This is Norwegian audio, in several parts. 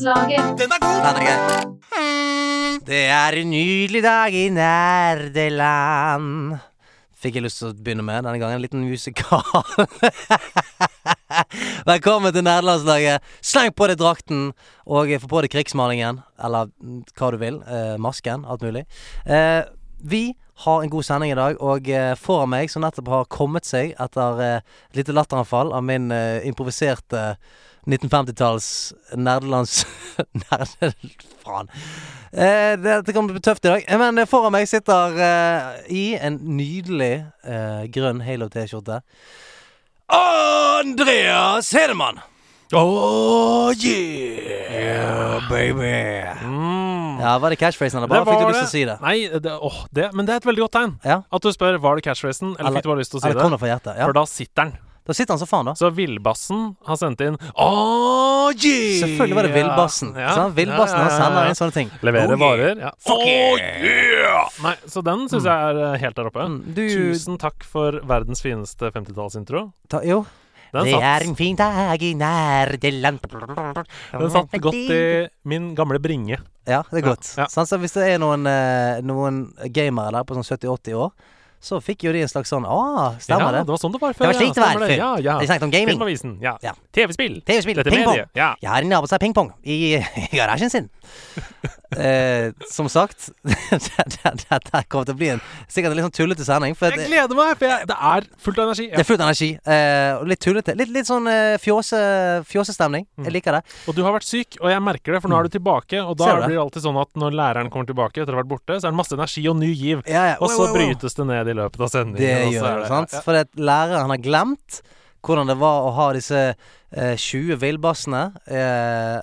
Nederlandslaget. Den er god! Den er. Det er en nydelig dag i nerdeland. Fikk jeg lyst til å begynne med denne gangen. En liten musikal. Velkommen til nerdelandslaget. Sleng på deg drakten, og få på deg krigsmalingen. Eller hva du vil. Eh, masken. Alt mulig. Eh, vi har en god sending i dag, og eh, foran meg, som nettopp har kommet seg etter eh, et lite latteranfall av min eh, improviserte 1950-talls nerdelands... Nerd... Faen. Eh, dette kommer til å bli tøft i dag. Men eh, foran meg sitter eh, i en nydelig eh, grønn Halo-T-skjorte Andreas Hedemann! Oh yeah! baby. Mm. Ja, Var det catchphrasen, eller bare fikk du lyst til å si det? Nei, det, åh, det, men det er et veldig godt tegn. Ja? At du spør var det catchphrasen, eller, Eller- fikk du bare lyst til å si Eller kom det. det fra hjertet? Ja. For da sitter den. Da sitter han så faen, da. Så Villbassen har sendt inn Oh yeah! Selvfølgelig var det Villbassen. Ja. sant? Villbassen Ja, ja, ja, sender inn sånne ting. Leverer Oh, varer. Ja. Fuck oh yeah! yeah! Nei, så den syns jeg er eh, helt der oppe. Mm, Du Tusen takk for verdens fineste 50-tallsintro. ta, Jo. Den det er en fin dag i nerdeland den satt godt i min gamle bringe. Ja, det er godt. Sånn, så hvis det er noen, eh, noen gamere der på sånn 70-80 år, så fikk jo de en slags sånn Å, stemmer det? ja, det? var sånn det var før. Det var slik det var før. Ja, ja. De snakket om gaming. Filmavisen. Ja. Ja. TV-spill. TV-spill, Dette pingpong. mediet. Ja. Jeg har en nabo har pingpong i, i garasjen sin. Eh, som sagt, dette kommer til å bli en sikkert en litt sånn tullete sending. Jeg det, gleder meg, for jeg, det er fullt av energi. det er fullt av energi. Eh, litt tullete. Litt, litt sånn eh, fjåse, fjåsestemning. Mm. Jeg liker det. Og du har vært syk, og jeg merker det, for nå er du tilbake. Og da det? blir det alltid sånn at når læreren kommer tilbake etter å ha vært borte, så er det masse energi og ny giv. Ja, ja. Og så wow, wow. brytes det ned i løpet av sendingen. Det gjør det, sant? ja. For at læreren har glemt hvordan det var å ha disse eh, 20 villbassene. Eh,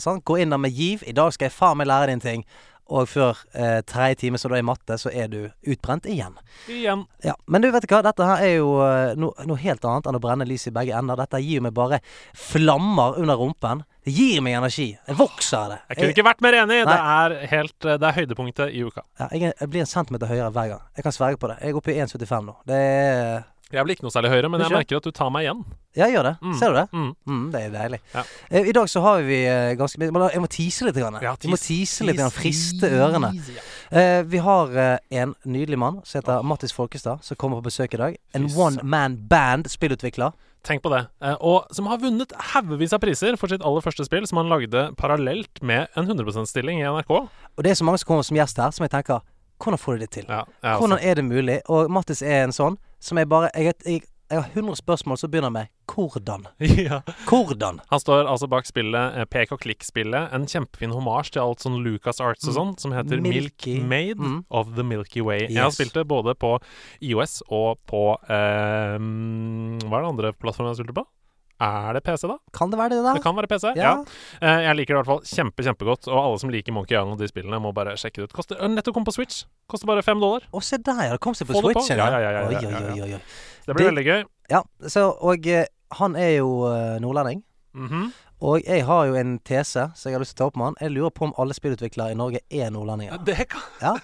sant? Gå inn der med giv. I dag skal jeg faen meg lære deg en ting. Og før eh, tredje time, så da er matte, så er du utbrent igjen. Igjen. Ja, Men du vet hva, dette her er jo eh, no, noe helt annet enn å brenne lys i begge ender. Dette gir meg bare flammer under rumpen. Det gir meg energi. Jeg vokser av det. Jeg kunne ikke vært mer enig. Nei. Det er, helt, eh, det er høydepunktet i uka. ja, jeg, jeg blir en centimeter høyere hver gang. Jeg kan sverge på det. Jeg er oppe i 1,75 nå. Det er Jeg blir ikke noe særlig høyere, men jeg merker at du tar meg igjen. Ja, gjør det. Mm. Ser du det? Mm. Mm, det er deilig. Ja. Eh, I dag så har vi eh, ganske mye Jeg må tease litt. Grann. Ja, Vi må tise litt, grann, friste ørene. Ja. Eh, vi har eh, en nydelig mann som heter Mattis Folkestad, som kommer på besøk i dag. En Fy one man band spillutvikler. Tenk på det. Eh, og som har vunnet haugevis av priser for sitt aller første spill, som han lagde parallelt med en 100 %-stilling i NRK. Og det er så mange som kommer som gjest her, som jeg tenker Hvordan får de det til? Ja, ja, Hvordan er det mulig? Og Mattis er en sånn som jeg bare Jeg, jeg, jeg har 100 spørsmål som begynner med hvordan? ja. Hvordan? Han står altså bak spillet, eh, pek og klikk-spillet. En kjempefin homasj til alt sånn Lucas Arts og Mm. sånn, som heter Milky. Milk Made Mm. of the Milky Way. Jeg har spilt det både på IOS og på eh, Hva er det andre plattformen jeg har spilt på? Er det PC, da? Kan det være det da? Det kan være PC. Ja. Ja. Eh, jeg liker det i hvert fall kjempe, kjempegodt. Og alle som liker Monkey Island og de spillene, må bare sjekke det ut. Koster, øh, nettopp kom på Switch. Koster bare fem dollar. Å, se der, ja. Det kom seg på Få det Ja, ja, ja, ja, ja. Det blir Det- veldig gøy. Ja, så, og eh, han er jo nordlending. Mm -hmm. Og jeg har jo en tese som jeg har lyst til å ta opp med han. Jeg lurer på om alle spillutviklere i Norge er nordlendinger. Det, kan, Ja.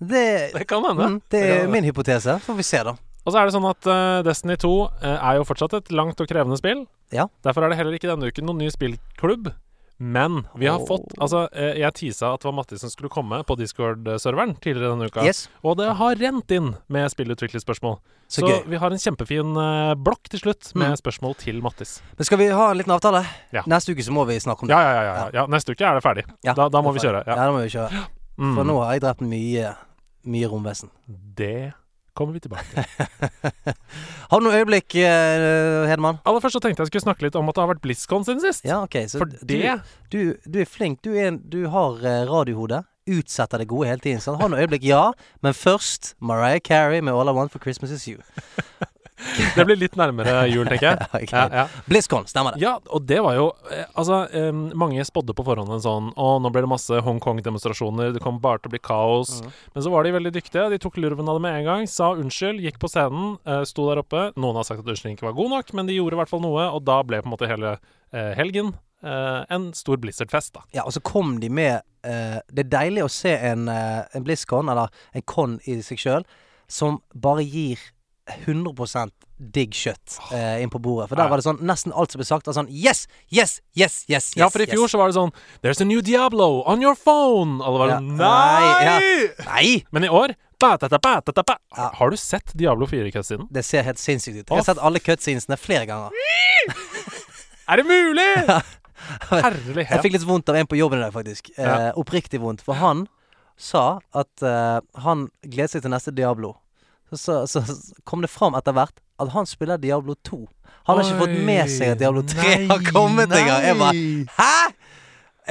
Det, det kan hende. mm, det er min hypotese. Får vi se, da. Og så er det sånn at uh, Destiny 2 uh, er jo fortsatt et langt og krevende spill. Ja. Derfor er det heller ikke denne uken noen ny spillklubb. Men vi har oh. fått Altså, uh, jeg teasa at det var Mattis som skulle komme på Discord-serveren tidligere denne uka. Yes. Og det har rent inn med spillutviklerspørsmål. Så, Så, vi har en kjempefin eh, blokk til slutt med Mm. spørsmål til Mattis. Men skal vi ha en liten avtale? Ja. Neste uke så må vi snakke om det. Ja, ja, ja. ja, ja. neste uke er det ferdig. Ja, da, da må det vi er kjøre. ferdig. Ja, Ja. da må vi kjøre. Mm. For nå har jeg drept mye, mye romvesen. Det kommer vi tilbake til. Har du noen øyeblikk, eh, Hedman? Aller først så tenkte jeg skulle snakke litt om at det har vært BlizzCon siden sist. Ja, ok. Så For du, det du, du er flink. Du, er du har eh, radiohode. Utsetter det gode hele tiden. Så har noen øyeblikk, ja. Men først Mariah Carey med 'All I Want for Christmas Is You'. Det blir litt nærmere jul, tenker jeg. okay. Ja, ja. BlizzCon, stemmer det. ja, og det var jo eh, Altså, um, mange spådde på forhånd en sånn Å, nå blir det masse Hongkong-demonstrasjoner, det kommer bare til å bli kaos. Mm. Men så var de veldig dyktige. De tok lurven av det med en gang, sa unnskyld, gikk på scenen, uh, sto der oppe. Noen har sagt at unnskyldningen ikke var god nok, men de gjorde i hvert fall noe, og da ble på en måte hele uh, helgen Uh, en stor Blizzard-fest, da. Ja, og så kom de med uh, Det er deilig å se en, uh, en BlizzCon, eller en con i seg sjøl, som bare gir 100 digg kjøtt eh, inn på bordet. For der var det sånn Nesten alt som ble sagt, var sånn Yes! Yes! Yes! yes, yes Ja, for i fjor yes. så var det sånn There's a new Diablo on your phone! Alle var Ja. sånn Nei, Nei! Nei! Men i år. Ja. Har du sett Diablo 4-cutscenen? Det ser helt sinnssykt ut. Jeg har sett alle cutscenesene flere ganger. Er det mulig?! Herlighet. Jeg fikk litt vondt av en på jobben i dag, faktisk. Eh, Ja. oppriktig vondt. For han sa at eh, han gleder seg til neste Diablo. Så, så, så kom det fram etter hvert at han spiller Diablo 2. Han har ikke fått med seg at Diablo 3 har kommet engang. Jeg bare Hæ?!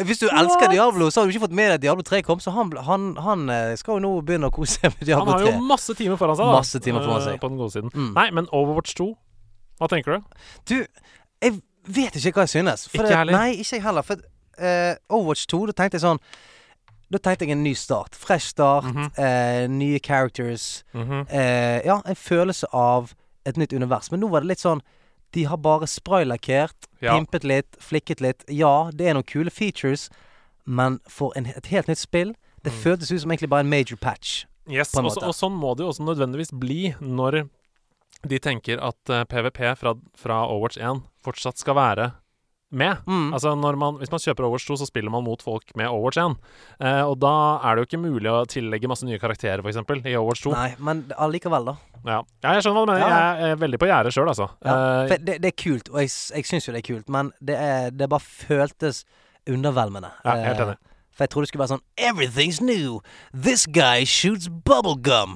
Hvis du elsker Diablo, så har du ikke fått med deg at Diablo 3 kom. Så han, han, han eh, skal jo nå begynne å kose seg med Han Diablo har 3. jo masse timer foran seg, da. Masse timer foran eh, seg. På den gode siden. Mm. Nei, men Overwatch 2, hva tenker du? Du, jeg vet ikke hva jeg synes. For Ikke heller. Nei, ikke jeg heller. For uh, Overwatch 2, da tenkte jeg sånn Da tenkte jeg en ny start. Fresh start. Mhm. eh, nye characters. Mhm. Eh, ja, en følelse av et nytt univers. Men nå var det litt sånn De har bare spraylakkert, Ja. pimpet litt, flikket litt. Ja, det er noen kule features, men for en, et helt nytt spill Det Mm. føltes ut som egentlig bare en major patch. Yes, og, så- og sånn må det jo også nødvendigvis bli når de tenker at uh, PVP fra, fra Overwatch 1 fortsatt skal være med. Mm. Altså når man, Hvis man kjøper Overwatch 2, så spiller man mot folk med Overwatch 1. Eh, og da er det jo ikke mulig å tillegge masse nye karakterer, f.eks., i Overwatch 2. Nei, men allikevel, da. Ja. ja, jeg skjønner hva du mener. Ja. Jeg er veldig på gjerdet sjøl, altså. Ja, Eh, det, det er kult, og jeg, jeg syns jo det er kult, men det, er, det bare føltes undervelmende. Ja, helt Eh, enig. For jeg trodde det skulle være sånn Everything's new. This guy shoots bubblegum.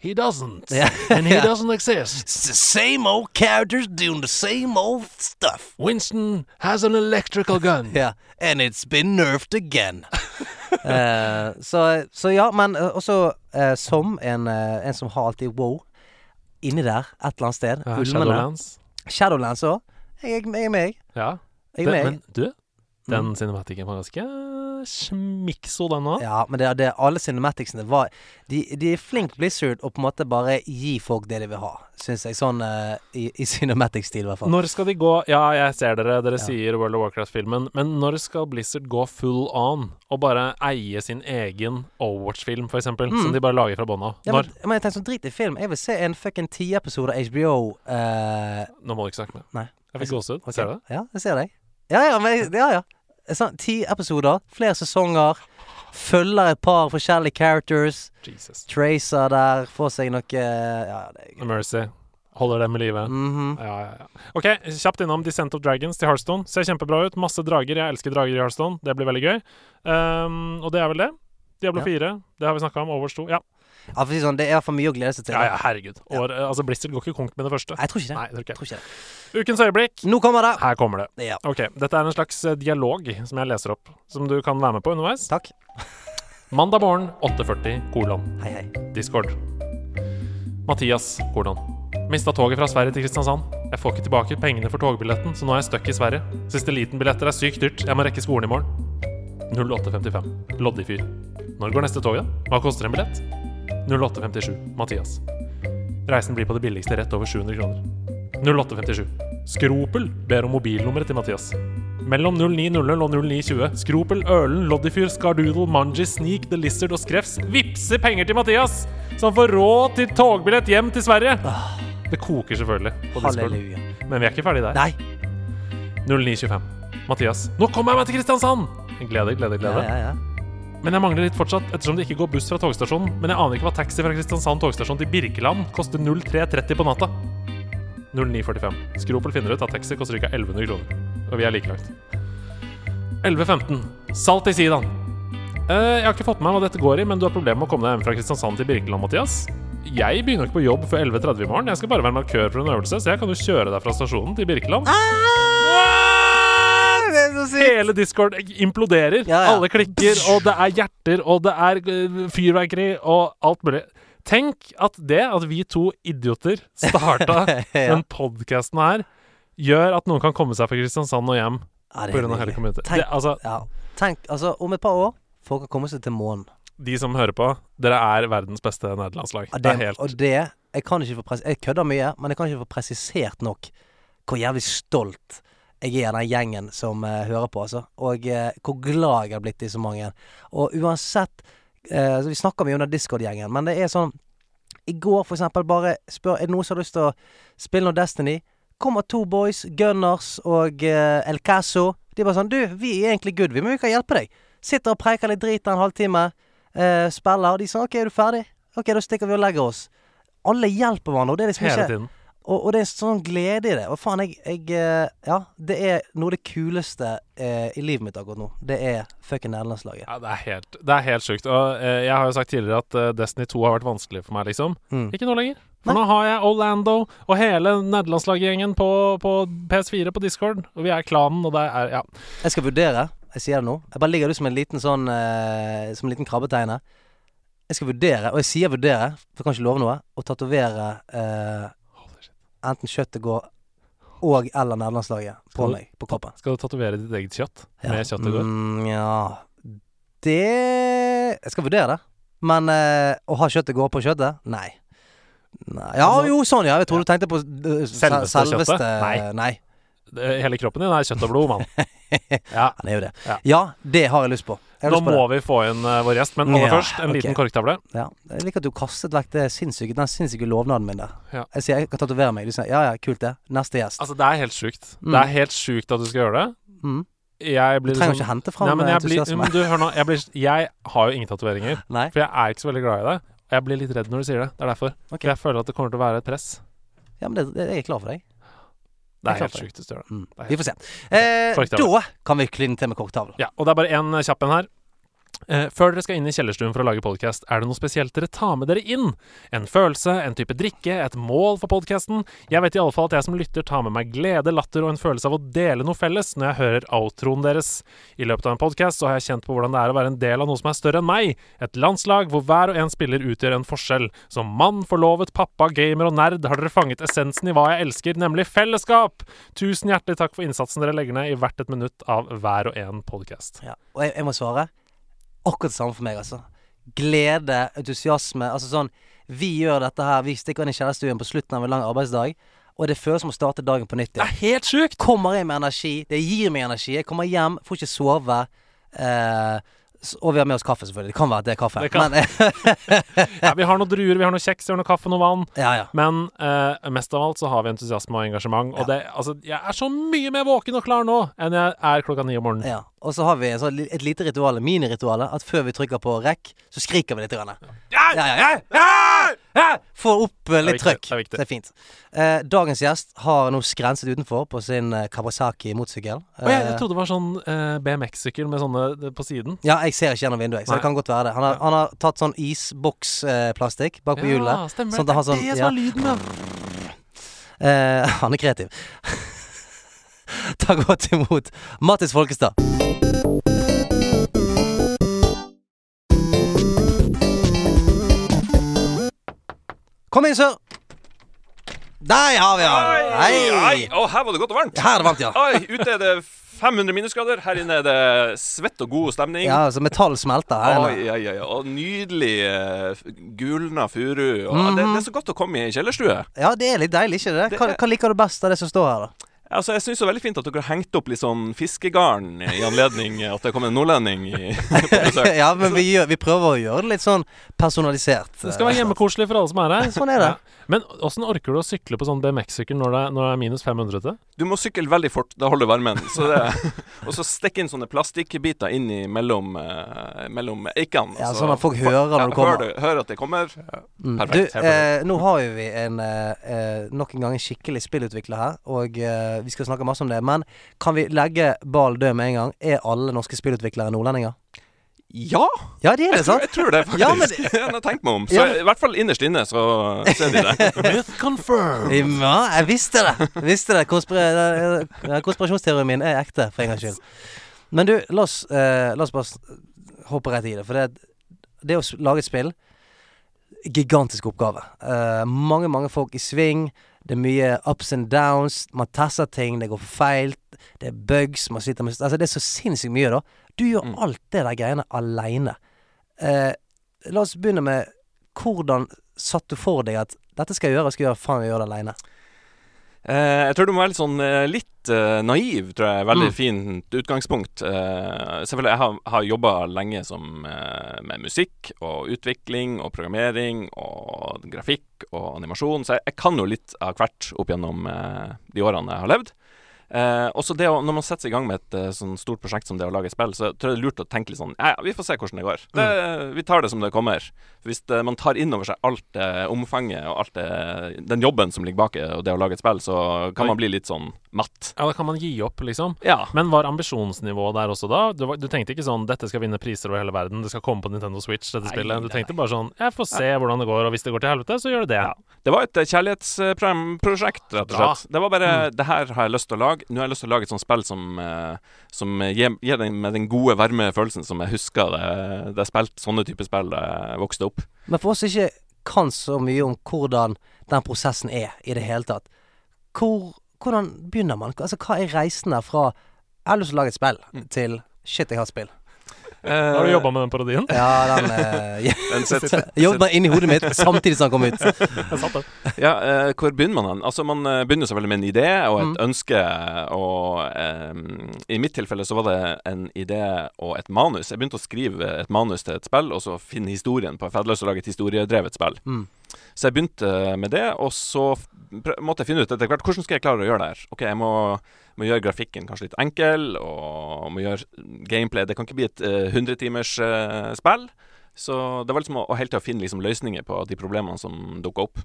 He doesn't. Yeah. And he doesn't exist. It's the same old characters doing the same old stuff. Winston has an electrical gun. yeah. and it's been nerfed again. uh, så, så ja, men eh, også uh, som en, uh, en som har alltid wow inni der et eller annet sted. Ja. Shadowlands. Shadowlands òg. Jeg, jeg er med, jeg. Ja. Jeg Det, er med. men du, den Mm. cinematikken var ganske smikso, den òg. Ja, men det, det, alle cinematicsene var de, de er flink Blizzard å på en måte bare gi folk det de vil ha, syns jeg. Sånn uh, i, i cinematic-stil, i hvert fall. Når skal de gå Ja, jeg ser dere, dere Ja. sier World of Warcraft-filmen, men når skal Blizzard gå full on og bare eie sin egen Overwatch-film, eksempel, Mm. som de bare lager fra bånn av? Ja, men, men jeg tenker sånn drit i film. Jeg vil se en fucking ti episode av HBO. Uh... Nå må du ikke snakke mer. Nei. Jeg fikk gåsehud. Okay. Ser du det? Ja, jeg ser deg. Ja, ja, men ja, ja. Sånn, ti episoder, flere sesonger. Følger et par forskjellige characters. Jesus. Tracer der, får seg noe Ja, det er Mercy. Holder dem i live. Mhm. Ja, ja, ja. OK, kjapt innom Descent of Dragons til Hearthstone. Ser kjempebra ut. Masse drager. Jeg elsker drager i Hearthstone. Det blir veldig gøy. Um, og det er vel det. Diablo Ja. 4, det har vi snakka om. Overwatch 2. Ja, Ja, for sånn, det er for mye å glede seg til. ja, ja herregud. Og, eh, altså, Blizzard går ikke konk med det første. Jeg tror ikke det. Nei, jeg tror ikke Jeg tror ikke det. Ukens øyeblikk. Nå kommer det! Her kommer det. Ja. Ok, Dette er en slags eh, dialog som jeg leser opp, som du kan være med på underveis. Takk. Mandag morgen 8.40, kolon. Hei, hei. Discord. Mathias, kolon. Mista toget fra Sverige til Kristiansand. Jeg får ikke tilbake pengene for togbilletten, så nå er jeg stuck i Sverige. Siste liten-billetter er sykt dyrt. Jeg må rekke skolen i morgen. 0855. Loddig fyr. Når går neste tog, da? Hva koster en billett? 0857. Mathias. Reisen blir på det billigste rett over 700 kroner. 0857. Skropel ber om mobilnummeret til Mathias. Mellom 0900 og 0920. Skropel, Ørlen, Loddyfyr, Skardoodle, Manji, Sneak, The Lizard og Skrefs vippser penger til Mathias! Han får råd til togbillett hjem til Sverige! Det koker selvfølgelig på Halleluja. Men vi er ikke ferdig der. Nei. 0925. Mathias. Nå kommer jeg meg til Kristiansand! Glede, glede, Ja, glede. ja, ja. Men jeg mangler litt fortsatt, ettersom det ikke går buss fra togstasjonen. Men jeg aner ikke hva taxi fra Kristiansand togstasjon til Birkeland koster 03.30 på natta. 09.45. Skropel finner ut at taxi koster ca. 1100 kroner. Og vi er like langt. 11.15. Salt i sidaen. Uh, jeg har ikke fått med meg hva dette går i, men du har problemer med å komme deg hjem fra Kristiansand til Birkeland, Mathias. Jeg begynner ikke på jobb før 11.30 i morgen. Jeg skal bare være markør for en øvelse, så jeg kan jo kjøre deg fra stasjonen til Birkeland. Ah, det er så sykt! Hele Discord imploderer. Ja, ja. Alle klikker, og det er hjerter, og det er øh, fyrverkeri, og alt mulig. Tenk at det at vi to idioter starta Ja. den podkasten her, gjør at noen kan komme seg fra Kristiansand og hjem Ja, det pga. hele kommunen community. Tenk- Det, altså, Ja. Tenk, altså, om et par år Folk har kommet seg til månen. de som hører på, dere er verdens beste nederlandslag. Ja, Det er helt Og det Jeg kan ikke få pres Jeg kødder mye, men jeg kan ikke få presisert nok hvor jævlig stolt jeg er den gjengen som eh, hører på, altså. Og eh, hvor glad jeg har blitt i så mange. Og uansett eh, altså, Vi snakker mye om den Discord-gjengen, men det er sånn i går for eksempel bare spør Er det noen som har lyst til å spille noe Destiny. Kommer to boys, Gunners og eh, El Caso. De bare sånn Du, vi er egentlig good, vi, men vi kan hjelpe deg. Sitter og preiker litt drit en halvtime. Eh, spiller. Og de sånn OK, er du ferdig? OK, da stikker vi og legger oss. Alle hjelper hverandre. Og det er liksom Hele ikke tiden. Og, og det er sånn glede i det. Og faen, jeg, jeg eh, Ja, det er noe av det kuleste eh, i livet mitt akkurat nå. Det er fucking nederlandslaget. Ja, det er helt, det er helt sjukt. Og eh, jeg har jo sagt tidligere at eh, Destiny 2 har vært vanskelig for meg, liksom. Mm. Ikke nå lenger. For Nei. nå har jeg Orlando og hele nederlandslaggjengen på, på PS4 på Discord. Og vi er klanen, og det er Ja. Jeg skal vurdere. Jeg sier det nå. Jeg bare ligger du som en liten sånn eh, Som en liten krabbetegne. Jeg skal vurdere, og jeg sier vurdere, for jeg kan ikke love noe, å tatovere eh, enten kjøttet går og eller nederlandslaget på meg, på kroppen. Skal du tatovere ditt eget kjøtt Ja. med kjøttet går? Mm, ja Det Jeg skal vurdere det. Men eh, å ha kjøttet går på kjøttet? Nei. Nei. Ja, jo, sånn, ja. Jeg tror du tenkte på uh, Selveste selveste kjøttet? Nei. Nei. Hele kroppen din er kjøtt og blod, mann. Ja. Han er jo det. Ja. Ja, det har jeg lyst på. Jeg Nå lyst på må det. vi få inn uh, vår gjest, men aller Ja, først en liten korktavle. Ja. Jeg liker at du kastet vekk det sinnssyke, den sinnssyke lovnaden min der. Ja. Jeg sier jeg kan tatovere meg. Du sier ja ja, kult det. Neste gjest. Altså, det er helt sjukt. Mm. Det er helt sjukt at du skal gjøre det. Mm. Jeg Du trenger liksom- ikke hente fram jeg blir, du, hør nå. Jeg, blir, jeg har jo ingen tatoveringer, for jeg er ikke så veldig glad i det. Jeg blir litt redd når du sier det. Det er derfor. Okay. For jeg føler at det kommer til å være et press. Ja, men det, det, jeg er klar for deg. Det er helt sjukt det. Mm. Det er Vi får se. Eh, da kan vi kline til med korktavlen. Ja, og det er bare én kjapp en her. Eh, før dere skal inn i kjellerstuen for å lage podkast, er det noe spesielt dere tar med dere inn? En følelse, en type drikke, et mål for podkasten? Jeg vet i alle fall at jeg som lytter tar med meg glede, latter og en følelse av å dele noe felles når jeg hører outroen deres. I løpet av en podkast har jeg kjent på hvordan det er å være en del av noe som er større enn meg. Et landslag hvor hver og en spiller utgjør en forskjell. Som mann, forlovet, pappa, gamer og nerd har dere fanget essensen i hva jeg elsker, nemlig fellesskap! Tusen hjertelig takk for innsatsen dere legger ned i hvert et minutt av hver og en podkast. Ja. Og jeg, jeg må svare akkurat det samme for meg, altså. Glede, entusiasme. Altså sånn Vi gjør dette her, vi stikker inn i kjellerstuen på slutten av en lang arbeidsdag, og det føles som å starte dagen på nytt Det er helt sjukt! Kommer inn med energi. Det gir meg energi. Jeg kommer hjem, får ikke sove. Eh, og vi har med oss kaffe, selvfølgelig. Det kan være at det er kaffe. Det kan- Men, Ja, vi har noen druer, vi har noe kjeks, vi har noe kaffe, noe vann. ja, ja. Men eh, mest av alt så har vi entusiasme og engasjement. Og det, altså, jeg er så mye mer våken og klar nå enn jeg er klokka ni om morgenen. ja. Og så har vi sånn, et lite ritual, miniritualet, at før vi trykker på rekk, så skriker vi litt. Grann. Ja! Ja, ja, ja. Ja! Får opp eh, litt trøkk. det. Det er fint. Eh, dagens gjest har nå skrenset utenfor på sin eh, Kawasaki motorsykkel. Og jeg, Eh, jeg trodde det var sånn eh, BMX-sykkel med sånne eh, på siden. ja, jeg ser ikke gjennom vinduet, så Nei. det kan godt være det. Han har, han har tatt sånn isboksplastikk bak på hjulet. Stemmer. sånn det sånn- det er det som er lyden, ja. Eh, han er kreativ. Ta godt imot Mattis Folkestad. Kom inn, sør. Der har vi han. Hei. Å, her var det godt og varmt. Her er det varmt, ja. Oi, ute er det 500 minusgrader. Her inne er det svett og god stemning. Ja, så Metall smelter her Oi, oi, oi, Og nydelig uh, gulna furu. Og det, det er så godt å komme i en kjellerstue. Ja, det er litt deilig, ikke det? Det hva, hva liker du best av det som står her, da? Altså, Jeg syns det er veldig fint at dere har hengt opp litt sånn fiskegarn i anledning at det kom en nordlending i, på besøk. ja, men vi, gjør, vi prøver å gjøre det litt sånn personalisert. Det skal være hjemmekoselig for alle som er her. Sånn er det. Ja. Men åssen orker du å sykle på sånn BMX-sykkel når, det når det er minus 500 Til? Du må sykle veldig fort, da holder du varmen. Så det, og så stikke inn sånne plastikkbiter inn i mellom, eh, mellom eikene. Ja, sånn at folk hører når ja, du kommer. Hører, hører at det kommer. Mm. Perfekt, Du, eh, nå har jo vi en, eh, eh, nok en gang en skikkelig spillutvikler her, og eh, vi skal snakke masse om det. Men kan vi legge ball død med en gang? Er alle norske spillutviklere nordlendinger? Ja! Ja, de er det, Jeg tror, jeg tror det, faktisk. Ja, men- Jeg har tenkt meg om. Så Ja. i hvert fall innerst inne så ser de det. Myth confirmed! Ja, jeg visste det! Jeg visste det. Konspira eh, konspirasjonsteorien min er ekte, for en gangs skyld. Men du, la oss, eh, la oss bare hoppe rett i det. For det, det å lage et spill Gigantisk oppgave. Eh, mange, mange folk i sving. Det er mye ups and downs. Man tasser ting, det går feil. Det er bugs. Man sitter med Altså, det er så sinnssykt mye, da. Du gjør Mm. alt det der greiene aleine. Eh, la oss begynne med hvordan satt du for deg at dette skal jeg gjøre, jeg skal gjøre faen jeg gjør det aleine? Eh, jeg tror du må være litt sånn eh, litt eh, naiv, tror jeg. Veldig Mm. fint utgangspunkt. Selvfølgelig, jeg har, har jobba lenge som, med musikk og utvikling og programmering og grafikk og animasjon, så jeg, jeg kan jo litt av hvert opp gjennom de årene jeg har levd. Eh, også det å, Når man setter seg i gang med et eh, sånn stort prosjekt som det å lage spill, så tror jeg det er lurt å tenke litt sånn Ja, vi får se hvordan det går. Det, Vi tar det som det kommer. Hvis det, man tar inn over seg alt det omfanget og alt det, den jobben som ligger bak og det å lage et spill, så kan man bli litt sånn matt. Ja, da kan man gi opp, liksom. Ja. Men var ambisjonsnivået der også da? Du, du tenkte ikke sånn 'dette skal vinne priser over hele verden', det skal komme på Nintendo Switch, dette Nei, spillet. Du nei, tenkte bare sånn 'jeg får se hvordan det går', og hvis det går til helvete, så gjør det det. Ja. Det var et eh, kjærlighetsprosjekt, rett og slett. Det var bare Det her har jeg lyst til å lage. Nå har jeg lyst til å lage et sånt spill som, eh, som gir, gir den med den gode, varme følelsen som jeg husker det, det jeg spilte sånne typer spill da jeg vokste opp. Men for oss ikke kan så mye om hvordan den prosessen er i det hele tatt, hvor, hvordan begynner man? Altså, hva er reisen der fra 'jeg har lyst til å lage et spill' Mm. til 'shit, jeg har et spill'? Har du jobba med den parodien? Ja, den uh, jeg Den sitter- Jobbet meg inn i hodet mitt samtidig som den kom ut. Ja, uh, hvor begynner man hen? Altså, man eh, begynner selvfølgelig med en idé og et Mm. ønske, og um, i mitt tilfelle så var det en idé og et manus. Jeg begynte å skrive et manus til et spill, og så finne historien på. Fedløs og lage et historiedrevet spill. Mm. Så jeg begynte med det, og så måtte jeg finne ut etter hvert hvordan skal jeg klare å gjøre det her. Ok, jeg må, må gjøre grafikken kanskje litt enkel, og må gjøre gameplay Det kan ikke bli et uh, 100 timers eh, spill. Så det var liksom å, å hele tida finne liksom, løsninger på de problemene som dukka opp.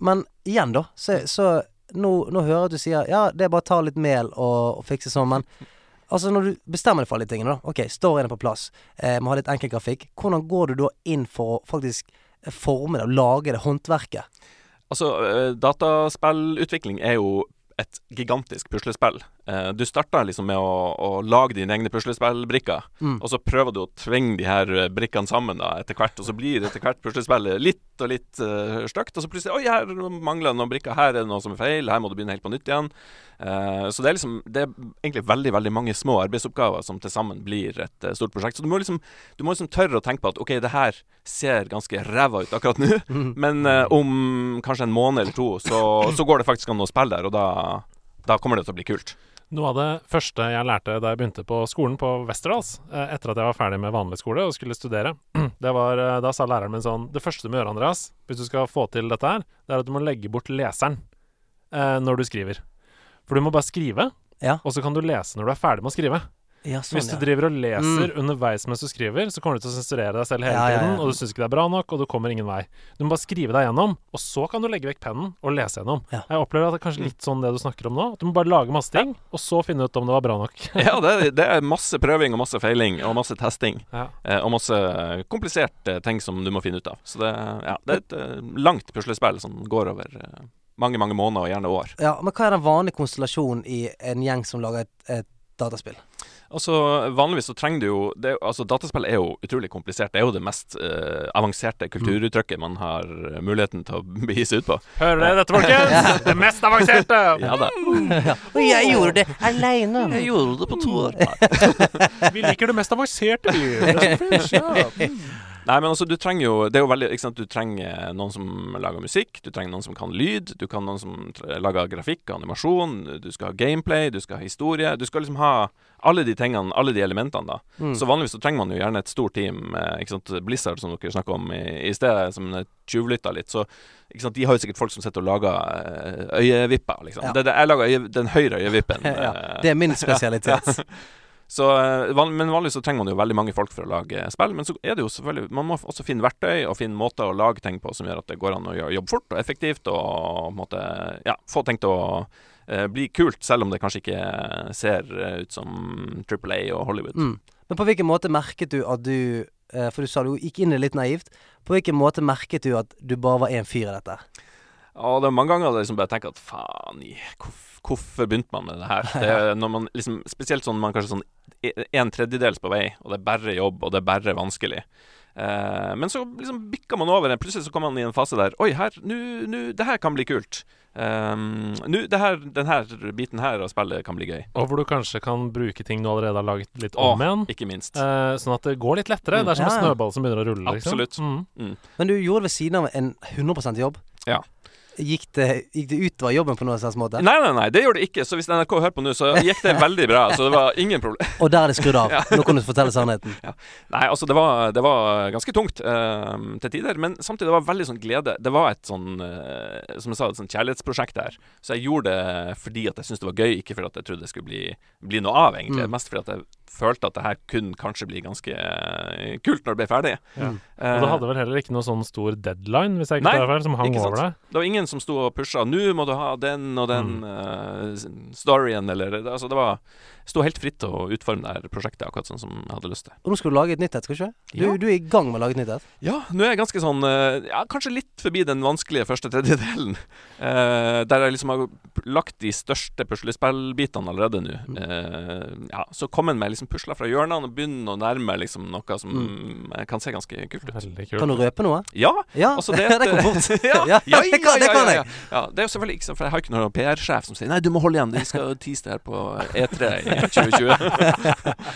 Men igjen, da. Så, så nå, nå hører jeg at du sier ja, det er bare å ta litt mel og, og fikse sånn, men altså når du bestemmer deg for alle de tingene, da. Ok, storyen er på plass. Eh, må ha litt enkel grafikk. Hvordan går du da inn for å faktisk forme det og lage det håndverket? Altså, eh, dataspillutvikling er jo et gigantisk puslespill. Eh, du starter liksom med å, å lage dine egne puslespillbrikker, Mm. og så prøver du å tvinge de her eh, brikkene sammen da, etter hvert, og så blir etter hvert puslespillet litt og litt uh, stygt, og så plutselig Oi, her mangler noen brikker, her er det noe som er feil, her må du begynne helt på nytt igjen. Uh, så det er liksom Det er egentlig veldig, veldig mange små arbeidsoppgaver som til sammen blir et uh, stort prosjekt. Så du må liksom Du må liksom tørre å tenke på at OK, det her ser ganske ræva ut akkurat nå, men eh, om kanskje en måned eller to, så, så går det faktisk an å spille der, og da, da kommer det til å bli kult. Noe av det første jeg lærte da jeg begynte på skolen på Westerdals, eh, etter at jeg var ferdig med vanlig skole og skulle studere, det var eh, Da sa læreren min sånn Det første du må gjøre, Andreas, hvis du skal få til dette her, det er at du må legge bort leseren eh, når du skriver. For du må bare skrive, Ja. og så kan du lese når du er ferdig med å skrive. Ja, sånn, Hvis du ja. driver og leser underveis mens du skriver, så kommer du til å sensurere deg selv hele Ja, ja, ja. tiden, og du syns ikke det er bra nok, og du kommer ingen vei. Du må bare skrive deg gjennom, og så kan du legge vekk pennen og lese gjennom. Ja. Jeg opplever at det er kanskje litt sånn det du snakker om nå. At du må bare lage masse ting, og så finne ut om det var bra nok. Ja, det, det er masse prøving og masse feiling og masse testing. Ja. Eh, og masse kompliserte ting som du må finne ut av. Så det, ja, det er et eh, langt puslespill som går over eh, mange, mange måneder, og gjerne år. ja, Men hva er den vanlige konstellasjonen i en gjeng som lager et, et dataspill? Altså, Vanligvis så trenger du jo det, altså Dataspill er jo utrolig komplisert. Det er jo det mest eh, avanserte kulturuttrykket man har eh, muligheten til å begi seg ut på. Hører dere dette, folkens? Det mest avanserte! Ja da. Og jeg gjorde det aleine! gjorde det på to år. Vi liker det mest avanserte, vi. Det er så ja. Nei, men altså, du trenger jo Det er jo veldig ikke sant? Du trenger noen som lager musikk, du trenger noen som kan lyd, du kan noen som lager grafikk og animasjon, du skal ha gameplay, du skal ha historie. Du skal liksom ha alle de tingene, alle de elementene, da. Mm. Så vanligvis så trenger man jo gjerne et stort team. eh, Ikke sant? Blizzard, som dere snakka om i, i sted, som tjuvlytta litt. Så ikke sant? de har jo sikkert folk som sitter og lager eh, øyevipper, liksom. Ja. Det, det, jeg lager øye, den høyre øyevippen. ja, eh, det er min spesialitet. så, eh, men vanligvis så trenger man jo veldig mange folk for å lage spill. Men så er det jo selvfølgelig Man må også finne verktøy og finne måter å lage ting på som gjør at det går an å jobbe fort og effektivt, og måte, ja, få ting til å eh, bli kult, selv om det kanskje ikke ser eh, ut som Triple A og Hollywood. Mm. Men på hvilken måte merket du at du eh, For du sa du gikk inn i det litt naivt. På hvilken måte merket du at du bare var én fyr i dette? Og det er mange ganger jeg liksom bare tenker at faen i hvorf- Hvorfor begynte man med det her? Det er når man liksom Spesielt sånn man kanskje sånn e- en tredjedels på vei, og det er bare jobb, og det er bare vanskelig. Eh, men så liksom bikker man over. Plutselig så kommer man i en fase der Oi, her, nu, nu, det her kan bli kult. Um, nu, det her, den her biten her av spillet kan bli gøy. Og hvor du kanskje kan bruke ting du allerede har laget litt Åh, om igjen. Ikke minst. Eh, sånn at det går litt lettere. Mm. Det er som en Ja, ja. snøball som begynner å rulle. Liksom. Absolutt. Mm. Men du gjorde det ved siden av en 100% jobb. Gikk det, gikk det utover jobben på noen slags måte? Nei, nei, nei, det gjorde det ikke. Så hvis NRK hører på nå, så gikk det veldig bra. Så det var ingen problem. Og der er det skrudd av. Ja. Nå kan du fortelle sannheten. Nei, altså det var, det var ganske tungt uh, til tider, men samtidig det var veldig sånn glede. Det var et sånn, uh, som jeg sa, et sånn kjærlighetsprosjekt der. Så jeg gjorde det fordi at jeg syntes det var gøy, ikke fordi at jeg trodde det skulle bli, bli noe av, egentlig. Mm. Mest fordi at jeg følte at det her kunne kanskje bli ganske eh, kult når det ble ferdig. Ja. Uh, Og det hadde vel heller ikke noe sånn stor deadline, hvis jeg ikke tar feil, som hang ikke sant. over deg? det var ingen som sto og pusha 'nå må du ha den og den Mm. uh, storyen', eller Altså, det var Sto helt fritt til å utforme det her prosjektet akkurat sånn som jeg hadde lyst til. Og nå skal du lage et nytt et, skal du ikke? Du, Ja. du er i gang med å lage et nytt et. Ja, nå er jeg ganske sånn eh, Ja, kanskje litt forbi den vanskelige første tredjedelen. eh, der jeg liksom har lagt de største puslespillbitene allerede nå. Mm. Eh, ja, så kommer en med liksom pusler fra hjørnene og begynner å nærme liksom noe som Mm. kan se ganske kult ut. Kult. Kan du røpe noe? Ja, Ja, altså det, det kom fort. ja, Ja, ja, det kan- det kan jeg. ja. Ja, det er jo selvfølgelig ikke sånn, for jeg har ikke noen PR-sjef som sier Nei, du må holde igjen, vi skal tease det her på E3 i 2020.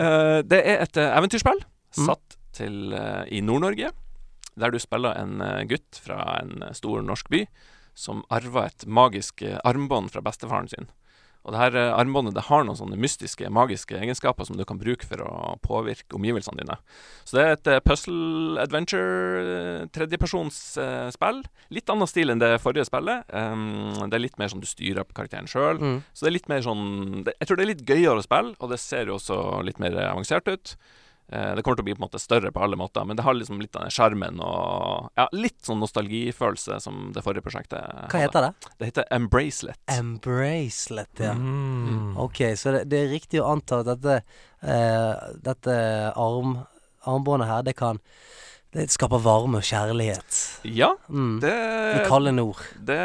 Eh, det er et eh, eventyrspill Mm. satt til, eh, i Nord-Norge, der du spiller en gutt fra en stor norsk by som arver et magisk armbånd fra bestefaren sin. Og det her eh, armbåndet det har noen sånne mystiske, magiske egenskaper som du kan bruke for å påvirke omgivelsene dine. Så det er et eh, puzzle adventure, tredjepersonsspill. eh, spill. Litt annen stil enn det forrige spillet. Um, det er litt mer sånn du styrer på karakteren sjøl. Mm. Så det er litt mer sånn det, Jeg tror det er litt gøyere å spille, og det ser jo også litt mer avansert ut. Eh, det kommer til å bli på en måte større på alle måter, men det har liksom litt av den sjarmen og ja, litt sånn nostalgifølelse som det forrige prosjektet Hva heter det? Det heter Embracelet. Embracelet, ja. Mm. Ok, så det, det er riktig å anta at dette, eh, dette arm, armbåndet her, det kan Det skaper varme og kjærlighet. Ja, Mm. det I kalde nord. Det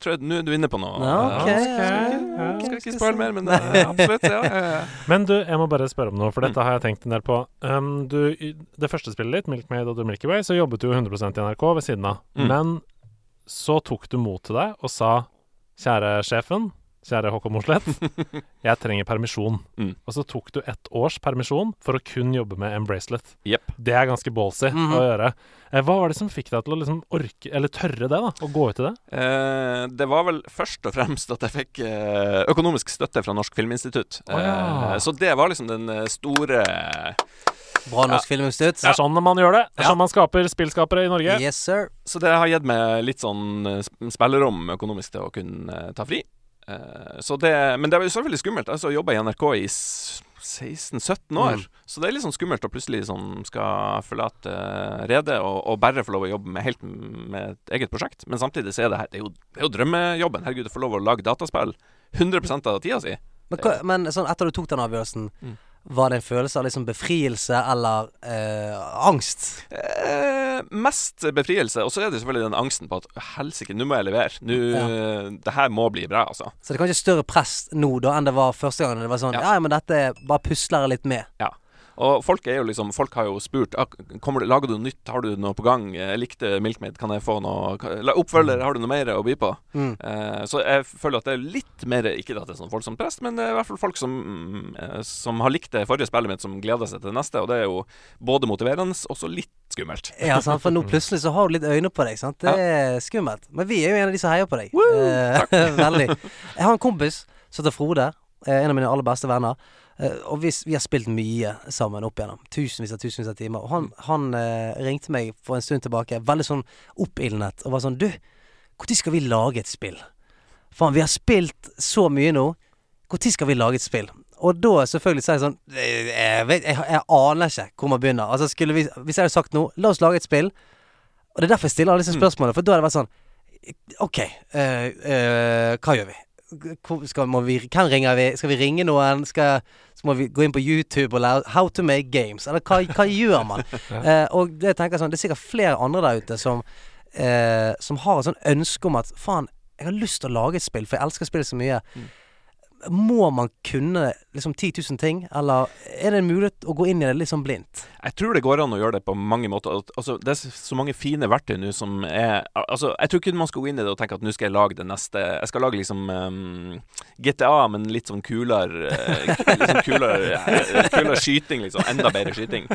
tror jeg Nå er du inne på noe. Ja, ok, Eh, ja, skal, ikke, ok, skal ikke spoile mer, men det, absolutt. Ja, ja, ja. Men du, jeg må bare spørre om noe, for Mm. dette har jeg tenkt en del på. Um, du, det første spillet ditt, Milkmaid og The Milky Way, så jobbet du jo 100% i NRK ved siden av. Mm. Men så tok du mot til deg og sa Kjære sjefen, kjære Håkon Mosleth, jeg trenger permisjon. Mm. Og så tok du ett års permisjon for å kun jobbe med Embracelet. Yep. Det er ganske ballsy Mhm. å gjøre. Eh, hva var det som fikk deg til å liksom orke, eller tørre det, da? Å gå ut i det? Eh, det var vel først og fremst at jeg fikk eh, økonomisk støtte fra Norsk Filminstitutt. Oh, ja. Eh, så det var liksom den eh, store Bra norsk filminstitutt. Det er sånn man gjør det. Det er Ja. sånn man skaper spillskapere i Norge. Yes, sir. Så det har gitt meg litt sånn eh, sp- spillerom økonomisk til å kunne ta fri. Eh, så det, men det var jo selvfølgelig skummelt. Jeg har jobba i NRK i 16-17 år. Mm. Så det er litt sånn skummelt å plutselig sånn skal forlate eh, redet og, og bare få lov å jobbe med helt med et eget prosjekt. Men samtidig så er det her Det er jo, det er jo drømmejobben. Herregud, å få lov å lage dataspill 100 av tida si. Men, hva, men sånn etter du tok den avgjørelsen, Mm. var det en følelse av liksom befrielse eller eh, angst? Eh, mest befrielse. Og så er det selvfølgelig den angsten på at helsike, nå må jeg levere. Nå, Det her må bli bra, altså. Så det er kanskje større press nå da enn det var første gangen? Det var sånn Ja. Ja, men dette bare pusler jeg litt med. Og folk er jo liksom Folk har jo spurt ah, Kommer du, Lager du nytt, har du noe på gang? Jeg likte Milkmaid, kan jeg få noe Oppfølger, har du noe mer å by på? Mm. Eh, så jeg føler at det er litt mer Ikke at det er sånn voldsomt press, men det er i hvert fall folk som, mm, eh, som har likt det forrige spillet mitt, som gleder seg til det neste. Og det er jo både motiverende og også litt skummelt. Ja, sant? For nå plutselig så har du litt øyne på deg. Sant? Det er skummelt. Men vi er jo en av de som heier på deg. Woo! Eh, veldig. Jeg har en kompis som heter Frode. eh, En av mine aller beste venner. Eh, Og vi, vi har spilt mye sammen opp igjennom. Tusenvis av tusenvis av timer. Og han, han eh, ringte meg for en stund tilbake, veldig sånn oppildnet, og var sånn Du, når skal vi lage et spill? Faen, vi har spilt så mye nå. Når skal vi lage et spill? Og da selvfølgelig så er jeg sånn eh, Jeg, vet, jeg, jeg aner ikke hvor man begynner. Altså skulle vi Hvis jeg hadde sagt noe, La oss lage et spill. Og det er derfor jeg stiller alle disse Mm. spørsmålene. For da hadde det vært sånn OK, eh, eh, hva gjør vi? Skal, må vi? Hvem ringer vi? Skal vi ringe noen? Skal, så må vi gå inn på YouTube og lære How to make games? Eller hva, hva gjør man? Eh, og det tenker jeg sånn Det er sikkert flere andre der ute som eh, Som har et sånn ønske om at faen, jeg har lyst til å lage et spill, for jeg elsker spill så mye. Mm. Må man kunne liksom 10 000 ting, eller er det en mulighet å gå inn i det litt sånn blindt? Jeg tror det går an å gjøre det på mange måter. Altså, det er så mange fine verktøy nå som er Altså, jeg tror ikke man skal gå inn i det og tenke at nå skal jeg lage det neste Jeg skal lage liksom um, GTA, men litt sånn kulere sånn kulere, eh, kulere skyting, liksom. Enda bedre skyting.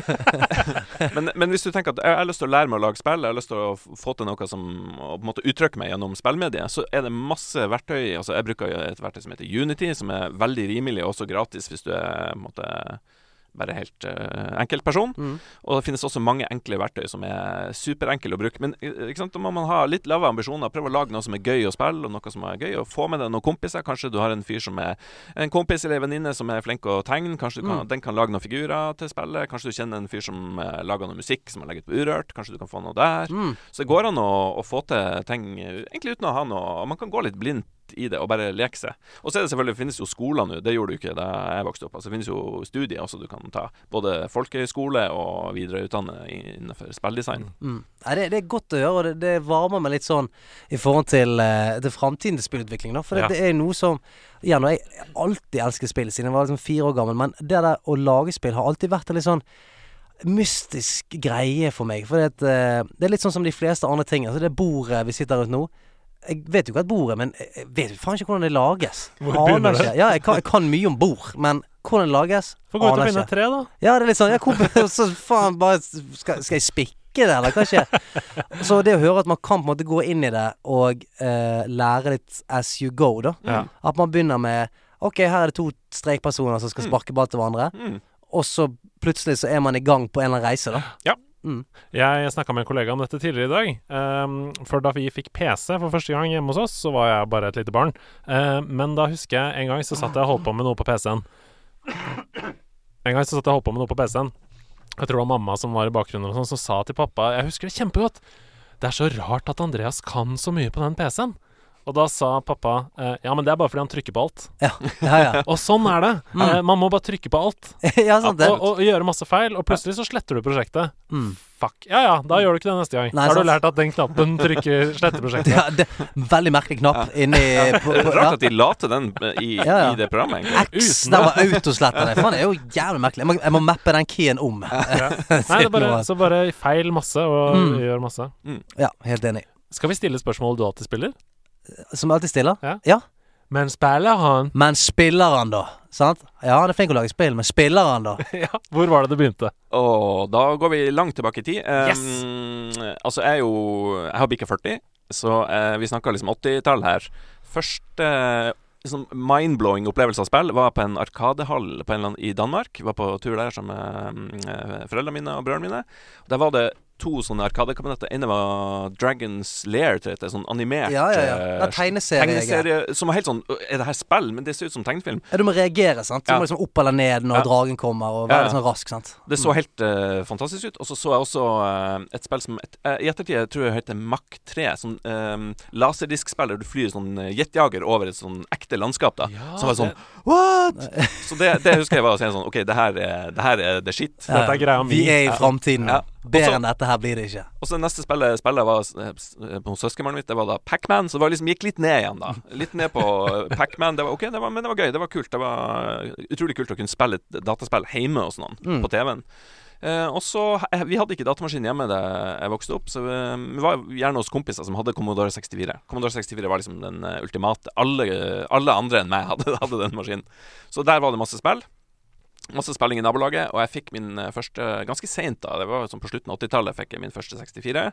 men, men hvis du tenker at jeg har lyst til å lære meg å lage spill, jeg har lyst til å få til noe som Å på en måte uttrykke meg gjennom spillmediet, så er det masse verktøy. Altså, jeg bruker et verktøy som heter Unity, som er veldig rimelig og også gratis hvis du er måte bare helt uh, enkeltperson. Mm. Og det finnes også mange enkle verktøy som er superenkle å bruke. Men eh, da må man ha litt lave ambisjoner. Prøve å lage noe som er gøy å spille, og noe som er gøy. å få med deg noen kompiser. Kanskje du har en fyr som er en kompis eller en venninne som er flink å tegne. Kanskje du kan, Mm. den kan lage noen figurer til spillet. Kanskje du kjenner en fyr som eh, lager noe musikk som er legget på Urørt. Kanskje du kan få noe der. Mm. Så det går an å, å få til ting eh, egentlig uten å ha noe Man kan gå litt blindt i det og bare leke seg. Og så er det selvfølgelig, det finnes jo skoler nå. Det gjorde du ikke da jeg vokste opp. Altså, det finnes jo studier også du kan ta. Både folkehøyskole og videreutdanne innenfor spilldesign. Mm. Nei, det, det er godt å gjøre, og det, det varmer meg litt sånn i forhold til, uh, til framtidens spillutvikling. Da. For Ja. det, det er noe som Igjen, og jeg alltid elsket spill siden jeg var liksom fire år gammel, men det der å lage spill har alltid vært en litt sånn mystisk greie for meg. For det, eh, det er litt sånn som de fleste andre ting. Altså det bordet vi sitter rundt nå. Jeg vet jo hva et bord er, men jeg vet jo faen ikke hvordan det lages. Hvor Aner begynner det? ikke. Ja, jeg kan, jeg kan mye om bord, men hvordan det lages, Få gå ut og aner finne et tre, da. Ja, det er litt sånn Ja, hvor, så faen bare skal, skal jeg spikke det, eller hva skjer? Så det å høre at man kan på en måte gå inn i det og uh, lære litt as you go, da. Ja. At man begynner med Ok, her er det to strekpersoner som skal Mm. sparke ball til hverandre. Mm. Og så plutselig så er man i gang på en eller annen reise, da. Ja. Mm. Jeg snakka med en kollega om dette tidligere i dag. Um, for da vi fikk PC for første gang hjemme hos oss, så var jeg bare et lite barn. Uh, men da husker jeg en gang så satt jeg og holdt på med noe på PC-en. En gang så satt jeg og holdt på med noe på PC-en. Jeg tror det var mamma som var i bakgrunnen, og sånn, som sa til pappa Jeg husker det kjempegodt. Det er så rart at Andreas kan så mye på den PC-en. Og da sa pappa eh, ja, men det er bare fordi han trykker på alt. Ja, ja. ja. Og sånn er det. Mm. Eh, man må bare trykke på alt. ja sant det. Og, og, og gjøre masse feil, og plutselig så sletter du prosjektet. Mm. Fuck. Ja ja, da gjør du ikke det neste gang. Nei, har sant. du lært at den knappen trykker sletter prosjektet. Ja, det Veldig merkelig knapp inni på, på, ja. Rart at de la til den eh, i, Ja, ja. i det programmet. egentlig. X, den var autoslettende. Faen, det er jo jævlig merkelig. Jeg må, jeg må mappe den keyen om. Ja. Nei, det er bare, så bare feil masse og Mm. gjør masse. Ja, helt enig. Skal vi stille spørsmål du alltid spiller? Som alltid stiller. Ja. ja. Men spiller han? Men spiller han, da? Sant? Ja, han er flink å lage spill, men spiller han, da? ja. Hvor var det det begynte? Og da går vi langt tilbake i tid. Um, Altså, jeg er jo Jeg har bikka 40, så uh, vi snakker liksom 80-tall her. Første liksom mind-blowing opplevelse av spill var på en arkadehall på en eller annen, i Danmark. Var på tur der sammen med eh, foreldrene mine og brødrene mine. Der var det to sånne arkadekabinetter. ene var Dragons Lair, tror jeg det er Sånn animert Ja, ja, ja. eh, Det er tegneserie. tegneserie som var helt sånn Er det her spill? Men det ser ut som tegnefilm. Ja, du må reagere, sant. Du Ja. må liksom opp eller ned når Ja. dragen kommer, og være sånn rask, sant. Det så helt uh, fantastisk ut. Og så så jeg også uh, et spill som et, uh, i ettertid jeg tror jeg heter Mack 3. Sånn uh, laserdiskspill der du flyr sånn uh, jetjager over et sånn ekte landskap. da Ja, Så var det sånn What?! så det, det husker jeg var å si sånn OK, det her er, det her er the shit. Ja. Dette er greia mi. Vi er i Ja. framtiden. Ja. Bedre enn dette her blir det ikke. Og så neste spillet, spillet var hos eh, søskenbarnet mitt. Det var da Pacman. Så det var liksom gikk litt ned igjen, da. Litt ned på eh, Pacman. Det var OK, men det var gøy. Det var kult. Det var utrolig kult å kunne spille et dataspill hjemme hos noen Mm. på TV-en. Eh, og så eh, Vi hadde ikke datamaskin hjemme da jeg vokste opp, så eh, vi var gjerne hos kompiser som hadde Commodore 64. Commodore 64 var liksom den ultimate. Alle, alle andre enn meg hadde, hadde den maskinen. Så der var det masse spill. Masse spilling i nabolaget, og jeg fikk min eh, første ganske seint, da. Det var sånn på slutten av 80-tallet fikk jeg min første 64.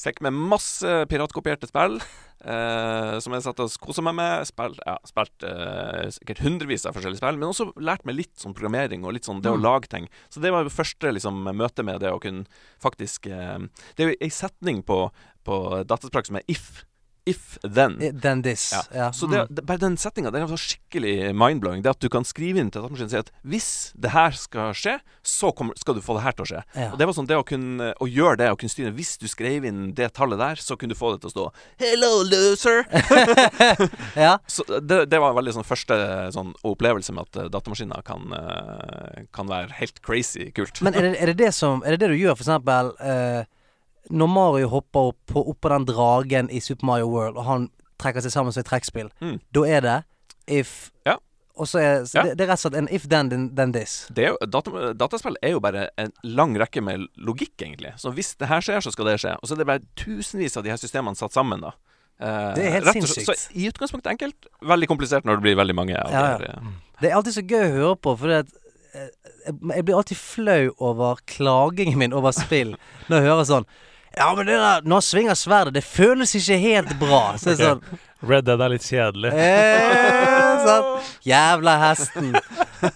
Fikk med masse piratkopierte spill, eh, som jeg satt og kosa meg med. Spill, ja, spilt eh, sikkert hundrevis av forskjellige spill, men også lært meg litt sånn programmering og litt sånn det å Mm. lage ting. Så det var det første liksom, møtet med det å kunne faktisk eh, Det er jo ei setning på, på dataspråk som er if. If then. Then this. Ja. Ja. Så det, Mm. det, bare den setninga er så skikkelig mind-blowing. Det at du kan skrive inn til datamaskinen og si at hvis det her skal skje, så kommer, skal du få det her til å skje. Ja. Og det var sånn det å kunne Å gjøre det, å kunne styre Hvis du skrev inn det tallet der, så kunne du få det til å stå 'Hello, loser'. ja. Så det, det var veldig sånn første sånn opplevelse med at eh, datamaskiner kan, eh, kan være helt crazy kult. Men er det, er det som Er det det du gjør, for eksempel eh, Når Mario hopper opp på, opp på den dragen i Super Mario World, og han trekker seg sammen som et trekkspill, Mm. da er det if Ja. og så er så Ja. det, det er rett og slett en if then, then, then this. Det er jo, data, dataspill er jo bare en lang rekke med logikk, egentlig. Så hvis det her skjer, så skal det skje. Og så er det bare tusenvis av de her systemene satt sammen, da. Eh, Det er helt rett og slett- sinnssykt. Så i utgangspunktet enkelt, veldig komplisert når det blir veldig mange. Av Ja, ja. de eh, Det er alltid så gøy å høre på, for det, jeg blir alltid flau over klagingen min over spill når jeg hører sånn Ja, men det der, når han svinger sverdet, det føles ikke helt bra. Så okay. sånn Red Dead er litt kjedelig. eh, sånn. Jævla hesten.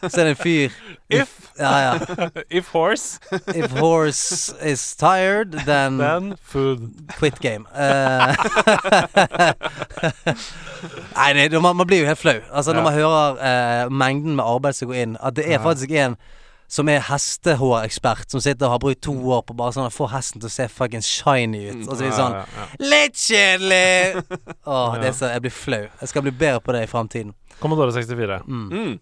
Så er det en fyr If, Ja, ja. if horse, If horse is tired, then then food. quit game. Eh, Nei, det, man, man blir jo helt flau. Altså Når man hører eh, mengden med arbeid som går inn, at det er Ja. faktisk en som er hestehårekspert, som sitter og har brukt to år på bare sånn å få hesten til å se fucking shiny ut. Og så er det sånn Ja, ja, ja. Litt kjedelig! Åh, det er så, jeg blir flau. Jeg skal bli bedre på det i framtiden. Commodore 64. Mm. Mm.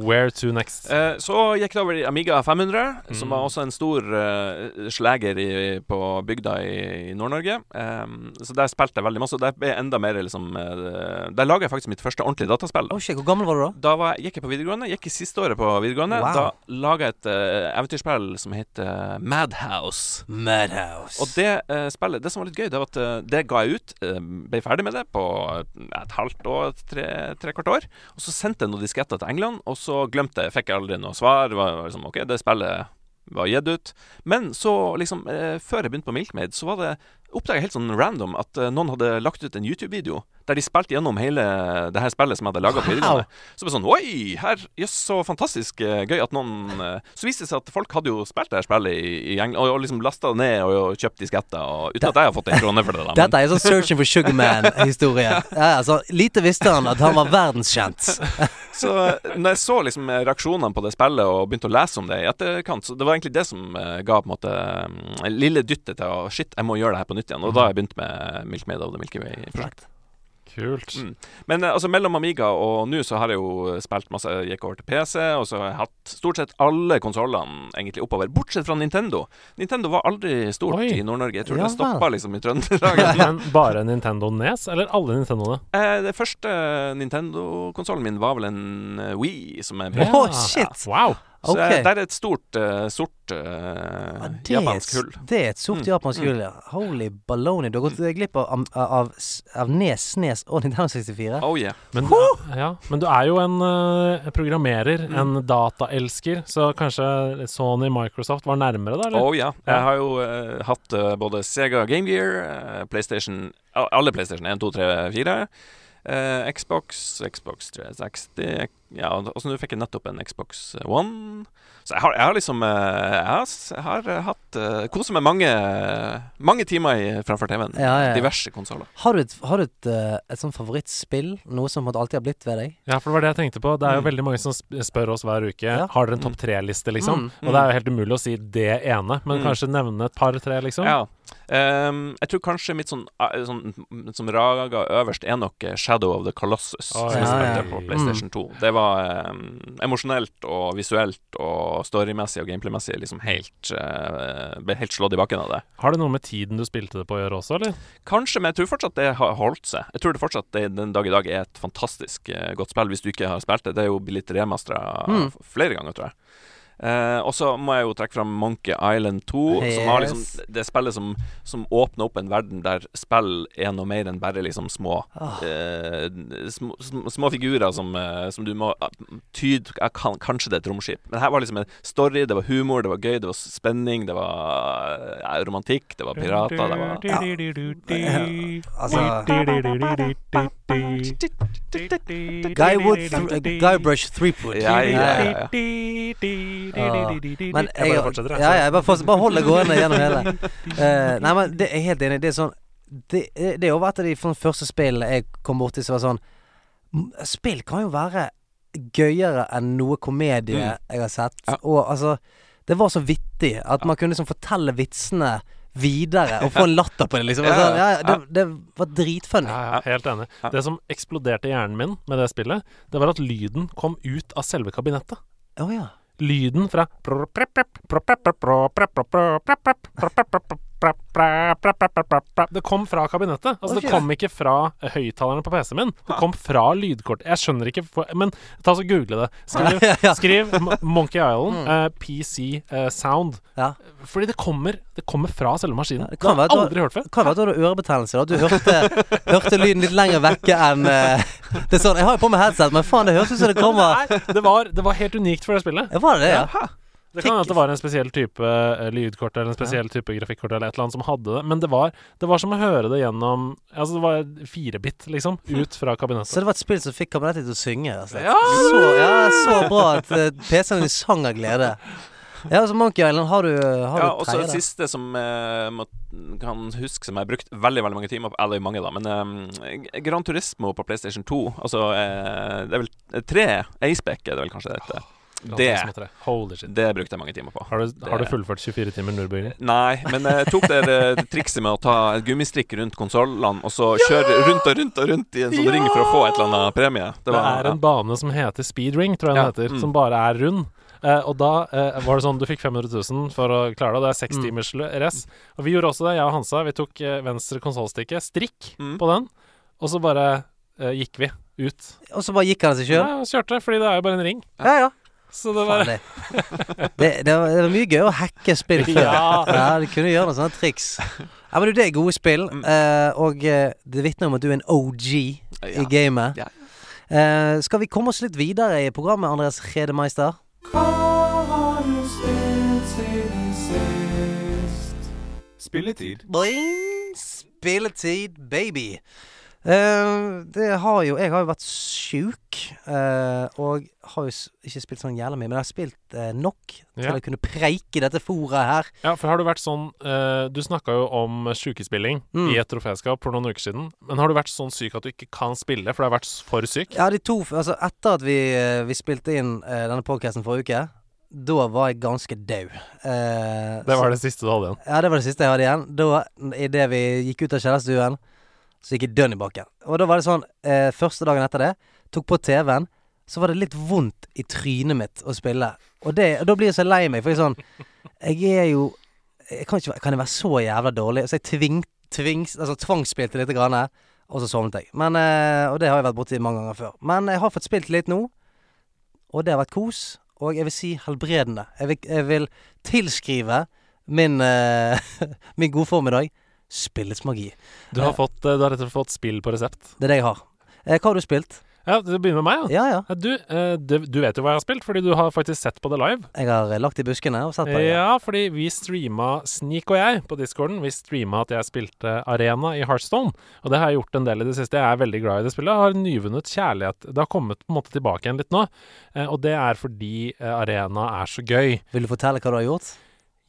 Where to next? Eh, så gikk det over i Amiga 500, som Mm. var også en stor uh, sleger i, på bygda i, i Nord-Norge. Um, så der spilte jeg veldig masse. Der ble enda mer liksom uh, Der laga jeg faktisk mitt første ordentlige dataspill. Oh shit, Hvor gammel var du da? Da var, gikk jeg på videregående. Gikk i siste året på videregående. Wow. Da laga jeg et uh, eventyrspill som heter Madhouse. Madhouse. Og det uh, spillet Det som var litt gøy, det var at eh, det ga jeg ut. eh, ble ferdig med det på et, et halvt år, tre, tre kvart år. Og så sendte jeg noen disketter til England, og så glemte jeg. Fikk jeg aldri noe svar. Det var liksom OK, det spillet var gitt ut. Men så, liksom, eh, før jeg begynte på Milkmaid, så var det oppdaga helt sånn random at eh, noen hadde lagt ut en YouTube-video der de spilte gjennom hele det her spillet som jeg hadde laga på videregående. Så det sånn Oi, her, jøss, så fantastisk eh, gøy at noen eh, Så viste det seg at folk hadde jo spilt det her spillet i, i England, og, og liksom lasta det ned og, og kjøpt disketter, og, uten at jeg har fått en krone for det. da men- Dette er sånn Searching for Sugarman-historie. Ja, altså, lite visste han at han var verdenskjent. Så når jeg så liksom reaksjonene på det spillet og begynte å lese om det i etterkant, så det var egentlig det som ga på en måte mm, lille dyttet til å Shit, jeg må gjøre det her på nytt igjen. Og da har jeg begynt med Milkmaid of the Milky Way-prosjekt. Kult. Mm. Men eh, altså mellom Amiga og nå så har jeg jo spilt masse. Gikk over til PC, og så har jeg hatt stort sett alle konsollene egentlig oppover, bortsett fra Nintendo. Nintendo var aldri stort Oi. i Nord-Norge. Jeg tror Ja det stoppa liksom i Trøndelag. Men bare Nintendo Nes, eller alle Nintendoene? Eh, det første Nintendo-konsollen min var vel en eh, Wii, som er Åh, shit. Wow. Så det er et stort, uh, sort uh, Ja, japansk hull. det er et sort Mm. japansk hull, ja. Holy baloney. Du har gått glipp av, av, av, av Nes, Snes og Nintendo 64. Oh yeah. Men, ja, men du er jo en eh, programmerer, Mm. en dataelsker, så kanskje Sony Microsoft var nærmere, da? Eller? Oh ja. Ja. Jeg har jo hatt både Sega Game Gear, PlayStation Alle PlayStation 1, 2, 3, 4. eh, Xbox, Xbox 360 Ja, altså, nå fikk jeg nettopp en Xbox One. Så jeg har, jeg har liksom eh, Jeg har, jeg har eh, hatt uh, Koset meg mange Mange timer i, framfor TV-en. Ja, ja, ja. Diverse konsoller. Har du et, har du et, eh, et sånt favorittspill? Noe som alltid har blitt ved deg? Ja, for det var det jeg tenkte på. Det er jo Mm. veldig mange som spør oss hver uke Ja. Har dere en topp tre-liste, liksom. Mm, Og det er jo helt umulig å si det ene, men Mm. kanskje nevne et par-tre, liksom. Ja. Ehm, jeg tror kanskje mitt sånn, eh, sånn som raga øverst er nok eh, Shadow of the Colossus, Oh, som jeg Ja, spilte ja, på ja. PlayStation 2. Det var um, emosjonelt og visuelt og storymessig og gameplaymessig liksom helt uh, Ble helt slått i bakken av det. Har det noe med tiden du spilte det på å gjøre også, eller? Kanskje, men jeg tror fortsatt det har holdt seg. Jeg tror det fortsatt det den dag i dag er et fantastisk uh, godt spill, hvis du ikke har spilt det. Det er jo blitt remastra Mm. flere ganger, tror jeg. Eh, og så må jeg jo trekke fram Monkey Island 2, som har liksom det spillet som, som åpner opp en verden der spill er noe mer enn bare liksom små oh. eh, små, små, figurer som, eh, som du må uh, tyde ja, kan, Kanskje det er et romskip. Men her var liksom en story, det var humor, det var gøy, det var spenning, det var ja, romantikk, det var pirater, det var Altså Guywood th Guybrush Threepwood. Ja, ja, ja. Men jeg bare fortsetter, Ja, ja, bare, fortsetter, bare hold det gående gjennom hele. Nei, men det, jeg er helt enig. Det er sånn Det, er jo et av de første spillene jeg kom borti som var sånn Spill kan jo være gøyere enn noe komedie jeg har sett. Og altså Det var så vittig at man kunne liksom fortelle vitsene videre og få en latter på det, liksom. Altså, ja, det, det var dritfunny. Ja, ja, helt enig. Det som eksploderte i hjernen min med det spillet, det var at lyden kom ut av selve kabinettet. Oh, ja. Lyden fra Det det kom fra kabinettet. Altså. Det kom ikke fra høyttalerne på PC-en min. Det kom fra lydkortet. Jeg skjønner ikke Men ta så google det. Skriv, skriv Monkey Island eh, PC eh, Sound. Ja. Fordi det kommer Det kommer fra selve maskinen. det det kan har jeg aldri hørt før. Kan være at du hadde ørebetennelse. du hørte, hørte lyden litt lenger vekke enn eh, Det er sånn Jeg har jo på meg headset, men faen, det høres ut som det kommer Nei, det var, det var helt unikt for det spillet. Ja, Var det det, ja? Det kan hende at det var en spesiell type eh, lydkort eller en spesiell type grafikkort eller et eller annet som hadde det, men det var, det var som å høre det gjennom Altså, det var firebit, liksom, ut fra kabinettet. Så det var et spill som fikk kabinettet til å synge? rett og slett. Ja! Så, ja, så bra at uh, PC-en din sang av glede. Ja, altså Monkey Island, har du, har Ja, og så det siste som eh, må, kan huske som jeg har brukt veldig veldig mange timer på Eller mange, da, men eh, Gran Turismo på PlayStation 2. Altså eh, Det er vel eh, tre Aceback, er det vel kanskje det heter. Det, Holy shit. det brukte jeg mange timer på. Har du, har du fullført 24 timer Nürburgring? Nei, men jeg tok det eh, trikset med å ta et gummistrikk rundt konsollene, og så kjøre rundt og rundt og rundt i en sånn Ja! ring for å få et eller annet premie. Det, er en bane som heter Speedring, tror jeg den Ja, heter, mm. som bare er rund. Uh, og da uh, var det sånn du fikk 500 000 for å klare det. Det er seks Mm. timers race. Og vi gjorde også det, jeg og Hansa. Vi tok uh, venstre konsollstikke, strikk Mm. på den, og så bare eh, gikk vi ut. Og så bare gikk han av seg sjøl? Ja, kjørte, fordi det er jo bare en ring. Ja, ja. Så det Faen, var det, det, det, var, det var mye gøy å hacke spill før. Ja. Ja, Du kunne gjøre noen sånne triks. Ja, men du, Det er gode spill, Mm. eh, og eh, det vitner om at du er en OG i gamet. Ja. Eh, skal vi komme oss litt videre i programmet, Andreas Redemeister? Hva har du spilt siden sist? Spilletid. Boing! Spilletid, baby. Eh, det har jo Jeg har jo vært sjuk, uh, og har jo ikke spilt sånn jævla mye, men jeg har spilt uh, nok til Ja. å kunne preike dette foret her. Ja, for har du vært sånn Du snakka jo om sjukespilling Mm. i et troféskap for noen uker siden. Men har du vært sånn syk at du ikke kan spille, for du har vært for syk? Ja, de to Altså, etter at vi, vi spilte inn denne podcasten forrige uke, da var jeg ganske dau. Eh, Det var så- det siste du hadde igjen. Ja, det var det siste jeg hadde igjen. Da, idet vi gikk ut av kjellerstuen, så gikk jeg dønn i bakken. Og da var det sånn eh, Første dagen etter det, tok på TV-en, så var det litt vondt i trynet mitt å spille. Og, det, og da blir jeg så lei meg, for jeg er sånn Jeg er jo jeg kan, ikke, kan jeg være så jævla dårlig? Så jeg tving, tving, altså, tvangsspilte litt, grann, og så sovnet jeg. Men, eh, og det har jeg vært borti mange ganger før. Men jeg har fått spilt litt nå, og det har vært kos. Og jeg vil si helbredende. Jeg vil, jeg vil tilskrive min, eh, min gode formiddag spillets magi. Du har, fått, eh, du har rett og slett fått spill på resept. Det er det jeg har. Eh, hva har du spilt? Ja, Du begynner med meg, ja. Ja, ja. Du, eh, du vet jo hva jeg har spilt, fordi du har faktisk sett på det live. Jeg har eh, lagt i buskene og sett på det. Ja, fordi vi streama, Sneak og jeg, på discorden, vi streama at jeg spilte Arena i Heartstone. Og det har jeg gjort en del i det siste. Jeg er veldig glad i det spillet. Jeg har nyvunnet kjærlighet. Det har kommet på en måte tilbake igjen litt nå. Eh, og det er fordi eh, Arena er så gøy. Vil du fortelle hva du har gjort?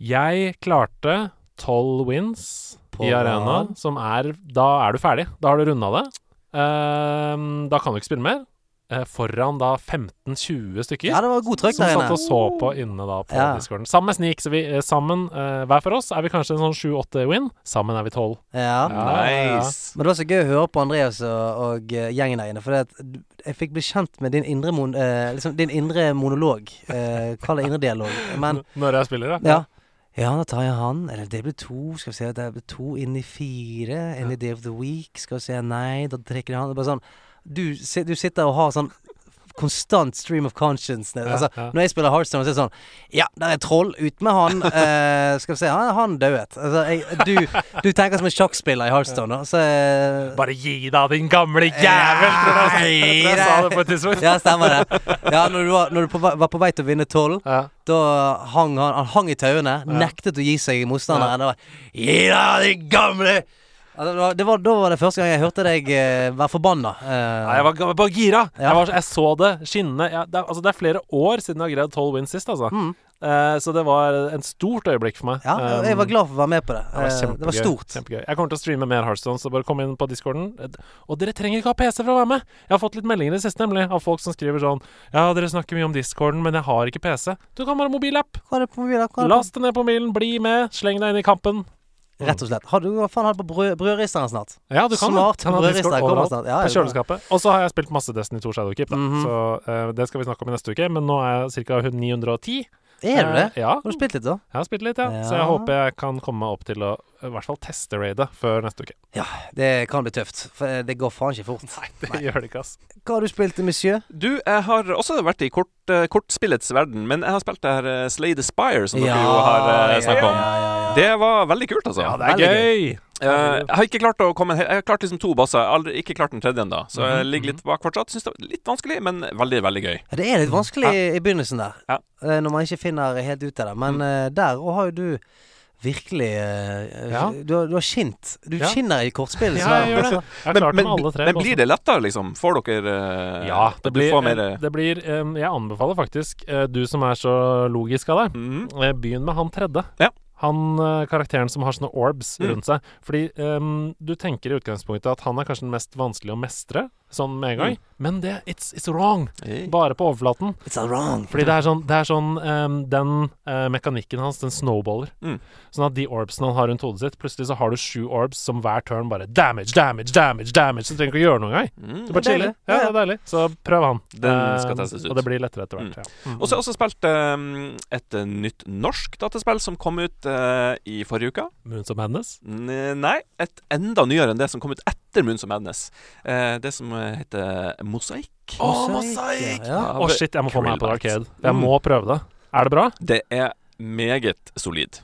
Jeg klarte tolv wins På i Arena, som er Da er du ferdig. Da har du runda det. Ehm, da kan du ikke spille mer. Eh, foran da 15-20 stykker. Ja, det var god trykk, som der satt og så på inne da på Ja. discorden. Sammen med Sneak. Så vi eh, sammen, eh, hver for oss, er vi kanskje en sånn 7-8 win. Sammen er vi 12. Ja. Ja, ja, ja. Nice. Men det var så gøy å høre på Andreas og, og gjengen der inne. For det jeg fikk bli kjent med din indre, mon, eh, liksom, din indre monolog. Eh, Kall det indre dialog. Men Når jeg spiller, da? Ja. Ja, da tar jeg han. Eller det blir to. Skal vi se, det blir to inn i fire. Any day of the week. Skal vi se, nei, da trekker jeg han. Det er bare sånn Du, du sitter og har sånn konstant stream of conscience. Altså. Når jeg spiller Heartstone, så er det sånn Ja, der er troll. Ut med han. Eh, skal vi se, han, han dauet. Altså, jeg, du, du tenker som en sjakkspiller i Heartstone. Så eh, Bare gi deg, din gamle jævel! Tror jeg, jeg, tror jeg sa det på et tidspunkt. Ja, stemmer det. Ja, når du var, når du på, var på vei til å vinne tolv, Ja. da hang han Han hang i tauene, nektet å gi seg i motstanderen. Ja. Gi deg, din gamle var, det var, Da var det første gang jeg hørte deg eh, være forbanna. Eh, Nei, jeg var, jeg var bare gira. Ja. Jeg, var, jeg så det skinne. Jeg, det, altså, det er flere år siden jeg har greid tolv wins sist, altså. Mm. Eh, så det var en stort øyeblikk for meg. ja, jeg- jeg var Um, glad for å være med på det. Det var, kjempegøy, det var stort. Kjempegøy. Jeg kommer til å streame mer Heartstone, så bare kom inn på discorden. Og dere trenger ikke ha PC for å være med. Jeg har fått litt meldinger i det siste, nemlig, av folk som skriver sånn Ja, dere snakker mye om discorden, men jeg har ikke PC. Du kan bare ha mobilapp. Det Last det ned på mobilen, bli med, sleng deg inn i kampen. På? Rett og slett. Har du hva faen har du på brød, brødristeren snart? Ja, du kan Smart brødrister kommer snart. Ja, På kjøleskapet. Og så har jeg spilt masse Destiny 2 Shadowkeep, da. Mhm. Så uh, det skal vi snakke om i neste uke. Men nå er jeg ca. 910. Er du det? Eh, ja. Har du spilt litt, da? Jeg har spilt litt, ja. Så jeg håper jeg kan komme meg opp til å i hvert fall teste raidet før neste uke. Ja, Det kan bli tøft. For det går faen ikke fort. Nei, det gjør det ikke, ass. Hva har du spilt, monsieur? Du, jeg har også vært i kort, uh, kortspillets verden, men jeg har spilt det her uh, Slay the Spire, som dere jo har uh, snakka om. ja, ja, ja. Det var veldig kult, altså. Ja, det er Veldig gøy! Eh, jeg har ikke klart å komme Jeg har klart liksom to bosser. Jeg har Aldri, ikke klart den tredje ennå, så jeg Mhm, ligger litt bak fortsatt. Syns det var litt vanskelig, men veldig, veldig gøy. Ja, Det er litt vanskelig i begynnelsen der, Ja. eh, når man ikke finner helt ut av det. Men eh, der og har jo du virkelig uh, Ja. du, har, du har skint. Du Ja. skinner i kortspill. Ja, jeg gjør det. Jeg Men, men, alle tre. men blir det lettere, liksom? Får dere Ja, det du blir, får mer det blir Jeg anbefaler faktisk, du som er så logisk av deg, mm. begynn med han tredje. Ja. Han eh, karakteren som har sånne orbs Mm. rundt seg. Fordi um, du tenker i utgangspunktet at han er kanskje den mest vanskelig å mestre, sånn med en gang. Men det it's, it's wrong. Hey. Bare på overflaten. It's all wrong. Fordi det er sånn, det er sånn um, Den uh, mekanikken hans, den snowballer. Mm. Sånn at de orbsene han har rundt hodet sitt, plutselig så har du sju orbs som hver turn bare damage, damage, damage, damage. Så du trenger ikke å gjøre noe engang. Mm. Du bare Det er chiller. Ja, det er deilig. Så prøv han. Den skal Eh, testes ut. Og det blir lettere etter hvert. Mm. Ja. Mm. Og så har jeg også spilt um, et eh, nytt norsk dataspill som kom ut uh, i forrige uke. Moons of Madness. N- Nei, et enda nyere enn det som kom ut etter Moons of Madness. Uh, det som heter Mosaikk. Å, Mosaikk, Ja. oh, shit, jeg må få meg på Arcade. Jeg Mm. må prøve det. Er det bra? Det er meget solid.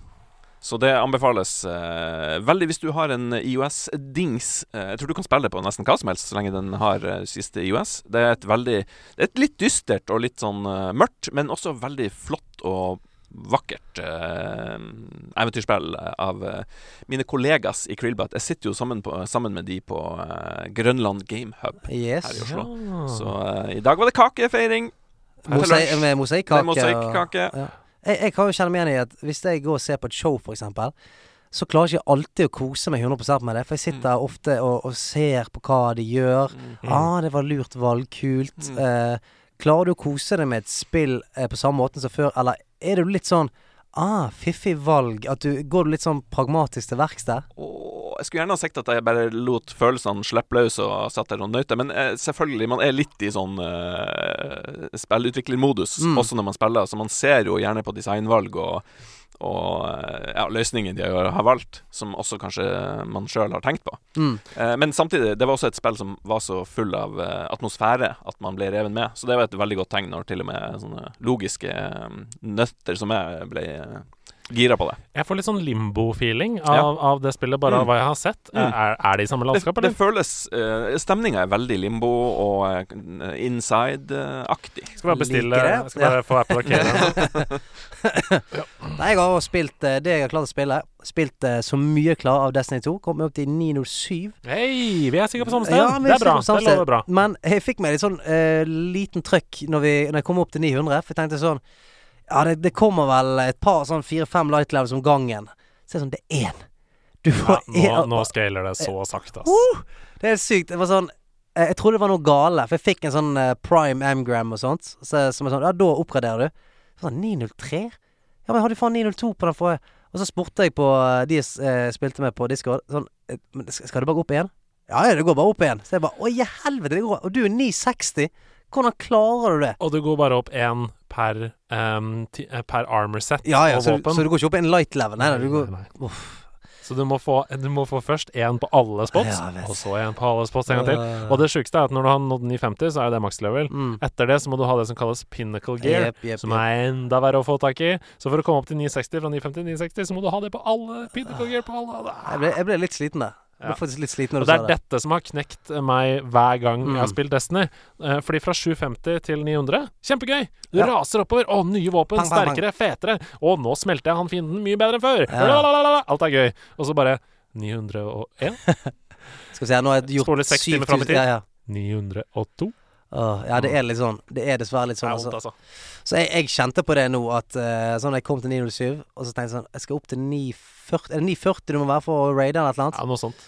Så det anbefales eh, veldig hvis du har en IOS-dings. Eh, jeg tror du kan spille det på nesten hva som helst så lenge den har eh, siste IOS. Det er et veldig Det er et litt dystert og litt sånn eh, mørkt, men også veldig flott og vakkert eh, eventyrspill av eh, mine kollegas i Krillbat. Jeg sitter jo sammen, på, sammen med de på eh, Grønland Game Hub Yes. her i Oslo. Ja. Så eh, i dag var det kakefeiring. Mosei med mosaikkake. Mosaikkake. Ja. Jeg, jeg kan jo kjenne meg igjen i at hvis jeg går og ser på et show, for eksempel, så klarer jeg ikke alltid å kose meg 100 med det. For jeg sitter Mm. ofte og, og ser på hva de gjør. Mm. Ah, det var lurt valg. Kult. Mm. Eh, klarer du å kose deg med et spill eh, på samme måte som før, eller er du litt sånn Ah, fiffig valg. At du Går du litt sånn pragmatisk til verks der? Jeg skulle gjerne ha sagt at jeg bare lot følelsene slippe løs og satt der og nøyte, men eh, selvfølgelig, man er litt i sånn eh, spillutviklermodus Mm. også når man spiller, så man ser jo gjerne på designvalg og, og eh, ja, løsningen de har, har valgt, som også kanskje man sjøl har tenkt på. Mm. Eh, men samtidig, det var også et spill som var så full av eh, atmosfære at man ble reven med. Så det var et veldig godt tegn når til og med sånne logiske eh, nøtter som jeg ble eh, gira på det. Jeg får litt sånn limbo-feeling av, Ja. av det spillet, bare Mm. av hva jeg har sett. Mm. Er, er det i samme landskap, landskap, det eller? føles uh, Stemninga er veldig limbo og uh, inside-aktig. Skal bare bestille. Skal bare få Apple Arcade. Nei, jeg har også spilt uh, det jeg har klart å spille. Spilt uh, så mye klar av Destiny 2. Kom opp til 907. Hei, vi er sikkert på samme sted. Ja, det vi er bra. på Det lover bra. Men jeg fikk meg litt sånn eh, liten trøkk når, vi, når jeg kom opp til 900. For jeg tenkte sånn Ja, det, det kommer vel et par sånn fire-fem light levels om gangen. Så er sånn Det er én. Du får én. en- nå scaler det så sakte, ass. Uh! Det er sykt. Det var sånn eh, Jeg trodde det var noe gale, for jeg fikk en sånn eh, prime M-gram og sånt. Så, som er sånn Ja, da oppgraderer du. Sånn 903? Ja, men jeg hadde faen 902 på den forrige. Og så spurte jeg på eh, de jeg spilte med på Discord sånn Men skal skal det bare gå opp igjen? Ja, ja, det går bare opp igjen. Så jeg bare Å, i helvete, det går Og du er 960. Hvordan klarer du det? Og det går bare opp én per, um, ti, eh, per armor set Ja, ja, og så, våpen. så du går ikke opp en light level? Nei, nei, du går nei, nei. Så du må få, du må få først én på alle spots, Ja, og så én på alle spots en gang til. Og det sjukeste er at når du har nådd 950, så er jo det maks level. Mm. Etter det så må du ha det som kalles pinnacle gear. yep, yep, Som er enda verre å få tak i. Så for å komme opp til 960 fra 950 til 960, så må du ha det på alle. Pinnacle gear på alle. Jeg ble, jeg ble litt sliten der. Jeg ble faktisk litt sliten når du det sa er det. dette som har knekt meg hver gang jeg har Mm. spilt Destiny. Eh, fordi fra 750 til 900 Kjempegøy! Du Ja. raser oppover. Å, nye våpen. Bang, bang, sterkere, sterkere, fetere. Å, nå smelter jeg han fienden mye bedre enn før. Ja. Alt er gøy. Og så bare 901. Skal vi se, nå har jeg gjort Spoler seks timer fram i 7000. Ja, ja. 902. Åh, ja, det er litt sånn. Det er dessverre litt Det sånn. er vondt, Altså. altså. Så jeg, jeg kjente på det nå, at uh, sånn jeg kom til 907, og så tenkte jeg sånn Jeg skal opp til 940 Er det 940 du må være for å raide eller et eller annet? Ja, noe sånt.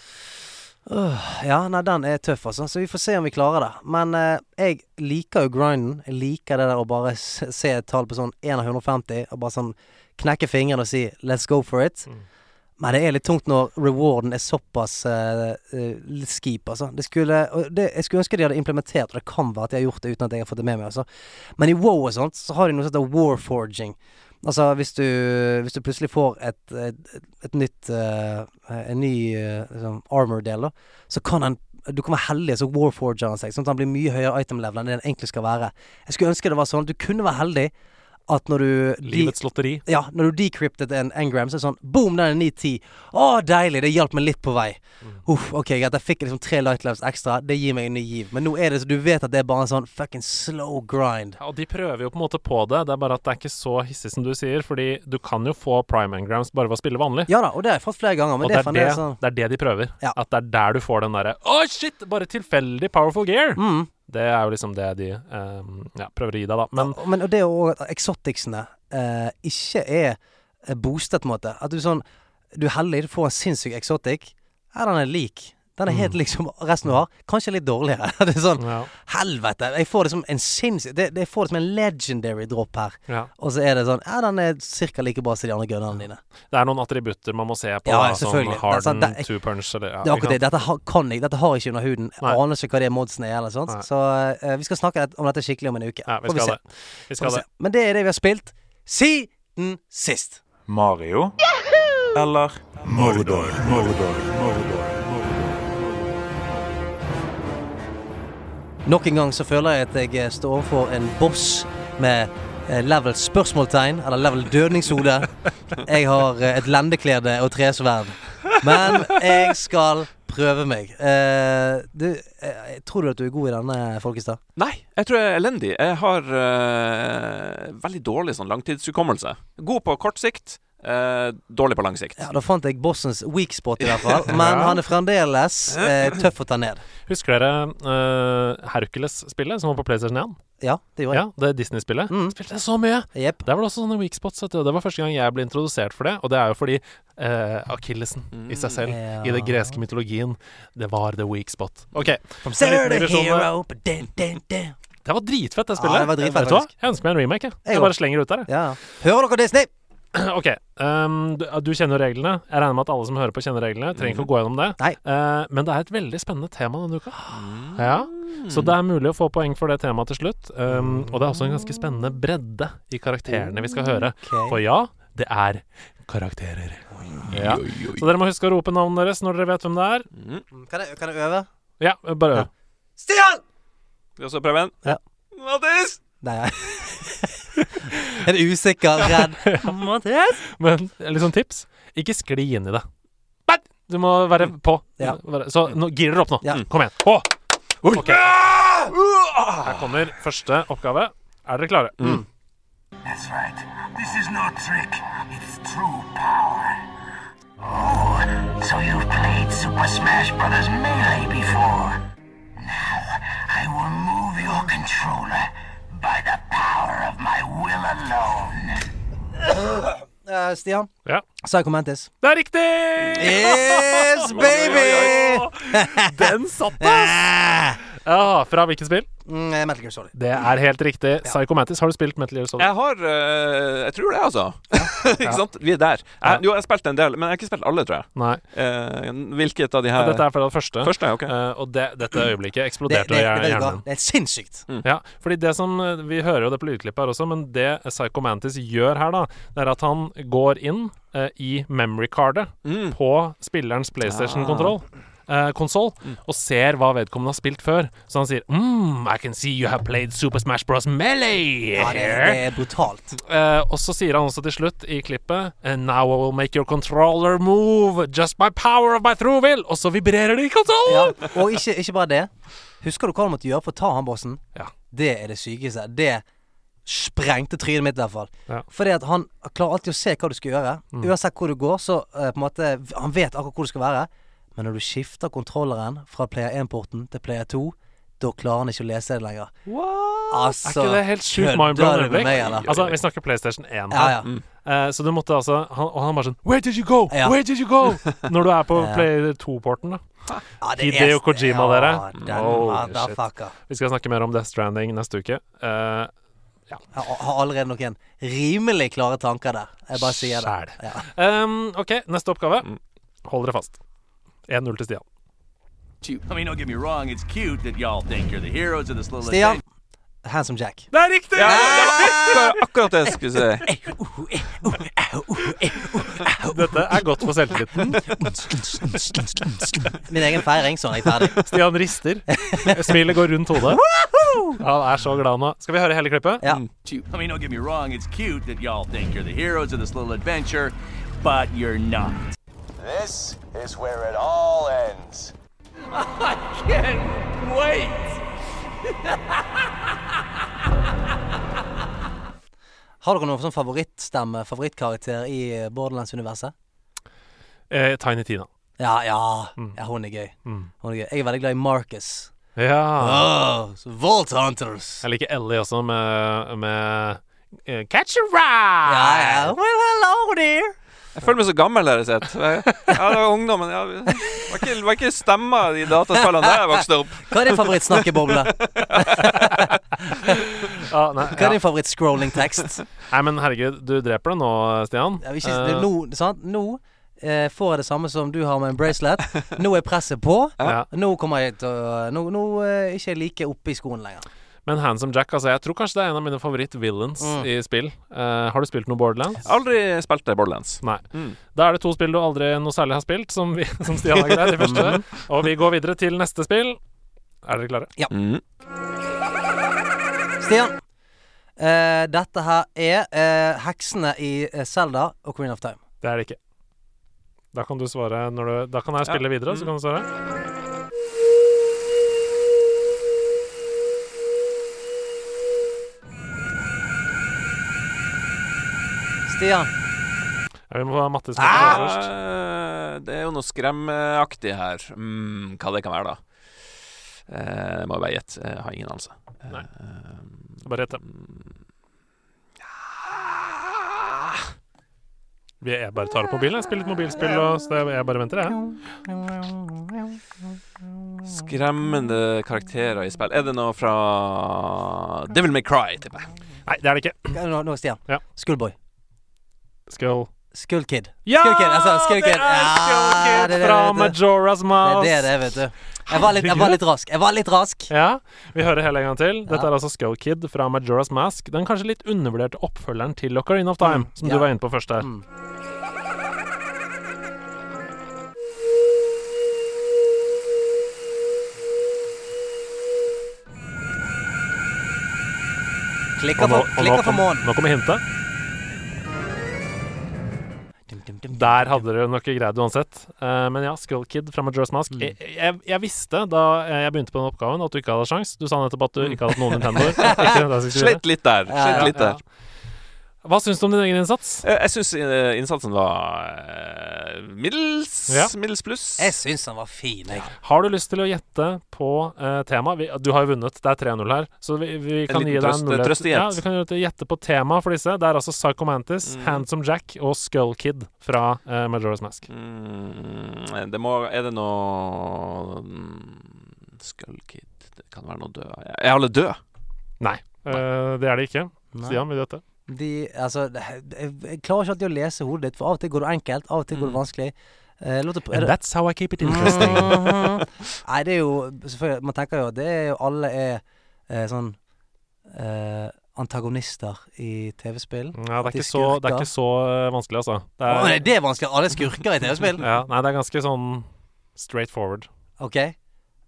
Uh, ja, nei, den er tøff, altså. Så vi får se om vi klarer det. Men uh, jeg liker jo grinden. Jeg liker det der å bare se, se et tall på sånn 1 av 150, og bare sånn knekke fingrene og si 'let's go for it'. Mm. Men det er litt tungt når rewarden er såpass uh, skip, altså. Det skulle, det, jeg skulle ønske de hadde implementert, og det kan være at de har gjort det uten at jeg har fått det med meg, altså. Men i WoW og sånt, så har de noe som heter warforging. Altså, hvis du, hvis du plutselig får et, et, et nytt uh, En ny liksom armor-del, så kan han du kan være heldig, så warforger han seg, sånn at han blir mye høyere item level enn det han egentlig skal være. Jeg skulle ønske det var sånn du kunne være heldig at når du Livets lotteri. Ja, når du decryptet en engram, så er det sånn Boom, den er 9-10. Å, deilig! Det hjalp meg litt på vei. Uff, ok, greit. Jeg fikk liksom tre light levels ekstra. Det gir meg en ny giv. Men nå er det så du vet at det er bare en sånn fucking slow grind. Ja, og de prøver jo på en måte på det, det er bare at det er ikke så hissig som du sier, fordi du kan jo få prime engrams bare ved å spille vanlig. Ja da, og det har jeg fått flere ganger, men og det er det, sånn det er det de prøver. Ja. At det er der du får den derre Å, shit! Bare tilfeldig powerful gear! mm. Det er jo liksom det de ehm, ja, prøver å gi deg, da. Men ja, men og det òg at eksotiksene eh, ikke er eh, boostet, på en måte. At du sånn Du er du får en sinnssyk eksotikk. Ja, den er lik. Den er helt liksom resten du har. Kanskje litt dårligere. det er sånn ja, Helvete! Jeg får det som en det, Jeg får det som en legendary drop her. ja. Og så er det sånn Ja, den er ca. like bra som de andre gunnerne dine. Det er noen attributter man må se på, Ja, da, som selvfølgelig. Er harden, sant, det two punch eller ja, Det er akkurat det. Dette har, kan jeg. Dette har jeg ikke under huden. Nei. Aner ikke hva det modsene er, eller sånt. Nei. Så uh, vi skal snakke om dette skikkelig om en uke. Ja, vi skal vi det. Vi skal vi det. Men det er det vi har spilt siden sist. Mario Yahoo! eller Mordor? Mordor, Mordor, Nok en gang så føler jeg at jeg står overfor en boss med eh, level spørsmålstegn, eller level dødningshode. Jeg har eh, et lendeklede og tresverd. Men jeg skal prøve meg. Uh, du, uh, tror du at du er god i denne, Folkestad? Nei, jeg tror jeg er elendig. Jeg har uh, veldig dårlig sånn langtidshukommelse. God på kort sikt, eh, dårlig på lang sikt. Ja, Da fant jeg bossens weak spot, i hvert fall. Men han er fremdeles eh, tøff å ta ned. Husker dere eh, Hercules-spillet som var på PlayStation 1? Ja, det gjorde jeg. Ja, det Disney-spillet. Mm. Spilte jeg så mye! Yep. Der var det også sånne weak spots. vet du, Det var første gang jeg ble introdusert for det. Og det er jo fordi eh, akillesen i seg selv, Ja. i den greske mytologien, det var the weak spot. OK. The hero dun, dun, dun. Det var dritfett, det spillet. Ja, det var dritfett. Jeg ønsker meg en remake. Jeg, Jeg bare slenger det ut der. jeg. Ja. Hører dere Disney? OK. Um, du, du kjenner jo reglene. Jeg regner med at alle som hører på, kjenner reglene. Trenger ikke å gå gjennom det. Nei. Eh, men det er et veldig spennende tema denne uka. Mm. Ja. Så det er mulig å få poeng for det temaet til slutt. Um, og det er også en ganske spennende bredde i karakterene vi skal høre. Okay. For ja, det er karakterer. Ja. Så dere må huske å rope navnet deres når dere vet hvem det er. Mm. Kan jeg, kan jeg øve? Ja, bare Ja. Stian! Skal vi også prøve en? Ja. Mattis! Nei, jeg Er du usikker, redd? Mathias? Men litt sånn tips. Ikke skli inn i det. Du må være på. Ja. Så nå girer dere opp nå. Ja. Mm, Kom igjen. På! Okay. Her kommer første oppgave. Er dere klare? That's right. This is no trick. It's true power. Oh, so you've played Super Smash Bros. Melee before. Now, I will move your controller by the power of my will alone. Uh, Stian? Ja. Psycho Mantis. Det er riktig! Yes, baby! Den satt, ass! Ah! Ja, fra hvilket spill? Mm, eh, Metal Gear Solid. Det er helt riktig. Psycho Mantis. Har du spilt Metal Gear Solid? Jeg har eh, Jeg tror det, altså. ikke sant? Vi er der. Jeg, jo, jeg har spilt en del, men jeg har ikke spilt alle, tror jeg. Nei. Eh, hvilket av de her her Dette er fra det første. Første, ok. Eh, og det, dette øyeblikket eksploderte det, det, det, det hjernen min. det er sinnssykt. Ja, fordi det som eh, Vi hører jo det på lydklippet her også, men det Psycho Mantis gjør her, da, det er at han går inn eh, i memory-cardet Mm. på spillerens PlayStation-kontroll. Eh, konsoll, Mm. og ser hva vedkommende har spilt før. Så han sier mm, I can see you have played Super Smash Bros. Melee Ja, det, det er brutalt. Uh, og så sier han også til slutt i klippet And now I will make your controller move Just by power of my true will Og så vibrerer det i Ja. Og ikke, ikke bare det. Husker du hva du måtte gjøre for å ta han bossen? Ja. Det er det sykeste. Det sprengte trynet mitt, i hvert fall. Ja. Mm. Fordi at han klarer alltid å se hva du skal gjøre. Uansett hvor du går, så uh, på en måte Han vet akkurat hvor du skal være. Men når du skifter kontrolleren fra player 1-porten til player 2, da klarer han ikke å lese det lenger. Altså, Er ikke det helt sjukt mindblowing? Altså, vi snakker PlayStation 1 Ja, ja. Mm. Uh, Så du måtte altså han, Og han bare sånn Where did you go? Ja. Where did you go? Når du er på Ja. Play 2-porten da Ja, det er- Hideo Kojima, ja, dere. Oh. Vi skal snakke mer om Death Stranding neste uke Eh, Jeg har allerede noen rimelig klare tanker der. Jeg bare sier det. Ja. um, Ok, neste oppgave Hold dere fast 1-0 til Stian I mean, don't get me wrong, it's cute that y'all think you're the heroes of this little Stian, Handsome Jack. Det er riktig! Ja, det var akkurat, akkurat det jeg skulle si. Dette er godt for selvtilliten. Min egen feiring, så er jeg ferdig. Stian rister. Smilet går rundt hodet. Han er så glad nå. Skal vi høre hele klippet? Ja. I mean, don't get me wrong, it's cute that y'all think you're the heroes of this little adventure, but you're not. This is where it all ends. I can't wait! Har dere noen sånn favorittstemme, favorittkarakter i Borderlands-universet? Eh, Tiny Tina. Ja, ja. ja. Hun er gøy. Mm. Hun er gøy. Jeg er veldig glad i Marcus. Ja. Oh, Vault Hunters. Jeg liker Ellie også, med, med uh, Catch a ride! Ja, ja. Well, hello there. Jeg føler meg så gammel der jeg sitter. Jeg- Ja, det var ungdommen. Ja. Det var ikke, var ikke stemma i dataspillene da jeg vokste opp. Hva er din favorittsnakkeboble? Ja, nei, Hva er ja. din favoritt-scrolling-tekst? nei, men herregud, du dreper det nå, Stian. Ja, ikke, Eh, det, nå, sant? nå eh, får jeg det samme som du har med en bracelet. Nå er presset på. ja. Nå kommer jeg til å Nå, nå er jeg ikke like oppe i skoen lenger. Men Handsome Jack, altså, jeg tror kanskje det er en av mine favoritt-villains Mm. i spill. Uh, har du spilt noe Borderlands? Aldri spilt det Borderlands. Nei. Mm. Da er det to spill du aldri noe særlig har spilt, som, vi, som Stian har greid, de første. Og vi går videre til neste spill. Er dere klare? Mm. Stian. Uh, dette her er uh, heksene i Selda Zelda og Queen of Time. Det er det ikke. Da kan du svare når du Da kan jeg spille Ja. videre, så kan du svare. Stian. Ja, vi må ha Mattis med ah! først. Eh, det er jo noe skremmeaktig her. Mm, hva det kan være, da. Eh, må jeg bare gjette. Jeg har ingen anelse. Eh, Bare gjett, ja. Vi- Jeg bare tar opp mobilen. Jeg spiller litt mobilspill, og så jeg bare venter, jeg. Skremmende karakterer i spill. Er det noe fra Devil May Cry, tipper jeg. Nei, det er det ikke. Nå, Stian. Ja. Skullboy. Skull. Skull Kid. Ja! Skull Kid, altså, Skull Kid. det er Skull Kid det det, fra Majora's. Majora's Det er det, vet du. Jeg var litt, jeg var litt rask. Jeg var litt rask. Ja, vi hører hele en gang til. Dette Ja. er altså Skull Kid fra Majora's Mask. Den kanskje litt undervurderte oppfølgeren til Locarine of Time, som ja. du var inne på først her. Mm. Klikker for, klikker for månen. nå kommer hintet. Der hadde dere nok greid uansett. Uh, men ja, Skull Kid fra Majora's Mask. Mm. Jeg, jeg, jeg visste da jeg begynte på den oppgaven, at du ikke hadde sjans. Du sa nettopp at du ikke hadde hatt noen Nintendoer. Slett litt der. Slett litt der. Ja, ja. Hva syns du om din egen innsats? Eh, Jeg syns innsatsen var eh, middels, Ja. middels pluss. Jeg syns den var fin, jeg. Har du lyst til å gjette på uh, temaet? Du har jo vunnet, det er 3-0 her. Så vi, vi kan gi deg en mulighet. Ja, vi kan gjette på temaet for disse. Det er altså Psycho Mantis, Mm. Handsome Jack og Skull Kid fra uh, Majora's Mask. Mm, det må Er det noe mm, Skull Kid Det kan være noe død Er alle døde? Nei, uh, det er det ikke. Stian, vil du gjette? De, altså, jeg, klarer ikke alltid å lese hodet ditt, for av og til går det enkelt, av og til går det Mm. vanskelig. Eh, låt er And that's how I keep it interesting. Nei, det er jo Selvfølgelig, man tenker jo at det er jo alle er eh, sånn eh, antagonister i TV-spill. Ja, det de er ikke så, det er ikke så eh, vanskelig, altså. Det er, oh, det er vanskelig. Alle er skurker i TV-spill? ja, nei, det er ganske sånn straight forward. OK.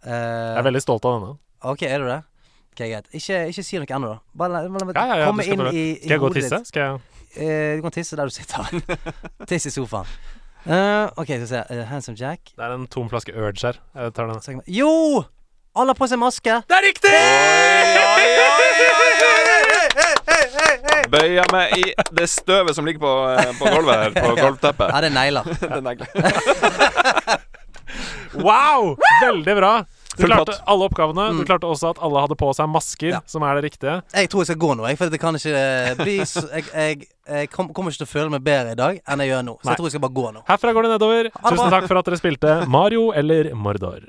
Uh, Jeg er veldig stolt av denne. OK, er du det? Ok, Greit. Ikke, ikke si noe ennå, da. Bare la, la, la Ja, ja, ja, komme inn i, i Skal jeg gå og tisse? Skal jeg Eh, du kan tisse der du sitter. Tiss i sofaen. Eh, OK, skal vi se. Eh, Handsome Jack. Det er en tom flaske Urge her. Jeg tar den. Jo! Alle har på seg maske. Det er riktig! Bøyer meg i det støvet som ligger på, eh, på gulvet her, på gulvteppet. Ja, det er negler. Det er negler. Wow! Veldig bra. Du klarte alle oppgavene. Du Mm. klarte også at alle hadde på seg masker, Ja. som er det riktige. Jeg tror jeg skal gå nå, jeg, for det kan ikke eh, bli Jeg, jeg, jeg kom, kommer ikke til å føle meg bedre i dag enn jeg gjør nå. Så Nei. jeg tror jeg skal bare gå nå. Herfra går det nedover. Tusen takk for at dere spilte Mario eller Mordor.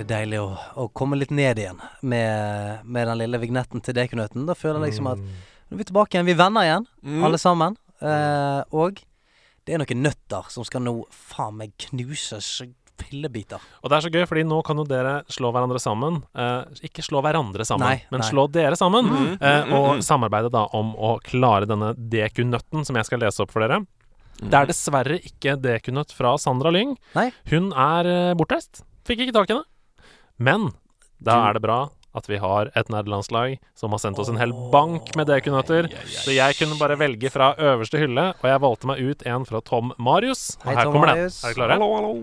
Det er deilig å, å komme litt ned igjen med, med den lille vignetten til Dekunøtten. Da føler jeg liksom at nå er vi tilbake igjen. Vi er venner igjen, Mm. alle sammen. Eh, og det er noen nøtter som skal nå faen meg knuses pillebiter. Og det er så gøy, fordi nå kan jo dere slå hverandre sammen. Eh, ikke slå hverandre sammen, Nei, men nei. slå dere sammen. Mm, eh, mm, og mm. samarbeide da om å klare denne dekunøtten som jeg skal lese opp for dere. Det er dessverre ikke dekunøtt fra Sandra Lyng. Nei. Hun er eh, bortreist. Fikk ikke tak i henne. Men da er det bra at vi har et nerdelandslag som har sendt oss en hel bank med dekunøtter. Så jeg kunne bare velge fra øverste hylle, og jeg valgte meg ut en fra Tom Marius. Og her kommer den. Er dere klare?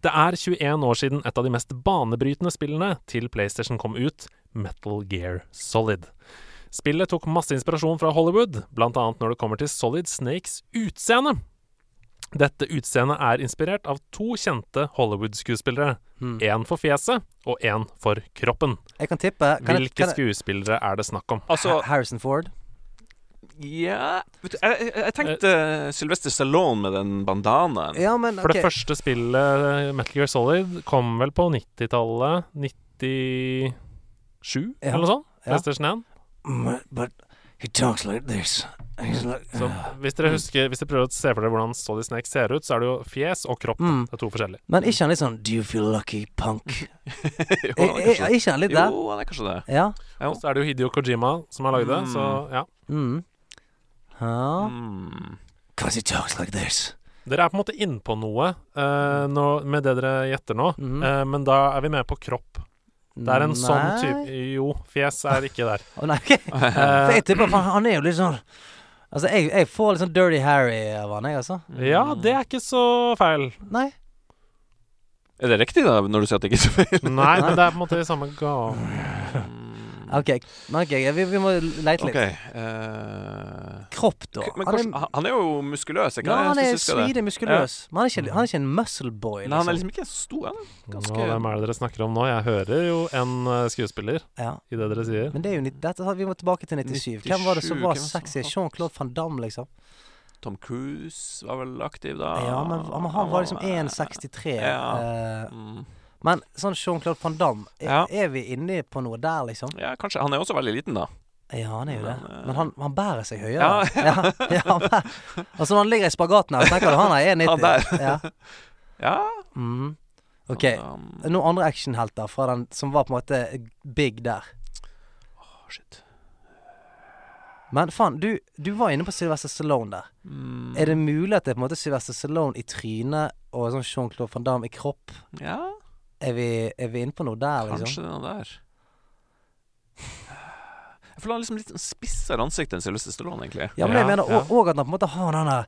Det er 21 år siden et av de mest banebrytende spillene til PlayStation kom ut, Metal Gear Solid. Spillet tok masse inspirasjon fra Hollywood, annet når det kommer til Solid Snakes utseende. Dette utseendet er inspirert av to kjente Hollywood-skuespillere. Én for fjeset og én for kroppen. Jeg kan tippe. Kan jeg, Hvilke kan jeg, skuespillere er det snakk om? Altså, Harrison Ford. ja vet du, jeg, jeg, jeg tenkte Sylvester Stallone med den bandanaen. Ja, men For det første spillet, Metal Gear Solid, kom vel på 90-tallet. 97, Ja. eller noe sånt? Ja. PlayStation 1. But, but he talks like this. Så hvis dere husker Hvis dere prøver å se for dere hvordan Solid Snake ser ut, så er det jo fjes og kropp. da. Mm. Det er to forskjellige. Men ikke han litt sånn Do you feel lucky, punk? jo, Er, han er er, kanskje er ikke han litt der? Jo, han er kanskje det. Ja. Og Så er det jo Hidio Kojima som har lagd det, så ja. Mm. Huh? Mm. Cause he talks like this. Dere er på en måte innpå noe eh, nå, med det dere gjetter nå, Mhm. eh, men da er vi med på kropp. Det er en sånn Nei. type Jo, fjes er ikke der. Å, nei, ok. For jeg tipper han er jo litt sånn Altså, jeg, jeg får litt sånn Dirty Harry av han, jeg, altså. Ja, det er ikke så feil. Nei. Er det riktig, da, når du sier at det ikke er så feil? Nei, men det er på en måte i samme gave. OK, okay vi, vi må leite litt. Okay, uh... Kropp, da. men Han er, han er jo muskuløs, ikke ja, han er jeg svidig muskuløs. Men han er, ikke, han er ikke en muscle boy, Men han er liksom. liksom ikke så stor. Han er ganske Nå, hvem er det dere snakker om nå? Jeg hører jo en eh, skuespiller Ja. i det dere sier. Men det er jo dette, vi må tilbake til 97. Hvem var det som var sexy? Jean-Claude van Damme, liksom. Tom Cruise var vel aktiv da. Ja, men han, han var liksom 1,63. Ja. Uh, Mm. Men sånn Jean-Claude van Damme, er, Ja. er vi inne på noe der, liksom? Ja, kanskje. Han er også veldig liten, da. Ja, han er jo det. Men, eh, Men han, han bærer seg høyere. Ja. ja, han bærer. Altså når han ligger i spagaten her, tenker du han er 1,90. Han der. Ja. Ja. Mm. OK. Um, Noen andre actionhelter fra den som var på en måte big der. oh, shit. Men faen, du, du var inne på Sylvester Stallone der. Mm. Er det mulig at det er på en måte Sylvester Stallone i trynet og sånn Jean-Claude van Damme i kropp? Ja, Er vi, er vi inne på noe der, liksom? kanskje det er noe der. Føler han liksom litt spissere ansikt enn Sylvester Stallone, egentlig. Ja, men jeg mener mener ja. at han på en måte har den der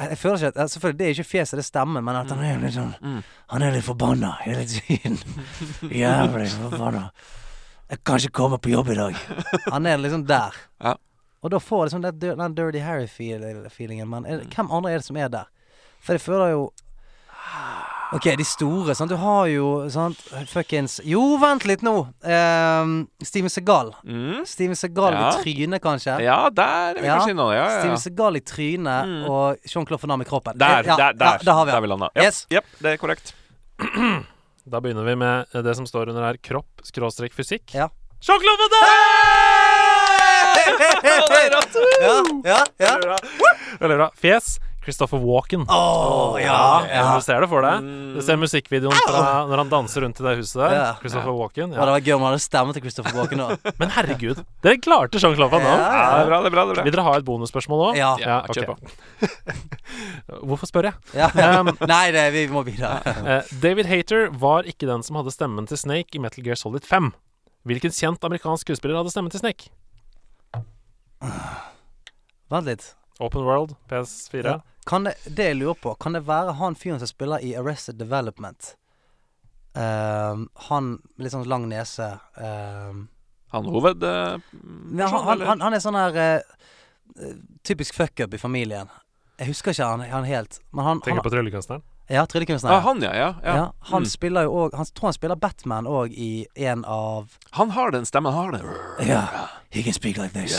jeg føler ikke at Selvfølgelig, det er ikke fjeset, det stemmer, men at han er litt sånn Mm. Han er litt forbanna hele tiden. Jævlig forbanna. Jeg kan ikke komme på jobb i dag. Han er liksom der. Ja. Og da får jeg liksom det, den Dirty Harry-feelingen. Men er, hvem andre er det som er der? For jeg føler jo OK, de store. Sant? Du har jo sant Fuckings Jo, vent litt nå! Um, Steven Segal. Mm. Steven Segal Ja. i trynet, kanskje. Ja, der er vi Ja. kanskje innom. Ja, ja, Steven. Segal i trynet Mm. og Jean-Claude Van Damme i kroppen. Der, ja, der, der, Ja, der har vi der vi landa. Yep. Yes. Yep, det er korrekt. Da begynner vi med det som står under her kropp skråstrek fysikk. Ja. Jean-Claude Van Damme! Ja, ja, ja. Veldig bra. Fjes. Christopher Walken. Oh, ja, Ja, ja. Du ser det for deg. Mm. Du ser musikkvideoen fra når han danser rundt i det huset der. Ja. Christopher Walken. Ja. det var gøy om han hadde stemmen til Christopher Walken òg. Men herregud, dere klarte Jean-Claude Van Damme. Ja, det er bra, det er bra. det er bra Vil dere ha et bonusspørsmål òg? Ja. Ja, ok. kjør på. Hvorfor spør jeg? Ja. Um, Nei, det, vi må videre. Eh, David Hater var ikke den som hadde stemmen til Snake i Metal Gear Solid 5. Hvilken kjent amerikansk skuespiller hadde stemmen til Snake? Vent litt. Open World, PS4. Ja. Kan det, det jeg lurer på, kan det være han fyren som spiller i Arrested Development? Uh, han med litt sånn lang nese. uh, Han hoved... Uh, ja, han, han, han, han er sånn her eh, Typisk fuck-up i familien. Jeg husker ikke han, han helt. Men han, Tenker han på tryllekunstneren. Ja, tryllekunstneren. Ah, han, ja. ja, ja. Ja, han Mm. spiller jo òg Han tror han spiller Batman òg i en av Han har den stemmen, han har den. Ja. He can speak like this.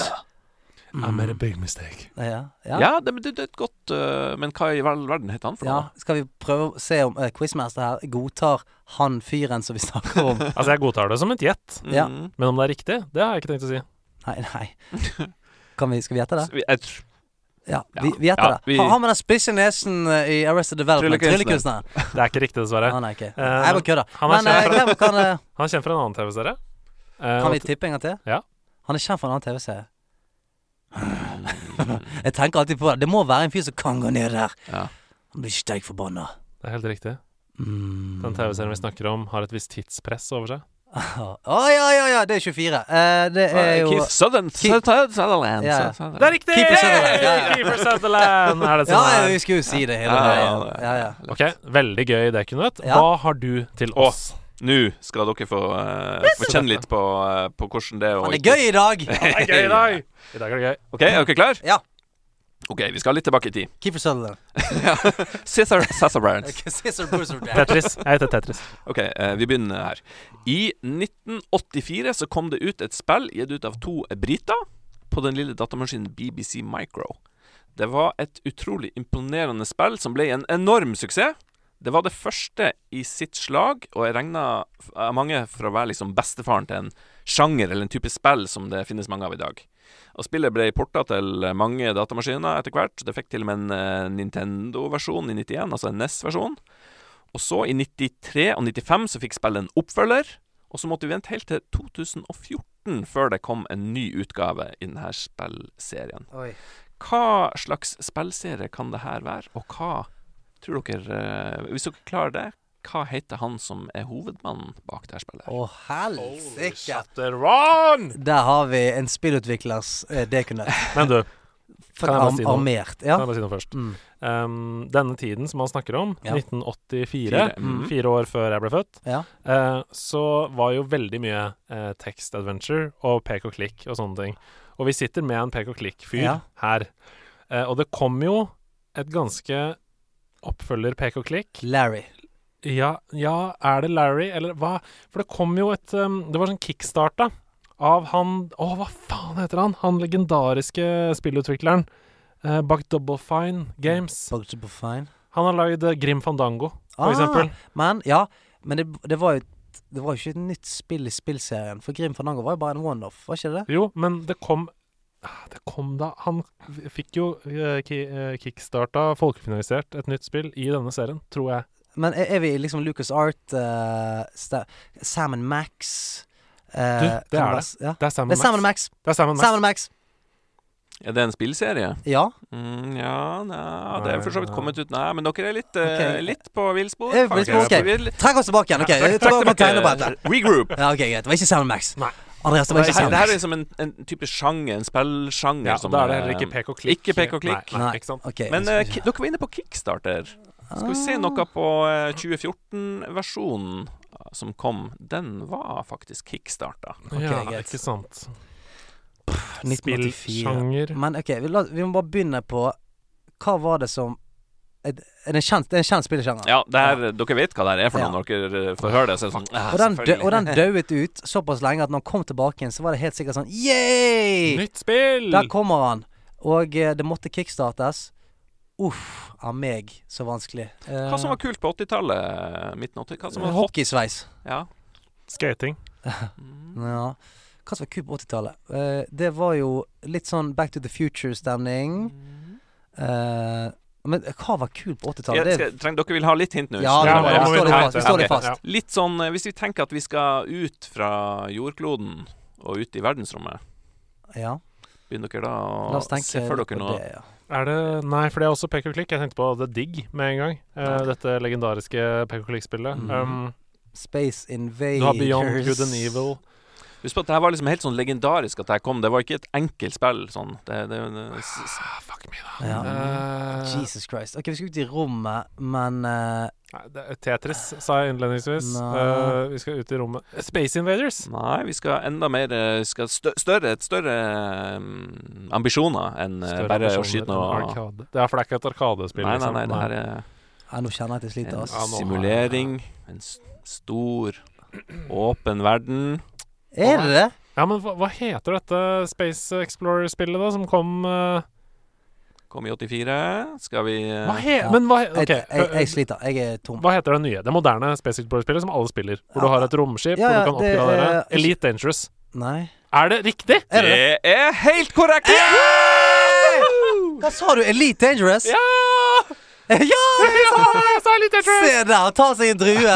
I made a big mistake. Ja. ja. Ja, det, det, det er et godt uh, Men hva i verden heter han for Ja, noe? Skal vi prøve å se om uh, quizmaster her godtar han fyren som vi snakker om? Altså, jeg godtar det som et gjett, Ja. Mm. men om det er riktig, det har jeg ikke tenkt å si. Nei, nei. Kan vi, skal vi gjette det? Vi- Jeg Ja, vi, vi gjetter Ja, det. Han har med den spisse nesen eh, i Arrested Development. Tryllekunstneren. Det er ikke riktig, dessverre. Han er ikke Uh, Jeg bare kødder. han Men kjent hvem kan Han kjent fra en annen TV-serie. Kan vi tippe en gang til? Ja. Han er kjent fra en annen TV-serie. Jeg tenker alltid på det. Det må være en fyr som kan gå ned der. Ja. Han blir steik forbanna. Det er helt riktig. Mm. Den TV-serien vi snakker om, har et visst tidspress over seg. Å ja, ja, ja, det er 24. Uh, det er jo Keith Southern, Keith- Sutherland, Sutherland, Ja. Sutherland. Det er riktig! Keeper Sutherland, ja, ja. Keeper Sutherland er det Ja, ja, vi skulle jo si det hele Ja, ja, veien. ja. Ja, ja. Ok, veldig gøy det, Knut. Hva har du til oss? Nå skal dere få, uh, få kjenne litt på, uh, på hvordan det er å Han er gøy i dag! Han er gøy i dag! I dag er det gøy. OK, er dere klar? Ja. OK, vi skal litt tilbake i tid. Keeper Sutherland. Cæsar. Caesar Tetris. Jeg heter Tetris. OK, uh, vi begynner her. I 1984 så kom det ut et spill gitt ut av to briter på den lille datamaskinen BBC Micro. Det var et utrolig imponerende spill som ble en enorm suksess. Det var det første i sitt slag, og jeg regna mange for å være liksom bestefaren til en sjanger eller en type spill som det finnes mange av i dag. Og Spillet ble porta til mange datamaskiner etter hvert. Det fikk til og med en eh, Nintendo-versjon i 91, altså en NES-versjon. Og så, i 93 og 95, så fikk spillet en oppfølger. Og så måtte vi vente helt til 2014 før det kom en ny utgave i denne spillserien. Oi. Hva slags spillserie kan det her være, og hva tror dere eh, Hvis dere klarer det, hva heter han som er hovedmannen bak det her spillet? Å, helsike! Shatteron! Der har vi en spillutviklers eh, dekunett. Men du, Kan jeg bare si noe? armert. kan jeg bare si noe først? Mm. Um, denne tiden som han snakker om, Ja. 1984, Fire. Mhm. fire år før jeg ble født, Ja. uh, så var jo veldig mye uh, tekst-adventure og pek og klikk og sånne ting. Og vi sitter med en pek og klikk-fyr Ja. her. Uh, og det kom jo et ganske oppfølger pek og klikk. Larry. Ja, ja, er det Larry, eller hva? For det kom jo et um, Det var sånn kickstarta av han Å, hva faen heter han? Han legendariske spillutvikleren uh, bak Double Fine Games. Bugtable Fine. Han har lagd eh, Grim Fandango, for Ah, eksempel. Men, ja. Men det, det var jo Det var jo ikke et nytt spill i spillserien. For Grim Fandango var jo bare en one-off, var ikke det? Jo, men det kom Det kom da Han fikk jo eh, eh, kickstarta, folkefinansiert, et nytt spill i denne serien, tror jeg. Men er, vi liksom Lucas Art, uh, Sam Max uh, Du, det er det. Ja. Det er Sam Max. Max. Det er Sam Max. Sam Max. Er det en spillserie? Ja. Mm, ja, nei, det er for så vidt kommet ut Nei, men dere er litt, okay. Ok. litt på villspor. Okay. vi på villspor? faktisk. Ok. Vi litt- Trekk oss tilbake igjen. Ok, Trekk- tilbake. Regroup. Ja, ok, greit. Det var ikke Sam Max. Nei. Andreas, det var ikke sant. Det her er liksom en, en type sjanger, en spillsjanger Ja, som da er det heller eh, ikke pek og klikk. Ikke pek og klikk. Nei, nei, ikke sant? Okay, Men eh, se. dere var inne på Kickstarter. Skal vi se noe på eh, 2014-versjonen som kom? Den var faktisk kickstarta. ja, get. ikke sant. 1984. Spillsjanger. Men ok, vi, la, vi må bare begynne på Hva var det som en kjent, det er en kjent spillesjanger? Ja, det her, dere vet hva det her er for Ja. noe når dere eh, får høre det. Så er det sånn Og den, dø, og den døde ut såpass lenge at når han kom tilbake igjen, så var det helt sikkert sånn Yay! Nytt spill! Der kommer han. Og eh, det måtte kickstartes. Uff av meg, så vanskelig. Eh, Hva som var kult på 80-tallet? Midten 80 Hva som var? Hockeysveis. Ja. Skating. Ja. Hva som var kult på 80-tallet? Eh, det var jo litt sånn Back to the Future-stemning. Eh, men hva var kult på 80-tallet? Ja, skal, dere vil ha litt hint nå? Ja, ja, vi ja, står litt fast. Vi står litt fast. Ja. Litt sånn eh, Hvis vi tenker at vi skal ut fra jordkloden og ut i verdensrommet, Ja. begynner dere da å se for dere noe? det, ja. Er det Nei, for det er også pek og klikk. Jeg tenkte på The Dig med en gang. Uh, dette legendariske pek og klikk-spillet. Mhm. Um, Space Invaders. du har Beyond Good and Evil. Husk på at det her var liksom helt sånn legendarisk at det her kom. Det var ikke et enkelt spill. Sånn. Det, det, det, Ah, fuck me, da. Ja. Uh, Jesus Christ. Ok, vi skal ut i rommet, men er Tetris, sa jeg innledningsvis. Eh, vi skal ut i rommet. Space Invaders! Nei, vi skal enda mer skal stø større, et større um, ambisjoner enn Større bare å skyte noe Arkade. Det er for det er ikke et arkadespill, Nei, nei, liksom. nei, det her er ja, Nå kjenner jeg at jeg sliter, en simulering. En stor, åpen verden. Er det det? Ja, men hva, hva heter dette Space Explorer-spillet, da, som kom uh... Kom i 84. Skal vi uh... Hva he Ja. Men hva he Jeg, jeg, jeg sliter. Jeg er tom. hva heter det nye? Det moderne Space Explorer-spillet som alle spiller? Hvor du har et romskip, Ja, ja, hvor du kan det oppgradere er- Elite Dangerous. Nei. Er det riktig? Er det det? Er helt korrekt! Hva sa du? Elite Dangerous? Ja! ja! Se der! Han tar seg en drue.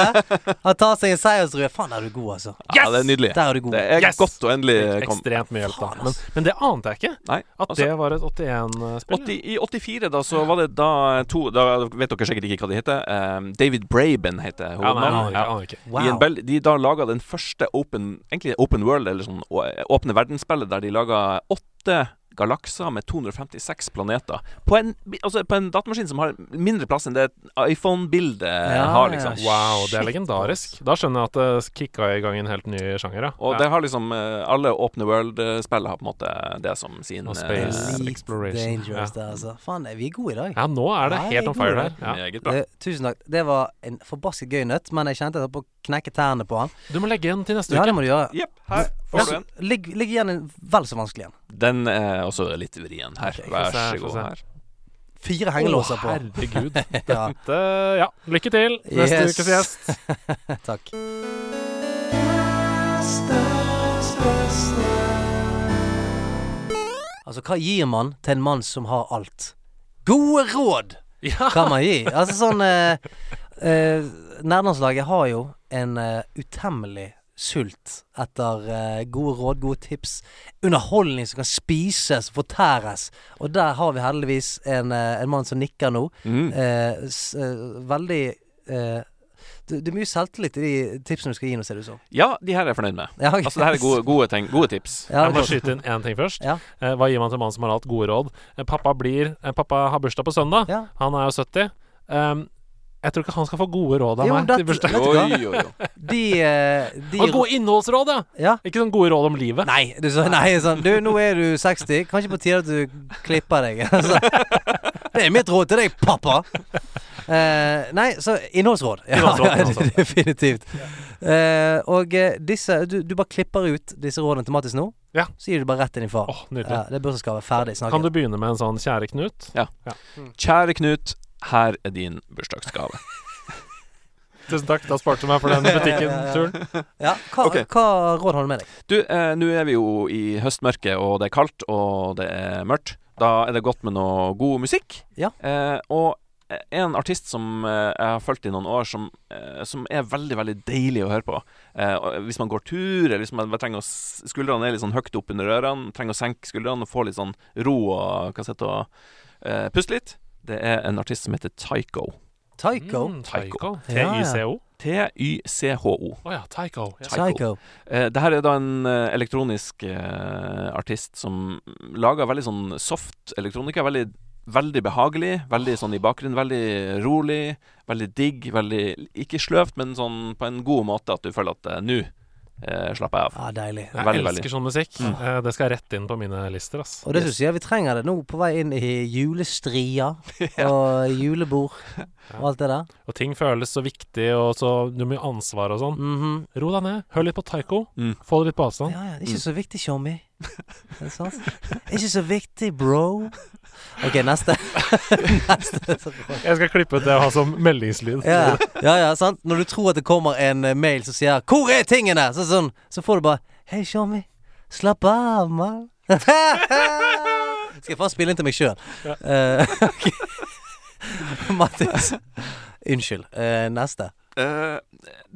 Han tar seg en seiersdrue. Faen, der er du god, altså. Ja, det er nydelig. Der er du god. Det er Yes! godt å endelig komme Ekstremt mye hjelp, da. Men, men det ante jeg ikke. Nei, At altså, det var et 81-spill. I 84 da så var det da to Da vet dere sikkert ikke hva de heter. Um, David Braben heter Ja, nei, hovedmannen. ikke, jeg aner ikke. Wow. Bel de da laga den første open Egentlig open world, eller sånn åpne verdensspillet, der de laga åtte galakser med 256 planeter. På en, altså på en datamaskin som har mindre plass enn det iPhone-bildet Ja, har, ja, liksom. Wow, det er legendarisk. Da skjønner jeg at det kicka i gang en helt ny sjanger, ja. Og ja. det har liksom eh, Alle Open World-spill har på en måte det som sin Og eh, Space. uh, Exploration. Dangerous der, altså. Faen, er vi gode i dag? ja, nå er det Nei, helt on fire der. Ja. Meget bra. Eh, tusen takk. Det var en forbasket gøy nøtt, men jeg kjente jeg holdt på å knekke tærne på han. Du må legge igjen til neste Ja, det må du gjøre. Yep. her får du en. Ligg, ligg igjen en vel så vanskelig en. Den er også litt vrien her. Okay, Vær så god her. Fire hengelåser på. herregud. Dette ja, lykke til neste Yes. ukes gjest. takk. Altså, hva gir man til en mann som har alt? Gode råd Ja. kan man gi. Altså sånn eh, eh, Nærlandslaget har jo en uh, utemmelig sult etter uh, gode råd, gode tips. Underholdning som kan spises, fortæres. Og der har vi heldigvis en, uh, en mann som nikker nå. Mm. Uh, s, eh, veldig eh, det, det er mye selvtillit i de tipsene du skal gi nå, ser det ut som. Ja, de her er jeg fornøyd med. Ja, okay. Altså, det her er gode, gode, ting, gode tips. Ja, Jeg må skyte inn én ting først. Ja. Eh, hva gir man til en mann som har hatt gode råd? Eh, pappa, blir, eh, pappa har bursdag på søndag. Ja. Han er jo 70. Um, jeg tror ikke han skal få gode råd av Jo, meg dette- til? Oi, oi, oi. De, eh, de Og gode innholdsråd, ja! Ja. Ikke sånn gode råd om livet. Nei, du, så, nei sånn, du, nå er du 60. Kanskje på tide at du klipper deg. Altså, det er mitt råd til deg, pappa. Uh, nei, så innholdsråd. Ja, Innholdsråd, innholdsråd. definitivt. Uh, og eh, disse du, du bare klipper ut disse rådene tematisk nå. Ja. Så gir du bare rett inn i far. Oh, nydelig. Ja, det er bursdagsgave. Ferdig Kan du begynne med en sånn kjære Knut? Kjære Knut, her er din bursdagsgave. Tusen takk, da sparte du meg for den butikken-turen. Ja, hva, okay. hva råd har du med deg? Du, eh, nå er vi jo i høstmørket, og det er kaldt, og det er mørkt. Da er det godt med noe god musikk. Ja. Eh, og en artist som eh, jeg har fulgt i noen år, som, eh, som er veldig veldig deilig å høre på. Eh, og hvis man går tur, eller hvis man trenger å skuldrene er litt sånn høyt opp under ørene, trenger å senke skuldrene og få litt sånn ro og og eh, puste litt, det er en artist som heter Tycho. Tycho. Mm, Tycho. T-Y-C-O. T-y-c-h-o. Å ja, Tycho. Ja. Tycho. Eh, det her er da en eh, elektronisk eh, artist som lager veldig sånn soft elektronika. Veldig, veldig behagelig. Veldig sånn i bakgrunnen. Veldig rolig. Veldig digg. Veldig Ikke sløvt, men sånn på en god måte at du føler at eh, nå eh, slapper jeg av. Ja, deilig. Jeg Veldig, elsker veldig. sånn musikk. Mm. Eh, det skal rett inn på mine lister. ass Og det som jeg vi trenger det nå på vei inn i julestria og julebord og alt det der. Og ting føles så viktig, og så du mye ansvar og sånn. Mhm. Ro deg ned. Hør litt på Taiko, Mm. Få det litt på avstand. Ja, ja, det er ikke så viktig, Tjommi. Er sant? Ikke så viktig, bro. OK, neste. neste. Jeg skal klippe ut det og ha som meldingslyd. Ja, ja, ja, sant. Når du tror at det kommer en eh, mail som sier 'Hvor er tingene?' Så, sånn, så får du bare 'Hei, Tjommi. Slapp av, mann'. Skal jeg faen spille inn til meg sjøl. Mattis. Unnskyld. Uh, neste. Eh,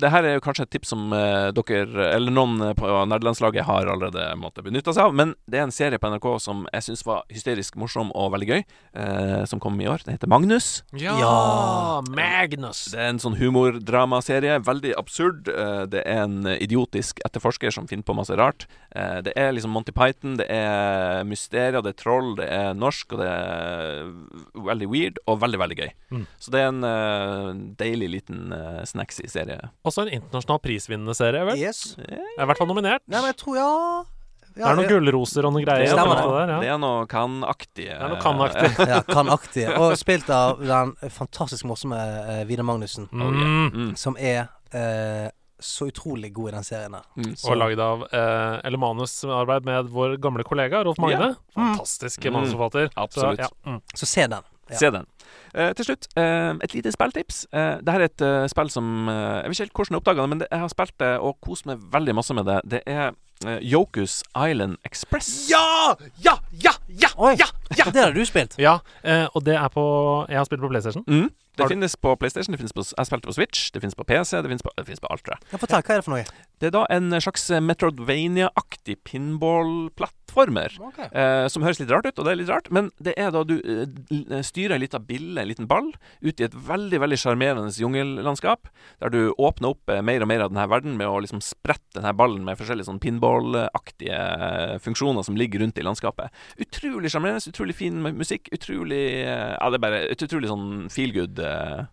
det her er jo kanskje et tips som eh, dere, eller noen eh, på nerdelandslaget, har allerede måttet benytte seg av. Men det er en serie på NRK som jeg syns var hysterisk morsom og veldig gøy, eh, som kom i år. Den heter Magnus. Ja, Ja. Magnus. Det er en sånn humordramaserie. Veldig absurd. Eh, Det er en idiotisk etterforsker som finner på masse rart. Eh, Det er liksom Monty Python, det er mysterier, det er troll, det er norsk, og det er veldig weird og veldig, veldig gøy. Mm. Så det er en eh, deilig liten snacks i snacksy serie. Også en internasjonal prisvinnende serie, vel? Yes. Er I hvert fall nominert. Nei, men jeg tror ja, det er noen gullroser og noen greier. Det stemmer det. Der, Det er noe kan-aktige. Det er noe kan-aktige. Ja, kan-aktige. Og spilt av den fantastisk morsomme uh, Vidar Magnussen. Mm. Mm. Som er uh, så utrolig god i den serien her. Mm. Og lagd av uh, eller manusarbeid med vår gamle kollega Rolf Magne. Yeah. Fantastisk Mm. manusforfatter. Absolutt. Så, ja. mm. Så se den. Ja. Se den. Eh, til slutt, eh, et lite spilltips. Uh, Dette er et eh, spill som eh, Jeg vet ikke helt hvordan jeg oppdaga det, men det, jeg har spilt det og kost meg veldig masse med det. Det er uh, Yokus Island Express. Ja! Ja! Ja! Ja! Oi, Ja! ja! det har du spilt. Ja, eh, og det er på Jeg har spilt på PlayStation. Mm. Det Har du- finnes på PlayStation, det finnes på, jeg spilte på Switch, det finnes på PC, det finnes på, det finnes på alt, tror jeg. Ja, Fortell, hva er det for noe? Det er da en slags Metroidvania-aktig pinball-plattformer. Eh, som høres litt rart ut, og det er litt rart, men det er da du eh, l- styrer ei lita bille, en liten ball, ut i et veldig veldig sjarmerende jungellandskap, der du åpner opp eh, mer og mer av denne verden med å liksom sprette denne ballen med forskjellige sånn pinball-aktige eh, funksjoner som ligger rundt i landskapet. Utrolig sjarmerende, utrolig fin mu- musikk, utrolig eh, Ja, det er bare et utrolig sånn feel good eh,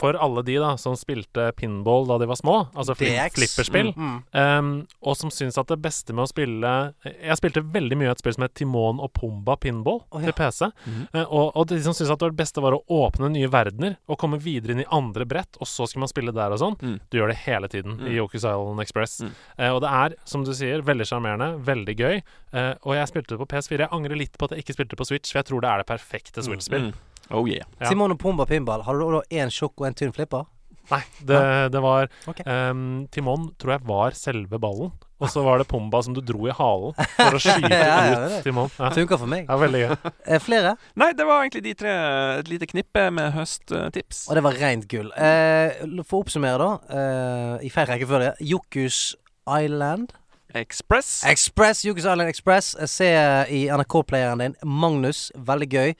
For alle de da som spilte pinball da de var små, altså DX. flipperspill, Mm. Um, og som syns at det beste med å spille Jeg spilte veldig mye et spill som het Timon og Pumba Pinball oh, ja. til PC. Mm. Uh, og, og de som syns at det beste var å åpne nye verdener og komme videre inn i andre brett, og så skal man spille der og sånn. Mm. Du gjør det hele tiden Mm. i Yokus Island Express. Mm. Uh, og det er, som du sier, veldig sjarmerende, veldig gøy. Uh, og jeg spilte det på PS4. Jeg angrer litt på at jeg ikke spilte det på Switch, for jeg tror det er det perfekte Switch-spill. mm. Oh yeah. Ja. Timon og Pumba pinball. Har du da én tjukk og en tynn flipper? Nei, det, det var okay. um, Timon tror jeg var selve ballen, og så var det Pumba som du dro i halen for å skyte Ja, ja, det det. ut Timon. Ja. Funker for meg. Ja, veldig gøy. Eh, flere? Nei, det var egentlig de tre. Et lite knippe med høsttips. Og det var rent gull. Eh, for å oppsummere, da. Eh, I feil rekkefølge. Jokus Island. Express. Express, Jokus Island Express. Jeg ser i NRK-playeren din. Magnus, veldig gøy.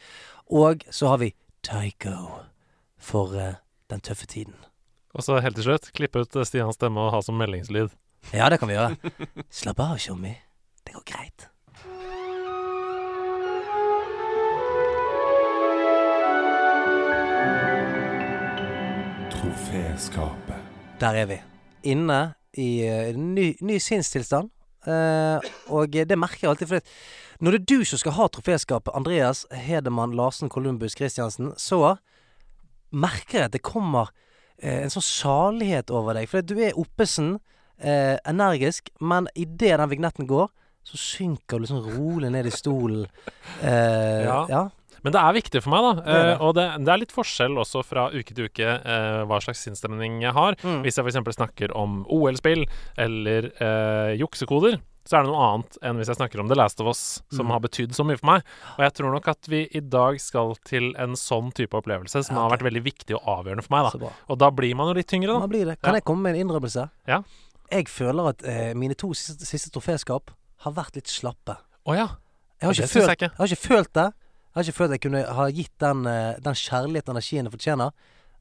Og så har vi Tycho for eh, den tøffe tiden. Og så helt til slutt, klippe ut eh, Stians stemme og ha som meldingslyd. Ja, det kan vi gjøre. Slapp av, tjommi. Det går greit. Troféskapet. Der er vi. Inne i eh, ny, ny sinnstilstand. Eh, og det merker jeg alltid, for når det er du som skal ha troféskapet, Andreas Hedemann Larsen Columbus Christiansen, så merker jeg at det kommer eh, en sånn salighet over deg. For du er oppesen, eh, energisk, men idet den vignetten går, så synker du liksom rolig ned i stolen. Eh, Ja. ja. Men det er viktig for meg, da. Det det. Eh, og det, det er litt forskjell også fra uke til uke eh, hva slags sinnsstemning jeg har. Mm. Hvis jeg f.eks. snakker om OL-spill eller eh, juksekoder, så er det noe annet enn hvis jeg snakker om The Last of Us, som Mm. har betydd så mye for meg. Og jeg tror nok at vi i dag skal til en sånn type opplevelse som Ja, har vært veldig viktig og avgjørende for meg. Da. Og da blir man jo litt tyngre, da. Man blir det? Kan Ja. jeg komme med en innrømmelse? Ja. Jeg føler at mine to siste, siste troféskap har vært litt slappe. Å ja. Jeg har, ikke følt, jeg jeg har ikke følt det. Jeg har ikke følt at jeg kunne ha gitt den, eh, den kjærligheten energien det fortjener.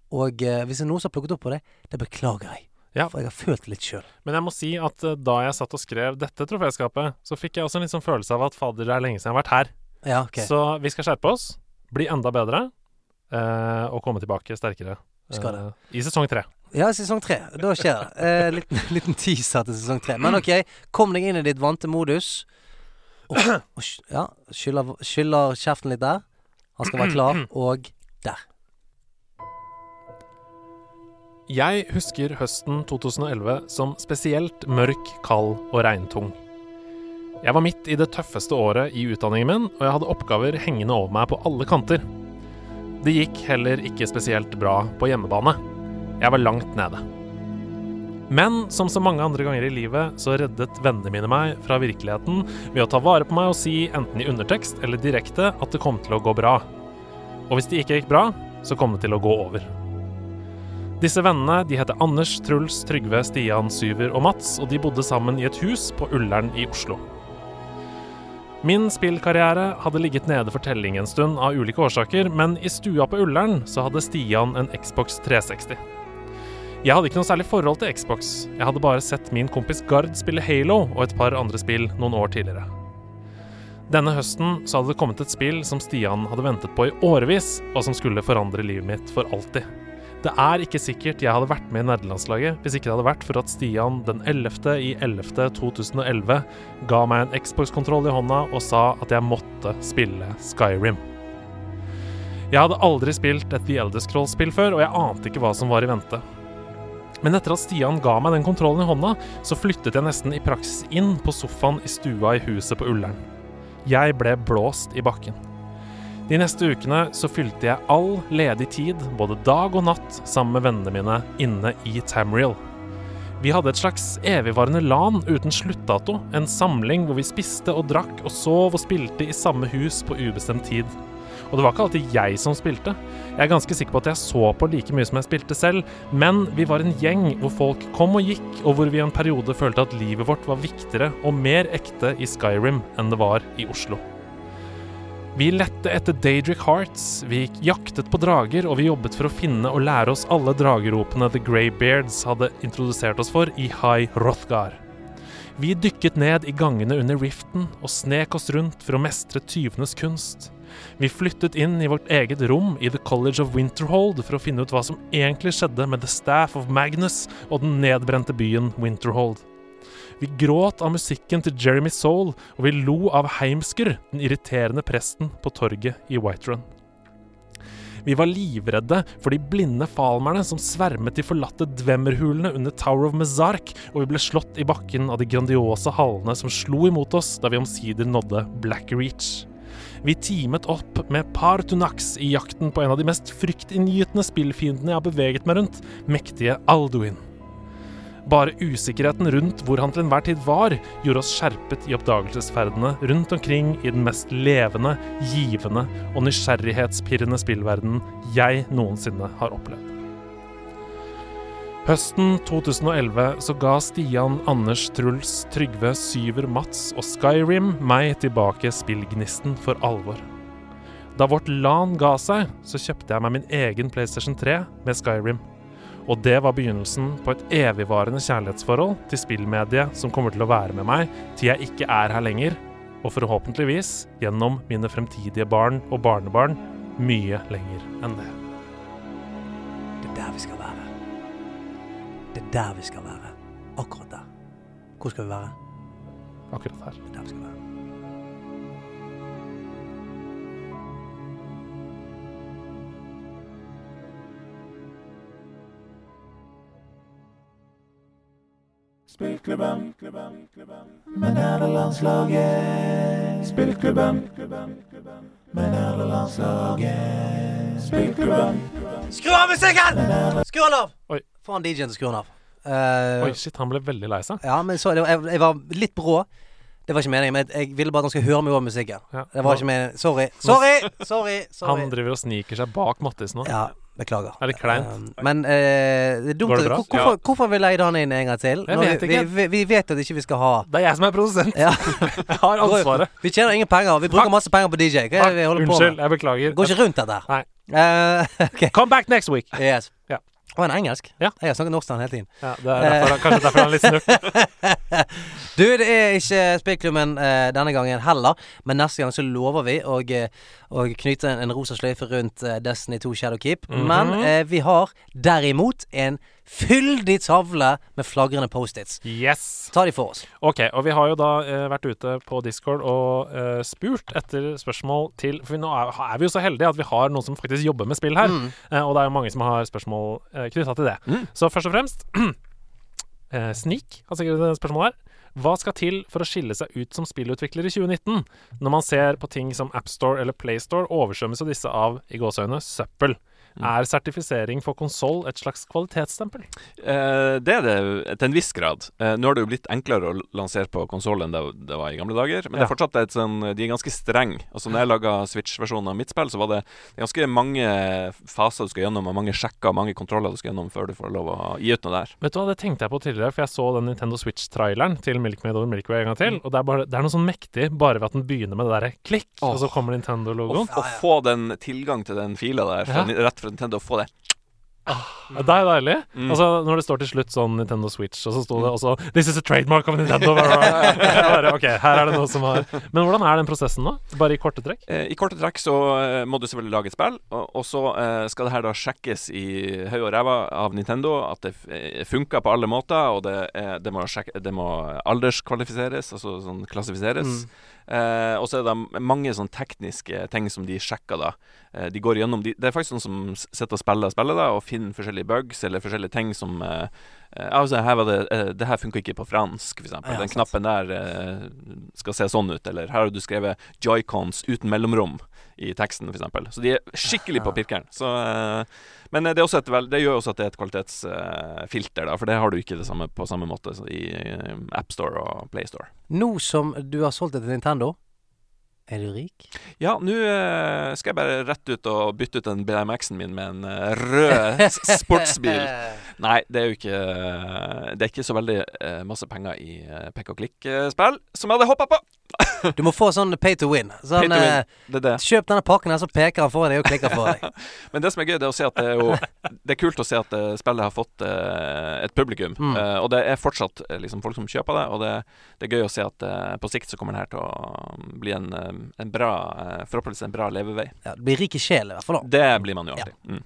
Og eh, hvis det er noen som har plukket opp på det, det beklager jeg. Ja. For jeg har følt litt sjøl. Men jeg må si at eh, da jeg satt og skrev dette troféskapet, så fikk jeg også en litt sånn følelse av at fader, det er lenge siden jeg har vært her. Ja, okay. Så vi skal skjerpe oss, bli enda bedre, eh, og komme tilbake sterkere. Eh, I sesong tre. Ja, sesong tre. Da skjer det. Eh, liten, liten teaser til sesong tre. Men ok, kom deg inn i ditt vante modus. Og, og, ja, skyller, skyller kjeften litt der. Han skal være klar, og der. Jeg husker høsten 2011 som spesielt mørk, kald og regntung. Jeg var midt i det tøffeste året i utdanningen min, og jeg hadde oppgaver hengende over meg på alle kanter. Det gikk heller ikke spesielt bra på hjemmebane. Jeg var langt nede. Men som så mange andre ganger i livet, så reddet vennene mine meg fra virkeligheten ved å ta vare på meg og si, enten i undertekst eller direkte, at det kom til å gå bra. Og hvis det ikke gikk bra, så kom det til å gå over. Disse vennene de heter Anders, Truls, Trygve, Stian, Syver og Mats, og de bodde sammen i et hus på Ullern i Oslo. Min spillkarriere hadde ligget nede for telling en stund av ulike årsaker, men i stua på Ullern så hadde Stian en Xbox 360. Jeg hadde ikke noe særlig forhold til Xbox, jeg hadde bare sett min kompis Gard spille Halo og et par andre spill noen år tidligere. Denne høsten så hadde det kommet et spill som Stian hadde ventet på i årevis, og som skulle forandre livet mitt for alltid. Det er ikke sikkert jeg hadde vært med i nederlandslaget hvis ikke det hadde vært for at Stian den 11. i 11. 2011 ga meg en Xbox-kontroll i hånda og sa at jeg måtte spille Skyrim. Jeg hadde aldri spilt et The Elder Scrolls-spill før, og jeg ante ikke hva som var i vente. Men etter at Stian ga meg den kontrollen i hånda, så flyttet jeg nesten i praksis inn på sofaen i stua i huset på Ullern. Jeg ble blåst i bakken. De neste ukene så fylte jeg all ledig tid, både dag og natt, sammen med vennene mine inne i Tamriel. Vi hadde et slags evigvarende LAN uten sluttdato, en samling hvor vi spiste og drakk og sov og spilte i samme hus på ubestemt tid. Og det var ikke alltid jeg som spilte. Jeg er ganske sikker på at jeg så på like mye som jeg spilte selv, men vi var en gjeng hvor folk kom og gikk, og hvor vi i en periode følte at livet vårt var viktigere og mer ekte i Skyrim enn det var i Oslo. Vi lette etter Daedric Hearts, vi jaktet på drager, og vi jobbet for å finne og lære oss alle drageropene The Greybeards hadde introdusert oss for i High Rothgar. Vi dykket ned i gangene under riften og snek oss rundt for å mestre tyvenes kunst. Vi flyttet inn i vårt eget rom i The College of Winterhold for å finne ut hva som egentlig skjedde med The Staff of Magnus og den nedbrente byen Winterhold. Vi gråt av musikken til Jeremy Soul, og vi lo av Heimsker, den irriterende presten på torget i Whiterun. Vi var livredde for de blinde falmerne som svermet de forlatte dvemmerhulene under Tower of Mezark, og vi ble slått i bakken av de grandiose hallene som slo imot oss da vi omsider nådde Black Reach. Vi teamet opp med Partunax i jakten på en av de mest fryktinngytende spillfiendene jeg har beveget meg rundt, mektige Alduin. Bare usikkerheten rundt hvor han til enhver tid var, gjorde oss skjerpet i oppdagelsesferdene rundt omkring i den mest levende, givende og nysgjerrighetspirrende spillverdenen jeg noensinne har opplevd. Høsten 2011 så ga Stian, Anders, Truls, Trygve, Syver, Mats og Skyrim meg tilbake spillgnisten for alvor. Da vårt LAN ga seg, så kjøpte jeg meg min egen PlayStation 3 med Skyrim. Og det var begynnelsen på et evigvarende kjærlighetsforhold til spillmediet som kommer til å være med meg til jeg ikke er her lenger, og forhåpentligvis gjennom mine fremtidige barn og barnebarn mye lenger enn det. Det er der vi skal. Det er der vi skal være. Akkurat der. Hvor skal vi være? Akkurat her. Det er der vi skal være. Spillklubben. Men er det landslaget? Spillklubben. Men er det landslaget? Spillklubben. Skru av musikken! Skru den av! Oi. Få han DJ-en å den av. Eh, Oi, shit, han ble veldig lei seg. Ja, men så, det var, jeg, jeg var litt brå. Det var ikke meningen, men jeg, jeg ville bare at han skulle høre meg over musikken. Ja. Det var ikke meningen. Sorry. Sorry! Sorry! sorry. Han driver og sniker seg bak Mattis nå. Ja, beklager. Er det kleint? Um, men eh, det er dumt Går det bra? hvor- Hvorfor, hvorfor har vi leid han inn en gang til? Jeg Når vet vi, ikke. vi, vi vet at ikke vi skal ha Det er jeg som er produsent. ja. Jeg har ansvaret. Vi tjener ingen penger. Vi bruker masse penger på DJ. Hva er det vi holder på Unnskyld, med? jeg beklager. Går ikke rundt dette her. Nei. Eh, ok. Come back next week. Yes. Ja. Og en engelsk. Ja. Jeg har snakket norsk til han hele tiden. Ja, det er derfor, kanskje derfor han er litt snurt. Du, det er ikke spillklubben eh, denne gangen heller, men neste gang så lover vi å, eh, å knyte en, en rosa sløyfe rundt eh, Destiny 2 Shadowkeep. -hmm. Men eh, vi har derimot en fyldig tavle med flagrende Post-Its. Yes. Ta de for oss. Ok, og vi har jo da eh, vært ute på Discord og eh, spurt etter spørsmål til For nå er, er vi jo så heldige at vi har noen som faktisk jobber med spill her. Mm. Eh, og det er jo mange som har spørsmål eh, knytta til det. Så først og fremst eh, Sneak har sikkert et spørsmål her. Hva skal til for å skille seg ut som spillutvikler i 2019, når man ser på ting som AppStore eller PlayStore oversvømmes av disse av i gåseøyne søppel? Er sertifisering for konsoll et slags kvalitetsstempel? Eh, det er det til en viss grad. Eh, nå har det jo blitt enklere å lansere på konsoll enn det, det var i gamle dager. Men det er fortsatt et sånn, de er ganske strenge. Altså, når jeg laga Switch-versjonen av mitt spill, så var det, det ganske mange faser du skal gjennom, og mange sjekker og mange kontroller du skal gjennom før du får lov å gi ut noe der. Vet du hva, Det tenkte jeg på tidligere, for jeg så den Nintendo Switch-traileren til Milkmaid over Milky Way en gang til. Og det er, bare, det er noe sånn mektig bare ved at den begynner med det derre klikk, og så kommer Nintendo-logoen. å få den tilgang til den fila der fra, Ja. rett fra Nintendo, å få det Ah, Det er deilig. Mm. Altså, når det står til slutt sånn Nintendo Switch, og så sto det også 'This is a trademark of Nintendo'. Bare, ok, her er det noe som har Men hvordan er den prosessen nå? Bare i korte trekk? Eh, I korte trekk så eh, må du selvfølgelig lage et spill, og, så eh, skal det her da sjekkes i høy og ræva av Nintendo at det funker på alle måter, og det, det, må, sjekke, det må alderskvalifiseres, altså sånn klassifiseres. Eh, og så er det mange sånn tekniske ting som de sjekker da. Eh, de går gjennom de, Det er faktisk noen som sitter og spiller og spiller da, og finner forskjellige bugs eller forskjellige ting som eh, eh, Altså, her var det eh, Det her funka ikke på fransk, f.eks. Ja, Den sant. knappen der eh, skal se sånn ut. Eller her har du skrevet joycons uten mellomrom i teksten, f.eks. Så de er skikkelig på pirkeren. Så, eh, men eh, det, et, det gjør også at det er et kvalitetsfilter, da. For det har du ikke det samme, på samme måte i eh, AppStore og PlayStore. Nå som du har solgt det til Nintendo, er du rik? Ja, nå eh, skal jeg bare rett ut og bytte ut den BMX-en min med en rød sportsbil. Nei, det er jo ikke Det er ikke så veldig masse penger i pek og klikk-spill som jeg hadde håpa på. Du må få sånn pay to win. Sånn, Pay to win. eh, Det det. Kjøp denne pakken her, så peker han foran deg og klikker for deg. Men det som er gøy, det er å se at det er jo Det er kult å se at eh, spillet har fått eh, et publikum. Mm. Eh, og det er fortsatt eh, liksom folk som kjøper det, og det, det er gøy å se at eh, på sikt så kommer det her til å bli en, en bra Forhåpentligvis en bra levevei. Ja, det blir rik i sjel, i hvert fall. da. Det blir man jo alltid. Mm.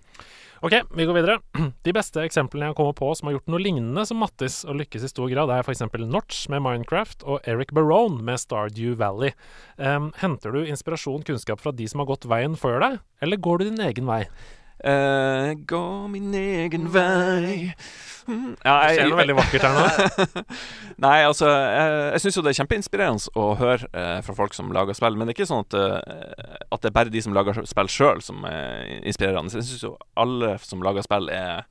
Ok, vi går videre. De beste eksemplene jeg kommer på som har gjort noe lignende som Mattis og lykkes i stor grad, er f.eks. Notch med Minecraft og Eric Barone med Stardew Valley. Um, henter du inspirasjon, kunnskap fra de som har gått veien før deg, eller går du din egen vei? Eh, gå min egen vei Mm, ja, Det skjer noe veldig vakkert her nå. Nei, altså Jeg, jeg syns jo det er kjempeinspirerende å høre eh, fra folk som lager spill, men det er ikke sånn at, eh, at det er bare de som lager spill sjøl, som er inspirerende. Jeg syns jo alle som lager spill, er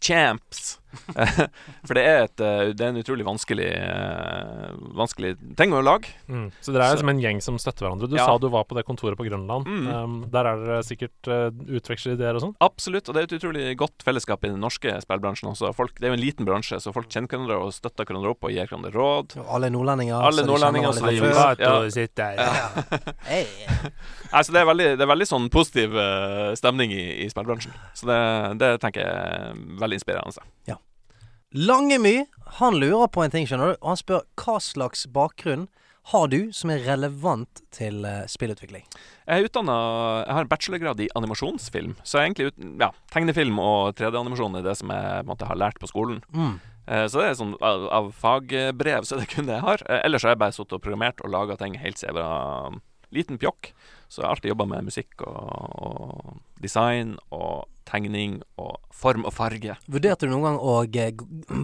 champs. For det er, et, eh, det er en utrolig vanskelig eh, Vanskelig ting å lage. Mm. Så dere er Så- som en gjeng som støtter hverandre. Du Ja. sa du var på det kontoret på Grønland. Mm. Um, der er dere sikkert uh, utveksler ideer og sånn. Absolutt, og det er et utrolig godt fellesskap i den norske spillbransjen også. Folk, det er jo en liten bransje, så folk kjenner hverandre og støtter hverandre opp og gir hverandre råd. Og Alle er nordlendinger. Alle så nordlendinger, kjenner så de- Ja. Ja. Hey. Nei, så det er veldig, det er veldig sånn positiv uh, stemning i, i spillbransjen. Så det, det tenker jeg er veldig inspirerende. Langemy, han lurer på en ting, skjønner du. Og han spør hva slags bakgrunn har du som er relevant til eh, spillutvikling? Jeg utdanna Jeg har en bachelorgrad i animasjonsfilm. Så egentlig ut, ja, tegnefilm og 3D-animasjon er det som jeg måte, har lært på skolen. Mm. Eh, så det er sånn av, av fagbrev, så er det kun det jeg har. Eh, ellers har jeg bare sittet og programmert og laga ting helt siden jeg var um, liten pjokk. Så jeg har alltid jobba med musikk og, og design og tegning og form og farge. Vurderte du noen gang å eh,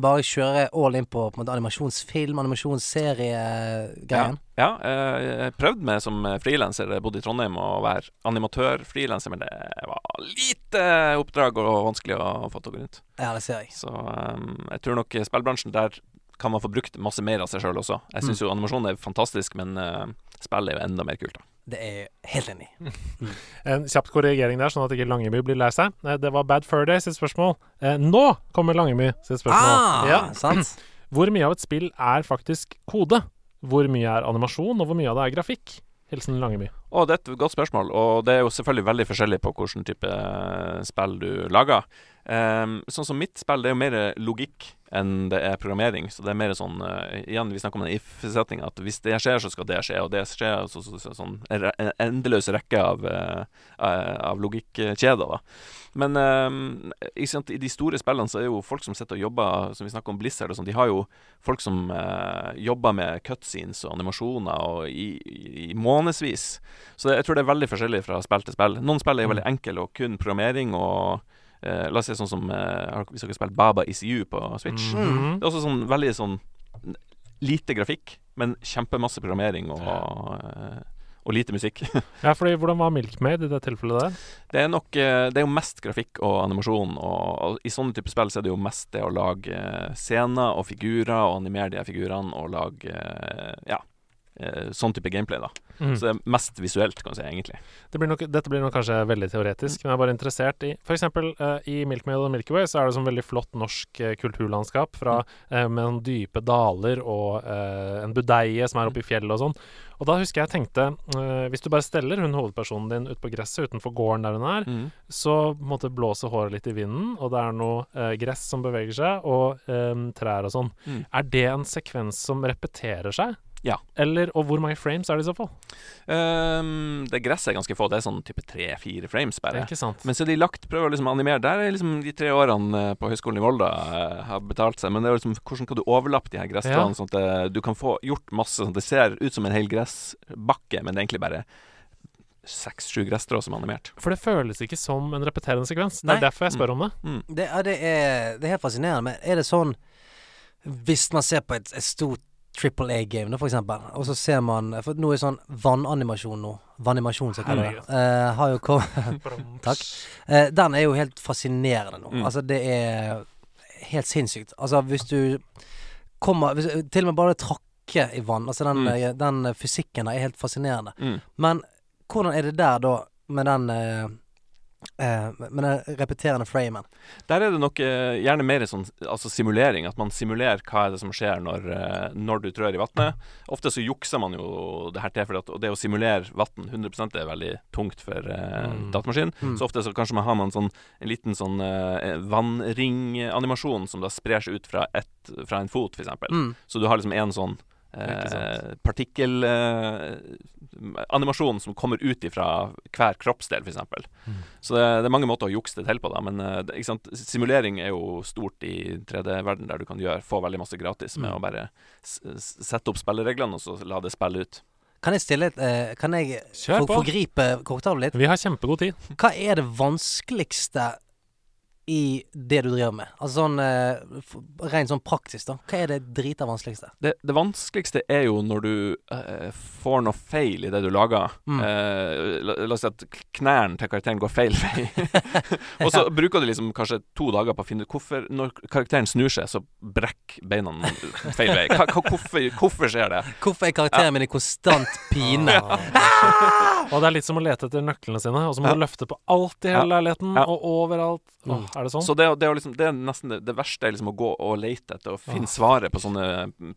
bare kjøre all in på, på måte, animasjonsfilm, animasjonsserie-greien? Ja, eh, jeg prøvde meg som frilanser. Bodde i Trondheim og være animatør-frilanser, men det var lite oppdrag og vanskelig å få til å gå rundt. Ja, det ser jeg. Så um, jeg tror nok spillbransjen der kan man få brukt masse mer av seg sjøl også. Jeg syns jo animasjon er fantastisk, men uh, spill er jo enda mer kult, da. Det er jeg helt enig i. En kjapt korrigering der, sånn at ikke Langeby blir lei seg. Eh, Det var Bad Fur Day sitt spørsmål. Eh, nå kommer Langeby sitt spørsmål. Ah, Ja. sant? Hvor mye av et spill er faktisk kode? Hvor mye er animasjon, og hvor mye av det er grafikk? Hilsen Langeby. Å, det er et godt spørsmål, og det er jo selvfølgelig veldig forskjellig på hvilken type eh, spill du lager. Um, sånn som mitt spill, det er jo mer logikk enn det er programmering. Så det er mer sånn uh, Igjen, vi snakker om den if-setninga, at hvis det skjer, så skal det skje, og det skjer så, så, så, sånn en en endeløs rekke av, uh, av logikkjeder, da. Men ikke sant, i de store spillene så er jo folk som sitter og jobber, som vi snakker om Blizzard og sånn, de har jo folk som jobber med cutscenes og animasjoner og i, i, i månedsvis. Så det, jeg tror det er veldig forskjellig fra spill til spill. Noen spill er jo veldig enkle og kun programmering og eh, La oss si sånn som eh, har- Hvis dere spiller Baba Is You på Switch. Mhm. Det er også sånn veldig sånn lite grafikk, men kjempemasse programmering og, eh, og lite musikk. Ja, fordi hvordan var Milkmaid i det tilfellet der? Det er nok eh, Det er jo mest grafikk og animasjon, og, og i sånne typer spill så er det jo mest det å lage eh, scener og figurer og animere de figurene og lage Ja. Eh, Sånn type gameplay, da. Mm. Så det er mest visuelt, kan du si, egentlig. Det blir nok, dette blir nok kanskje veldig teoretisk, men jeg er bare interessert i For eksempel eh, i Milkmaid og Milky Way så er det sånn veldig flott norsk uh, kulturlandskap fra, eh, med noen dype daler og uh, en budeie som er oppe i fjellet og sånn. Og da husker jeg tenkte Hvis du bare steller hun hovedpersonen din ut på gresset utenfor gården der hun er, Mm. så måte blåser håret litt i vinden, og det er noe gress som beveger seg, og trær og sånn. Mm. Er det en sekvens som repeterer seg? Ja. Eller, og hvor mange frames er det i så fall? Um, det gresset er ganske få. Det er sånn type tre-fire frames, bare. Ikke sant? Men så er de lagt prøver å liksom animere Der er liksom de tre årene eh, på Høgskolen i Volda uh, har betalt seg. Men det er liksom hvordan kan du overlappe de her gressstråene, Ja. sånn at eh, du kan få gjort masse sånn at det ser ut som en hel gressbakke, men det er egentlig bare seks-sju gresstrå som er animert. For det føles ikke som en repeterende sekvens. Nei. Det er derfor jeg spør om det. Det, ja, det, er, det er helt fascinerende. Men er det sånn Hvis man ser på et, et stort Triple A-game, for eksempel, og så ser man For nå er sånn vannanimasjon nå. Vannimasjon, som kaller det. Uh, har jo kommet Takk. Uh, den er jo helt fascinerende nå. Mm. Altså, det er helt sinnssykt. Altså, hvis du kommer hvis, Til og med bare trakke i vann. Altså, den, Mm. eh, den fysikken der er helt fascinerende. Mm. Men hvordan er det der, da, med den eh, eh, Med den repeterende framen? Der er det nok eh, gjerne mer sånn altså simulering. At man simulerer hva er det som skjer når, eh, når du trør i vannet. Ofte så jukser man jo det her til, for det å simulere vann 100% er veldig tungt for eh, Mm. datamaskin. Mm. Så ofte så kanskje man har man sånn, en liten sånn eh, vannringanimasjon som da sprer seg ut fra, et, fra en fot, f.eks. Mm. Så du har liksom en sånn eh, partikkelanimasjon som kommer ut ifra hver kroppsdel, f.eks. Mm. Så det, det er mange måter å jukse det til på, da. Men eh, det, ikke sant? simulering er jo stort i 3D-verden, der du kan gjøre, få veldig masse gratis med Mm. å bare sette opp spillereglene og så la det spille ut. Kan jeg stille et eh, Kan jeg forgripe korktavlen litt? Vi har kjempegod tid. Hva er det vanskeligste i det du driver med? Altså sånn eh, rent sånn praktisk, da. Hva er det drita vanskeligste? Det, det vanskeligste er jo når du eh, får noe feil i det du lager. Mm. Eh, la, la oss si at knærne til karakteren går feil vei. og så bruker du liksom kanskje to dager på å finne ut hvorfor Når karakteren snur seg, så brekker beina feil vei. Hva, hva, hvorfor, hvorfor skjer det? Hvorfor er karakteren min i konstant pine? Og det er litt som å lete etter nøklene sine, og så må Ja. du løfte på alt i hele Ja. leiligheten, Ja. og overalt. Mm. Er det sånn? Så det, det, er, liksom, det er nesten det, det verste, er liksom å gå og lete etter og finne svaret på sånne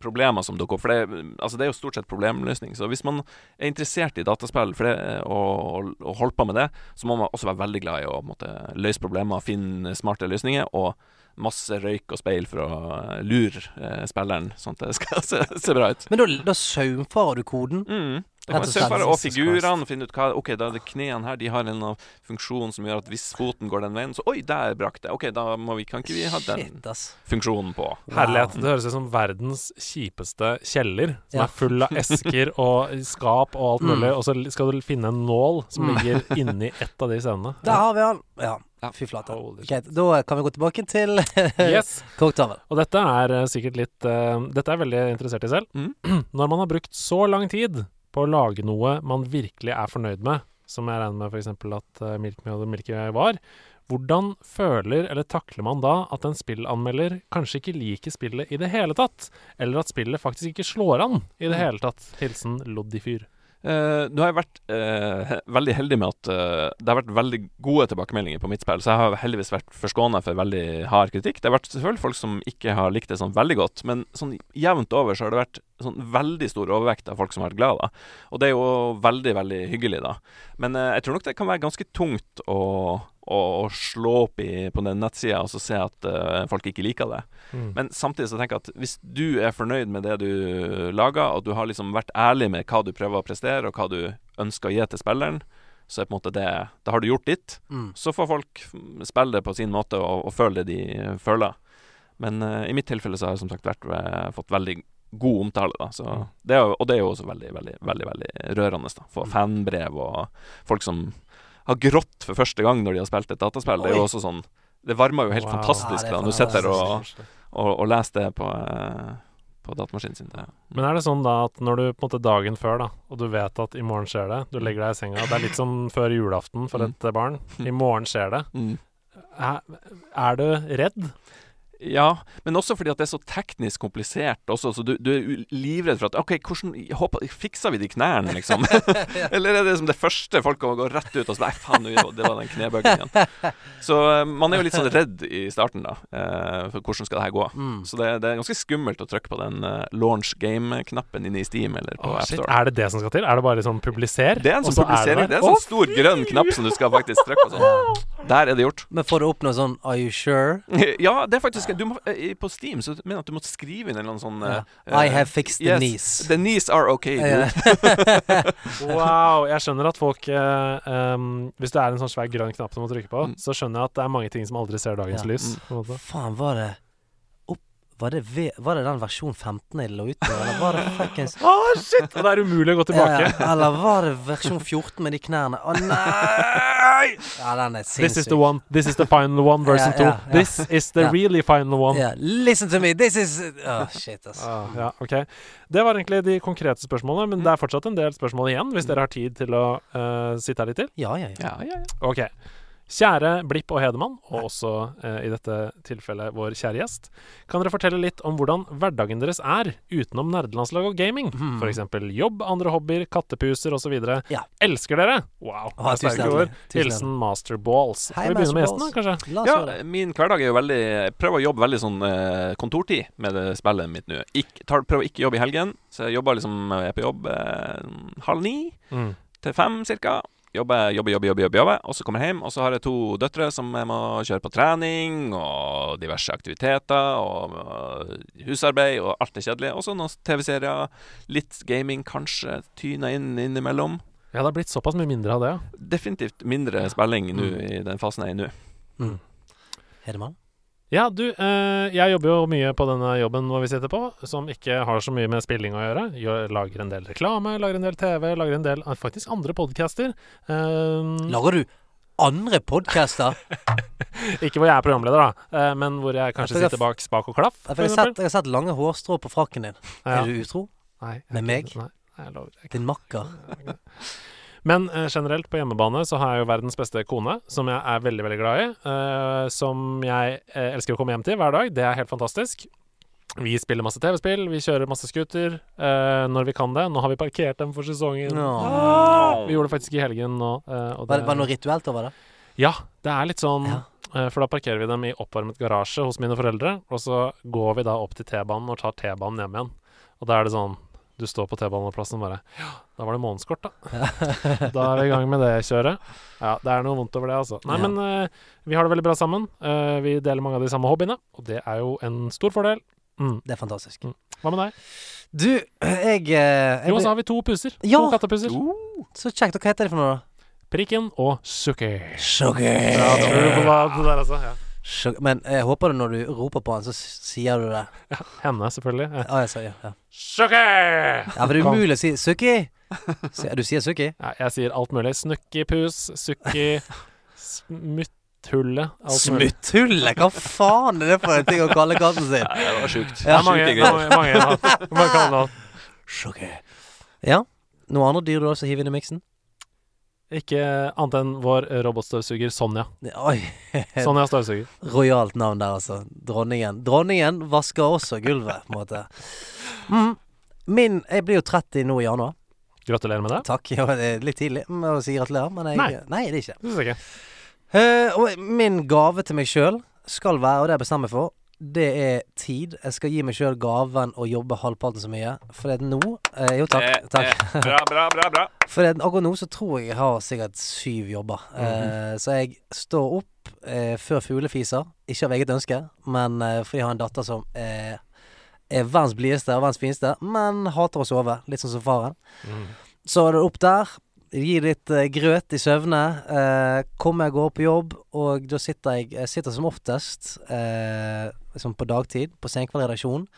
problemer som dukker opp. For det, altså det er jo stort sett problemløsning. Så hvis man er interessert i dataspill for det, og, og, og holder på med det, så må man også være veldig glad i å måtte, løse problemer, finne smarte løsninger. og Masse røyk og speil for å lure eh, spilleren, sånn at det skal se, se bra ut. Men da, da saumfarer du koden? Mm. Det kan og man se og figurene, finne ut hva Ok, da er det knærne her. De har en funksjon som gjør at hvis foten går den veien, så Oi, der brakk det. Ok, da må vi, kan ikke vi ha den Shit, funksjonen på. Herlighet. Det høres ut som verdens kjipeste kjeller, som Ja. er full av esker og skap og alt mulig, Mm. og så skal du finne en nål som Mm. ligger inni ett av de scenene. Der har vi han. Ja, Ja. fy flate. Shit. Da kan vi gå tilbake til Yes. korktavlen. Og dette er eh, sikkert litt uh, Dette er veldig interessert i selv. Mm. Når man har brukt så lang tid på å lage noe man virkelig er fornøyd med, som jeg regner med f.eks. at uh, Milk Me og The Milky Way var, hvordan føler eller takler man da at en spillanmelder kanskje ikke liker spillet i det hele tatt? Eller at spillet faktisk ikke slår an i det hele tatt? Hilsen Loddy Eh, nå har jeg vært uh, veldig heldig med at uh, det har vært veldig gode tilbakemeldinger på mitt spill, så jeg har heldigvis vært forskåna for veldig hard kritikk. Det har vært selvfølgelig folk som ikke har likt det sånn veldig godt, men sånn jevnt over så har det vært sånn veldig stor overvekt av folk som har vært glad, da. Og det er jo veldig, veldig hyggelig, da. Men jeg tror nok det kan være ganske tungt å, å, å slå opp i, på den nettsida og så se at uh, folk ikke liker det. Mm. Men samtidig så tenker jeg at hvis du er fornøyd med det du lager, og du har liksom vært ærlig med hva du prøver å prestere, og hva du ønsker å gi til spilleren, så er på en måte det Da har du gjort ditt. Mm. Så får folk spille det på sin måte og, og føle det de føler. Men uh, i mitt tilfelle så har jeg som sagt vært, eh, fått veldig god omtale, da. Så Mm. det er, og det er jo også veldig, veldig, veldig, veldig rørende. da Få fanbrev og folk som har grått for første gang når de har spilt et dataspill. Det er jo også sånn Det varmer jo helt Wow. fantastisk Ja, da når du sitter og og, og leser det på, eh, på datamaskinen sin. Det. Men er det sånn da at når du på en måte dagen før, da, og du vet at i morgen skjer det, du legger deg i senga Det er litt som før julaften for Mm. et mm. barn. I morgen skjer det. Mm. Er, er du redd? Ja, men også fordi at det er så teknisk komplisert også, så du, du er livredd for at OK, hvordan håper, fikser vi de knærne, liksom? Eller er det som det første folk går går rett ut og så Nei, faen, det var den knebøyen igjen. Så eh, man er jo litt sånn redd i starten, da, eh, for hvordan skal det her gå. Mm. Så det, det er ganske skummelt å trykke på den eh, launch game-knappen inne i Steam eller på oh. AppStore. Er det det som skal til? Er det bare liksom publiser? Det er en sånn så er publisering. Det er en sånn stor grønn knapp som du skal faktisk trykke på. Sånn. Der er det gjort. Men for å oppnå sånn Are you sure? Ja, det er faktisk du må, eh, På Steam så mener jeg at du må skrive inn en eller annen sånn Ja. uh, I have fixed the yes, knees. The knees are okay. Wow. Jeg skjønner at folk uh, um, Hvis det er en sånn svær grønn knapp du må trykke på, Mm. så skjønner jeg at det er mange ting som aldri ser dagens Ja. lys. Mm. På en måte. Faen, var det Var det, ve var det den versjon 15 jeg lå ut på, eller var det fuckings Å, shit! Og det er umulig å gå tilbake. Ja, ja. Eller var det versjon 14 med de knærne? Å nei! Ja, den er This is the one. This is the final one, version Ja, ja, 2. ja. This is the Ja. really final one. Ja, listen to me, this is Å, shit, altså. Ah, ja, ok. Det var egentlig de konkrete spørsmålene, men det er fortsatt en del spørsmål igjen, hvis dere har tid til å uh, sitte her litt til. Ja, ja, ja. Ja, ja, ja. Ok. Kjære Blipp og Hedemann, og også eh, i dette tilfellet vår kjære gjest, kan dere fortelle litt om hvordan hverdagen deres er utenom nerdelandslag og gaming? For eksempel jobb, andre hobbyer, kattepuser osv. Ja. Elsker dere! Wow. Ah, tusen hjertelig. Hilsen Master Balls. Hei, Skal vi begynne med gjesten, da, kanskje? Ja, min hverdag er jo veldig Jeg prøver å jobbe veldig sånn eh, kontortid med det spillet mitt nå. Prøver å ikke jobbe i helgen, så jeg jobber liksom Jeg er på jobb eh, halv ni Mm. til fem cirka. Jobber, jobber, jobber, jobber, jobber. Og så kommer jeg hjem, og så har jeg to døtre som jeg må kjøre på trening, og diverse aktiviteter, og, og husarbeid, og alt det kjedelige. Og så noen TV-serier, litt gaming kanskje, tyner inn innimellom. Ja, det har blitt såpass mye mindre av det, ja. Definitivt mindre spilling nå Mm. i den fasen jeg er i nå. Mm. Hedemann? Ja, du, eh, jeg jobber jo mye på denne jobben hvor vi sitter på, som ikke har så mye med spilling å gjøre. Jeg lager en del reklame, lager en del TV, lager en del eh, faktisk andre podcaster. Eh, Lager du andre podcaster? ikke hvor jeg er programleder, da, eh, men hvor jeg kanskje for jeg- sitter bak spak og klaff, Jeg for har sett, jeg har sett lange hårstrå på frakken din. Ja. Er du utro? Nei, med meg? Nei, jeg lover. Jeg Din makker? Men eh, generelt på hjemmebane så har jeg jo verdens beste kone, som jeg er veldig, veldig glad i. eh, som jeg eh, elsker å komme hjem til hver dag. Det er helt fantastisk. Vi spiller masse TV-spill, vi kjører masse scooter eh, når vi kan det. Nå har vi parkert dem for sesongen. Nå. Vi gjorde det faktisk i helgen nå. eh, og Var det, var det noe rituelt over det? Ja, det er litt sånn Ja. eh, For da parkerer vi dem i oppvarmet garasje hos mine foreldre, og så går vi da opp til T-banen og tar T-banen hjem igjen. Og da er det sånn Du står på T-baneplassen og bare Ja, da var det månedskort, da. da er vi i gang med det kjøret. Ja, det er noe vondt over det, altså. Nei, Ja. men uh, vi har det veldig bra sammen. Uh, vi deler mange av de samme hobbyene, og det er jo en stor fordel. Mm. Det er fantastisk. Hva med deg? Du, jeg, eh, jeg Jo, så har vi to puser. Ja! To kattepuser. Så kjekt. Og hva heter de for noe, da? Prikken og Sukker. Sukker. Ja, tror du på det der, altså? Ja. Sugar. Men jeg håper du når du roper på han, så sier du det. Ja, Henne, selvfølgelig. Ja. Ah, jeg sa, ja, ja. Suki! ja, for det er umulig å si Suki. Du sier Suki? Ja, jeg sier alt mulig. Snukkipus, sukki, smutthullet. Smutthullet? Hva faen er det for en ting å kalle katten sin? Nei, det var sjukt. Det er mange, det mange, mange, mange, mange kaller det. Sugar. Ja. Noe andre dyr du også hiver inn i miksen? Ikke annet enn vår robotstøvsuger Sonja. Oi. Sonja støvsuger. Rojalt navn der, altså. Dronningen. Dronningen vasker også gulvet, på en måte. Mm. Min Jeg blir jo 30 nå i januar. Gratulerer med det. Takk. Ja, det er litt tidlig å si gratulerer, men jeg Nei. Nei, det er ikke. Det. Eh, og min gave til meg sjøl skal være, og det jeg bestemmer for, det er tid. Jeg skal gi meg sjøl gaven å jobbe halvparten så mye. For det er nå eh, Jo, takk. Takk. Bra, bra, bra. bra. For det, akkurat nå så tror jeg jeg har sikkert syv jobber. Eh, så jeg står opp eh, før fuglefiser. Ikke av eget ønske, men eh, fordi jeg har en datter som eh, er verdens blideste og verdens fineste, men hater å sove. Litt sånn som faren. Så er det opp der. Gi litt eh, grøt i søvne. Eh, kommer jeg går på jobb, og da sitter jeg Jeg sitter som oftest eh, liksom på dagtid på Senkveld-redaksjonen.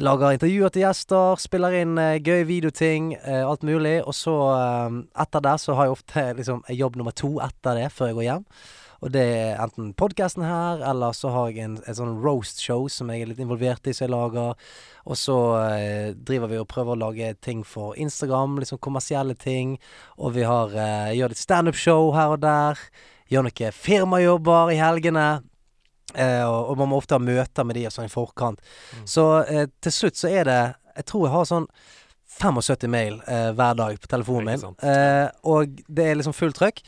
Lager intervjuer til gjester, spiller inn eh, gøye videoting, eh, alt mulig. Og så, eh, etter det, så har jeg ofte liksom jobb nummer to etter det, før jeg går hjem. Og det er enten podkasten her, eller så har jeg en, en sånn roast-show som jeg er litt involvert i, som jeg lager. Og så eh, driver vi og prøver å lage ting for Instagram, liksom kommersielle ting. Og vi har eh, gjør litt standup-show her og der. Gjør noen firmajobber i helgene. Eh, og, og man må ofte ha møter med de og sånn i forkant. Så eh, til slutt så er det Jeg tror jeg har sånn 75 mail eh, hver dag på telefonen min. Eh, og det er liksom fullt trøkk.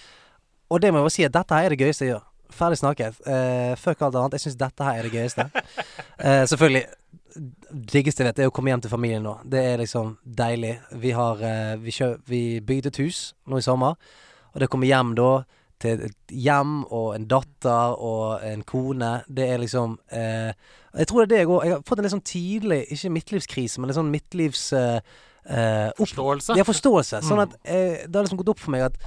Og det må jeg bare si at dette her er det gøyeste jeg gjør. Ferdig snakket. Eh, fuck alt annet. Jeg syns dette her er det gøyeste. eh, selvfølgelig. Diggeste jeg vet, er å komme hjem til familien nå. Det er liksom deilig. Vi har vi, kjø vi bygde et hus nå i sommer, og det å komme hjem da til et hjem og en datter og en kone, det er liksom eh, Jeg tror det er det jeg òg Jeg har fått en litt sånn tidlig, ikke midtlivskrise, men en sånn midtlivs eh, eh, Forståelse. ja, forståelse. Sånn Mm. at eh, det har liksom gått opp for meg at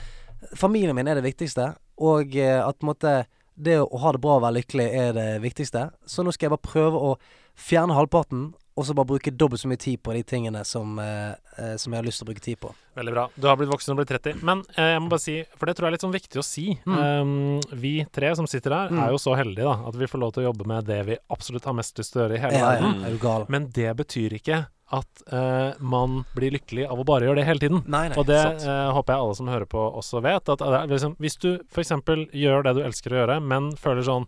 familien min er det viktigste, og eh, at måte det å ha det bra og være lykkelig er det viktigste. Så nå skal jeg bare prøve å fjerne halvparten, og så bare bruke dobbelt så mye tid på de tingene som, eh, eh, som jeg har lyst til å bruke tid på. Veldig bra. Du har blitt voksen og blitt 30. Men eh, jeg må bare si, for det tror jeg er litt sånn viktig å si um, Vi tre som sitter her, Mm. er jo så heldige da at vi får lov til å jobbe med det vi absolutt har mest lyst til å gjøre i hele Ja, ja, verden. er du gal? Men det betyr ikke at uh, man blir lykkelig av å bare gjøre det hele tiden. Nei, nei. Og det eh, håper jeg alle som hører på også vet. At er liksom, hvis du f.eks. gjør det du elsker å gjøre, men føler sånn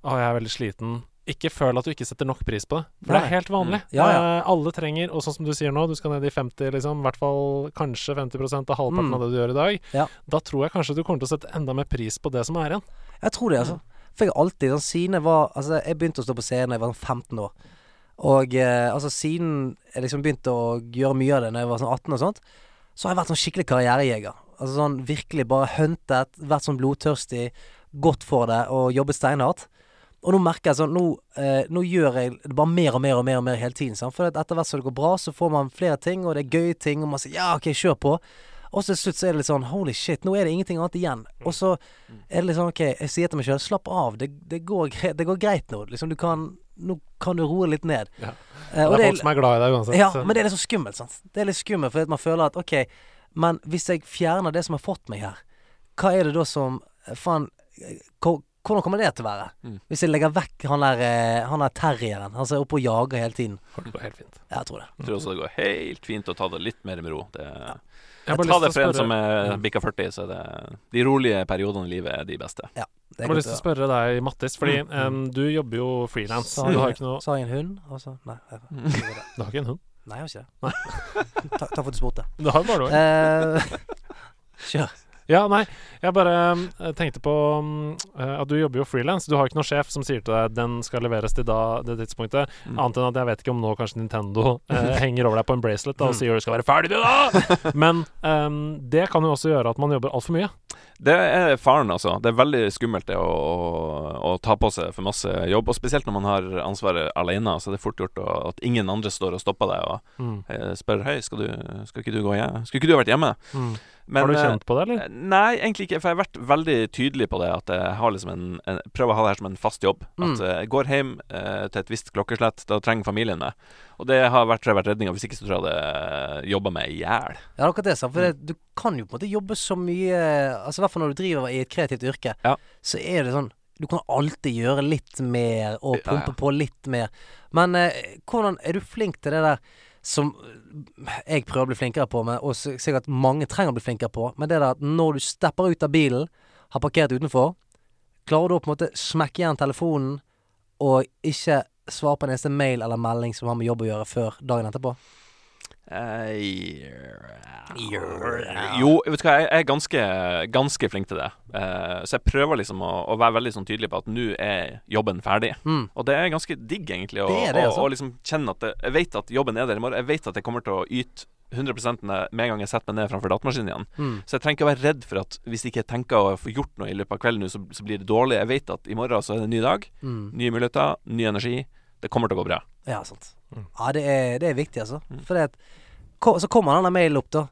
Å, jeg er veldig sliten. Ikke føl at du ikke setter nok pris på det. For det er helt vanlig. Ja, ja. Eh, alle trenger, og sånn som du sier nå, du skal ned i 50, liksom. I hvert fall kanskje 50 av halvparten Mm. av det du gjør i dag. Ja. Da tror jeg kanskje du kommer til å sette enda mer pris på det som er igjen. Jeg tror det, altså. For jeg alltid sånn Siden jeg var Altså, jeg begynte å stå på scenen da jeg var sånn 15 år. Og eh, altså siden jeg liksom begynte å gjøre mye av det når jeg var sånn 18 og sånt, så har jeg vært sånn skikkelig karrierejeger. Altså sånn virkelig bare huntet, vært sånn blodtørstig, gått for det og jobbet steinhardt. Og nå merker jeg sånn Nå, eh, nå gjør jeg det bare mer og mer og mer og mer hele tiden. Sant? For etter hvert som det går bra, så får man flere ting, og det er gøye ting, og man sier ja, OK, kjør på. Og så til slutt så er det litt sånn Holy shit, nå er det ingenting annet igjen. Og så er det litt sånn OK, jeg sier til meg sjøl slapp av, det, det, går, det går greit nå. Liksom du kan Nå kan du roe litt ned. Ja. Eh, det er folk som er glad i deg uansett. ja, men det er litt så skummelt, sant. Det er litt skummelt fordi man føler at OK, men hvis jeg fjerner det som har fått meg her, hva er det da som Faen, eh, hvordan kommer det til å være? Mm. Hvis jeg legger vekk han der, eh, han der terrieren, han som er oppe og jager hele tiden. Det går helt fint. Ja, Jeg tror det. Jeg tror også det går helt fint å ta det litt mer med ro. Det, Jeg har ta det for en som er bikka 40, så er det De rolige periodene i livet er de beste. Det jeg har lyst til å spørre deg, Mattis, fordi Mm, um, du jobber jo frilans. Så jeg, noe så har jeg en hund, og så Nei. Jeg, jeg, Du har ikke en hund? nei, jeg har ikke det. Takk ta for at du spurte. Du har bare noe. Eh, Kjør. Ja, nei, jeg bare eh, tenkte på mm, eh, at du jobber jo frilans. Du har ikke noen sjef som sier til deg den skal leveres til da, det tidspunktet. Mm. Annet enn at jeg vet ikke om nå kanskje Nintendo eh, henger over deg på en bracelet da, og Mm. sier du skal være ferdig til da! Men um, det kan jo også gjøre at man jobber altfor mye. Det er faren, altså. Det er veldig skummelt det å, å, å ta på seg for masse jobb. Og spesielt når man har ansvaret alene, så det er fort gjort å, at ingen andre står og stopper deg og Mm. eh, spør Hei, skal, du, skal ikke du gå hjem? Skulle ikke du vært hjemme? Mm. Men, har du eh, kjent på det, eller? Nei, egentlig ikke. For jeg har vært veldig tydelig på det. At jeg har liksom en, en prøver å ha det her som en fast jobb. Mm. At jeg går hjem eh, til et visst klokkeslett. Da trenger familien meg. Og det har vært, tror jeg, vært redninga. Hvis ikke så tror jeg hadde uh, jobba meg i hjel. Ja, akkurat det. sant? For det, du kan jo på en måte jobbe så mye Altså I hvert fall når du driver i et kreativt yrke, Ja. så er det sånn Du kan alltid gjøre litt mer og Ja, pumpe ja. på litt mer. Men eh, hvordan er du flink til det der som jeg prøver å bli flinkere på, men, og sikkert mange trenger å bli flinkere på, men det er at når du stepper ut av bilen, har parkert utenfor, klarer du å på en måte smekke igjen telefonen og ikke svare på en eneste mail eller melding som har med jobb å gjøre, før dagen etterpå? Jo, vet du hva, jeg er ganske, ganske flink til det. Uh, så jeg prøver liksom å, å være veldig sånn tydelig på at nå er jobben ferdig. Mm. Og det er ganske digg, egentlig, å Det det, altså. å liksom kjenne at det, jeg vet at jobben er der i morgen. Jeg vet at jeg kommer til å yte 100 når- med en gang jeg setter meg ned framfor datamaskinen igjen. Mm. Så jeg trenger ikke å være redd for at hvis jeg ikke tenker å få gjort noe i løpet av kvelden, så, så blir det dårlig. Jeg vet at i morgen så er det en ny dag, Mm. nye muligheter, ny energi. Det kommer til å gå bra. Ja, sant. Mm. Ja, det er, det er viktig, altså. Mm. For det at Så kommer denne mailen opp, da.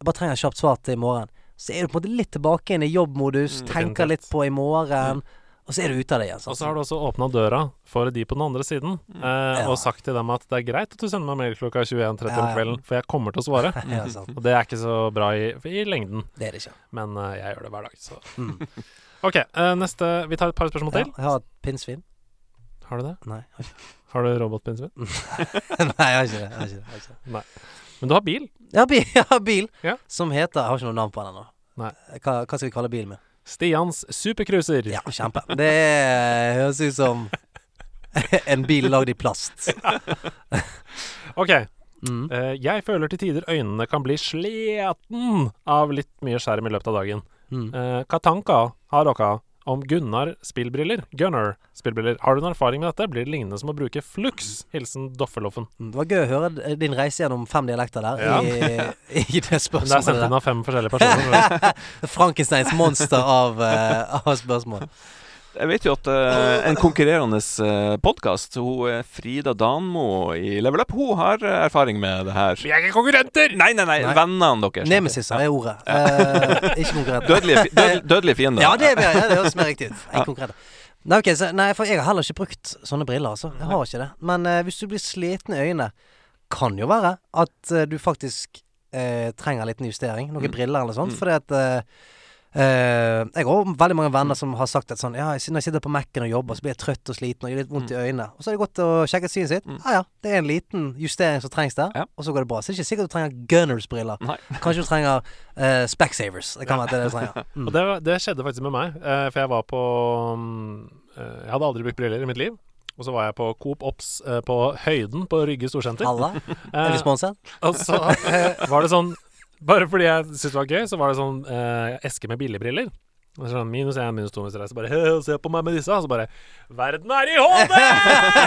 Jeg bare trenger et kjapt svar til i morgen. Så er du på en måte litt tilbake inn i jobbmodus, Mm, tenker litt på i morgen, og så er du ute av det igjen. Og så har du også åpna døra for de på den andre siden, eh, Ja. og sagt til dem at det er greit at du sender meg mail klokka 21.30 Ja, om kvelden, for jeg kommer til å svare. ja. Og det er ikke så bra i, i lengden, Det er det ikke. men eh, jeg gjør det hver dag, så Mm. OK, eh, neste Vi tar et par spørsmål Ja, til. jeg har et pinnsvin. Har du det? Nei, har du robotpinnsvin? Nei, jeg har ikke det. Jeg har ikke det. Jeg har ikke det. Men du har bil. Har bil, har bil Ja. som heter Jeg har ikke noe navn på den ennå. Hva, hva skal vi kalle bilen min? Stians supercruiser. Ja, kjempe. Det er- høres ut som en bil lagd i plast. OK. Mm. Uh, jeg føler til tider øynene kan bli sliten av litt mye skjerm i løpet av dagen. Mm. Uh, hva tanker har dere om Gunnar spillbriller? Gunnar spillbriller. Har du en erfaring med dette? Blir det lignende som å bruke Flux? Hilsen Doffeloffen. Det var gøy å høre din reise gjennom fem dialekter der Ja. i, i det spørsmålet. det er sendt inn av fem forskjellige personer. Frankensteins monster av, uh, av spørsmål. Jeg vet jo at uh, en konkurrerende uh, podkast, Frida Danmo i Level Up, hun har eh, erfaring med det her. Vi er ikke konkurrenter! Nei, nei, nei, Nei. vennene deres. Nemesis er ordet. Uh, ikke konkurrenter. Dødelige, fi- død, dødelige fiender. Ja, det er ja, det høres mer riktig ut. Ikke konkurrenter. Nei, okay, så, nei, for jeg har heller ikke brukt sånne briller, altså. Jeg har ikke det. Men eh, hvis du blir sliten i øynene, kan jo være at eh, du faktisk eh, trenger en liten justering. Noen Mm. briller eller noe sånt. Mm. Fordi at eh, eh, Jeg har veldig mange venner som har sagt at sånn Ja, når jeg sitter på Mac-en og jobber, så blir jeg trøtt og sliten og gjør litt vondt i øynene. Og så er det godt å sjekke synet sitt. Ja Ja ja, det er en liten justering som trengs der, Ja. og så går det bra. Så det er ikke sikkert du trenger Gunners-briller. Kanskje du trenger uh, Specsavers. Det kan være det du trenger. Mm. Og det, det skjedde faktisk med meg, uh, for jeg var på um, eh, Jeg hadde aldri brukt briller i mitt liv. Og så var jeg på Coop Ops på Høyden på Rygge storsenter. Halla. Er vi sponset? og så var det sånn Bare fordi jeg syntes det var gøy, så var det sånn eh, eske med billigbriller. Og Sånn, minus én, minus to, minus tre. Så bare «Hø, Se på meg med disse. Og så bare Verden er i HD!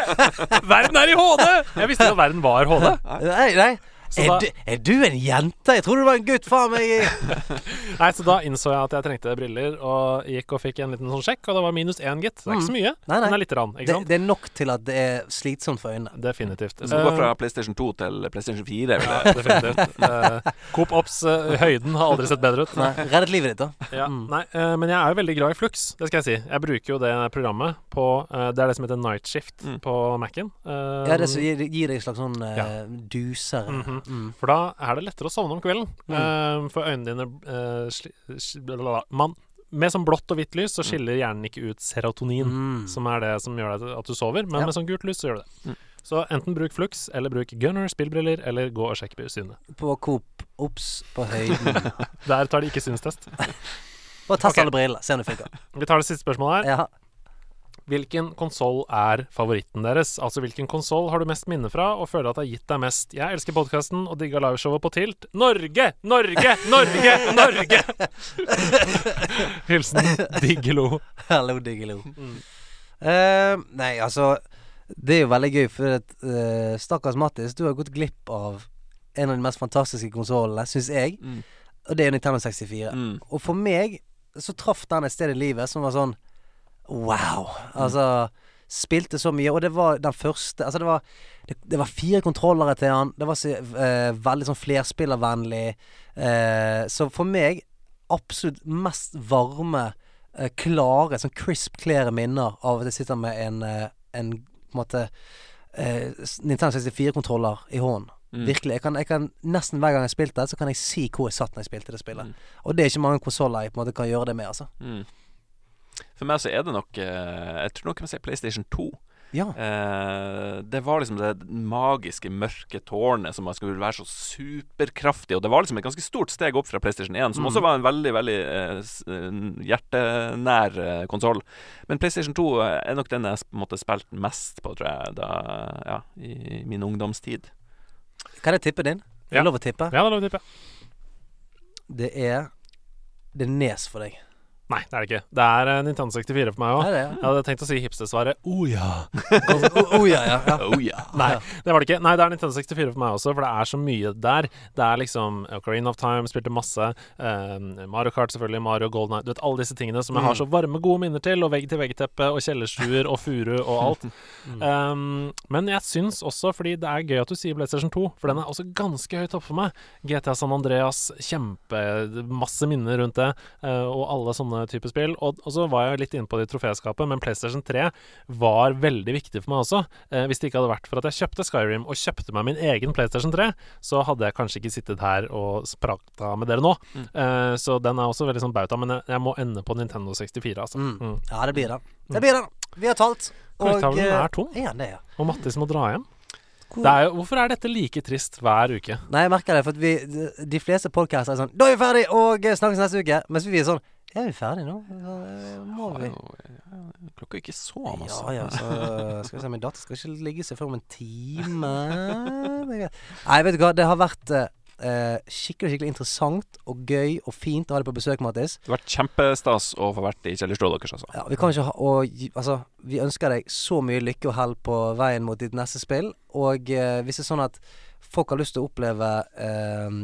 verden er i HD! Jeg visste ikke at verden var HD. Nei, nei. Så Er, da- du, er du en jente? Jeg trodde du var en gutt. Faen meg. Nei, så da innså jeg at jeg trengte briller, og gikk og fikk en liten sånn sjekk, og det var minus én, gitt. Det er ikke så mye, Mm. Nei, nei. men det er lite grann. Det, sant? det er nok til at det er slitsomt for øynene. Definitivt. Så du går Eh, fra PlayStation 2 til PlayStation 4. Vil Ja, definitivt. uh, Coop Ops uh, høyden har aldri sett bedre ut. Nei, reddet livet ditt, da. Ja, Mm. nei, uh, men jeg er jo veldig glad i Flux, det skal jeg si. Jeg bruker jo det programmet på eh, Det er det som heter Night Shift Mm. på Mac-en. Eh, Ja, det som gir, gir deg en slags sånn Ja. Mm duser. Mhm. mm. For da er det lettere å sovne om kvelden. Mm. Eh, for øynene dine uh, sli, sli, blablabla. man, Med sånn blått og hvitt lys så skiller hjernen ikke ut serotonin, Mm. som er det som gjør at du sover, men Ja. med sånn gult lys så gjør det det. Mm. Så enten bruk Flux, eller bruk Gunner spillbriller, eller gå og sjekk synet. På Coop Ops på høyden. Der tar de ikke synstest. Bare test okay. alle briller, se om det funker. Vi tar det siste spørsmålet her. Ja. Hvilken konsoll er favoritten deres? Altså hvilken konsoll har du mest minne fra og føler at det har gitt deg mest? Jeg elsker podkasten og digga liveshowet på Tilt. Norge! Norge! Norge! Norge! Hilsen Diggelo. Hallo, Diggelo. Mm. Uh, nei, altså Det er jo veldig gøy, for at, uh, stakkars Mattis, du har gått glipp av en av de mest fantastiske konsollene, syns jeg. Mm. Og det er Nintendo 64. Mm. Og for meg så traff den et sted i livet som var sånn Wow. Altså Spilte så mye, og det var den første Altså, det var Det, det var fire kontrollere til han. Det var så, eh, veldig sånn flerspillervennlig. Eh, så for meg absolutt mest varme, eh, klare, sånn crisp, klare minner av at jeg sitter med en, eh, en på en måte eh, Nintendo 64-kontroller i hånden. Mm. Virkelig. Jeg kan, jeg kan Nesten hver gang jeg spilte det, så kan jeg si hvor jeg satt når jeg spilte det spillet. Mm. Og det er ikke mange konsoller jeg på en måte kan gjøre det med, altså. Mm. For meg så er det nok eh, Jeg tror nok jeg må si PlayStation 2. Ja. Eh, det var liksom det magiske mørke tårnet som skulle være så superkraftig. Og det var liksom et ganske stort steg opp fra PlayStation 1, som Mm. også var en veldig veldig eh, eh, hjertenær eh, konsoll. Men PlayStation 2 er nok den jeg på en måte spilte mest på, tror jeg, da, ja, i min ungdomstid. Kan jeg tippe din? Er Ja. det lov å tippe? Ja, det er lov å tippe. Det er Det er Nes for deg. Nei, det er det ikke. Det er uh, Nintendo 64 for meg òg. Ja. Jeg hadde tenkt å si hipstersvaret oh ja. Oh, ja, ja. ja. Oh ja. Nei, det var det ikke. Nei, det er Nintendo 64 for meg også, for det er så mye der. Det er liksom Ocarina of Time, spilte masse. Um, Mario Kart, selvfølgelig. Mario Golden Night. Du vet alle disse tingene som jeg har så varme, gode minner til. Og vegg-til-vegg-teppe og kjellerstuer og furu og alt. Um, men jeg syns også, fordi det er gøy at du sier PlayStation 2, for den er også ganske høyt oppe for meg. GTA San Andreas, kjempemasse minner rundt det, Uh, og alle sånne typer spill. Og, og så var jeg litt inne på det i troféskapet, men PlayStation 3 var veldig viktig for meg også. Eh, hvis det ikke hadde vært for at jeg kjøpte Skyrim og kjøpte meg min egen PlayStation 3, så hadde jeg kanskje ikke sittet her og prata med dere nå. Eh, så den er også veldig sånn bauta, men jeg, jeg må ende på Nintendo 64, altså. Mm. Mm. ja, det blir det. Det blir det. Vi har talt. Korktavlen eh, er tom. Ja, det, ja? Og Mattis må dra hjem. Er jo, hvorfor er dette like trist hver uke? Nei, jeg merker det, for at vi de, de fleste podkaster er sånn 'Da er vi ferdig, og eh, snakkes neste uke.' Mens vi er sånn 'Er vi ferdig nå?' Eh, Må vi? Klokka er ikke så masse. Ja ja, så skal vi se Min datter skal ikke ligge seg før om en time. Nei, vet du hva. Det har vært eh, eh, skikkelig skikkelig interessant og gøy og fint å ha deg på besøk, Mattis. Det har vært kjempestas å få vært i kjellerstua deres, altså. Ja, vi kan ikke ha og, Altså, vi ønsker deg så mye lykke og hell på veien mot ditt neste spill. Og eh, hvis det er sånn at folk har lyst til å oppleve eh,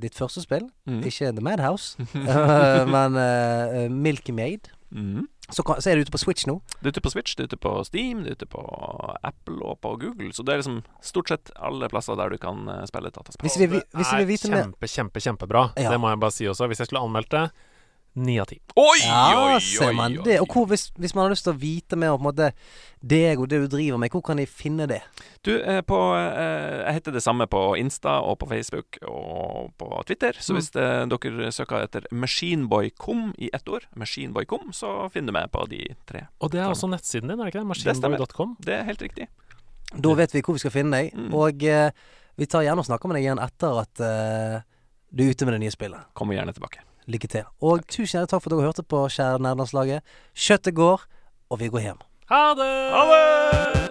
ditt første spill, Mm. ikke The Madhouse, eh, men uh, Milky Made. Mm. så, kan, så er det ute på Switch nå. Det er ute på Switch, det er ute på Steam, det er ute på Apple og på Google. Så det er liksom stort sett alle plasser der du kan eh, spille dataspill. Hvis vi, vi- hvis vi det er kjempe, kjempe, kjempebra. Ja. Det må jeg bare si også. Hvis jeg skulle anmeldt det Ni av ti. Oi, Ja, oi, ser man oi. det. Og hvor, hvis, hvis man har lyst til å vite mer om måte deg og det du driver med, hvor kan de finne det? Du, eh, på, eh, jeg heter det samme på Insta og på Facebook og på Twitter. Så Mm. hvis eh, dere søker etter Machineboy.com i ett ord, Machineboy.com, så finner du meg på de tre. Og det er også nettsiden din, er det ikke det? Det. Machineboy.com. Det er helt riktig. Da vet vi hvor vi skal finne deg. Mm. Og eh, vi tar gjerne og snakker med deg igjen etter at eh, du er ute med det nye spillet. Kommer gjerne tilbake. Lykke til. Og tusen hjertelig takk for at dere hørte på, kjære nerdelandslaget. Kjøttet går, og vi går hjem. Ha det! Ha det!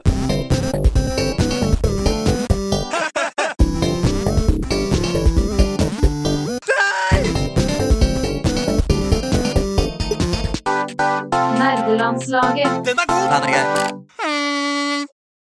Nerdelandslaget. Den er grei.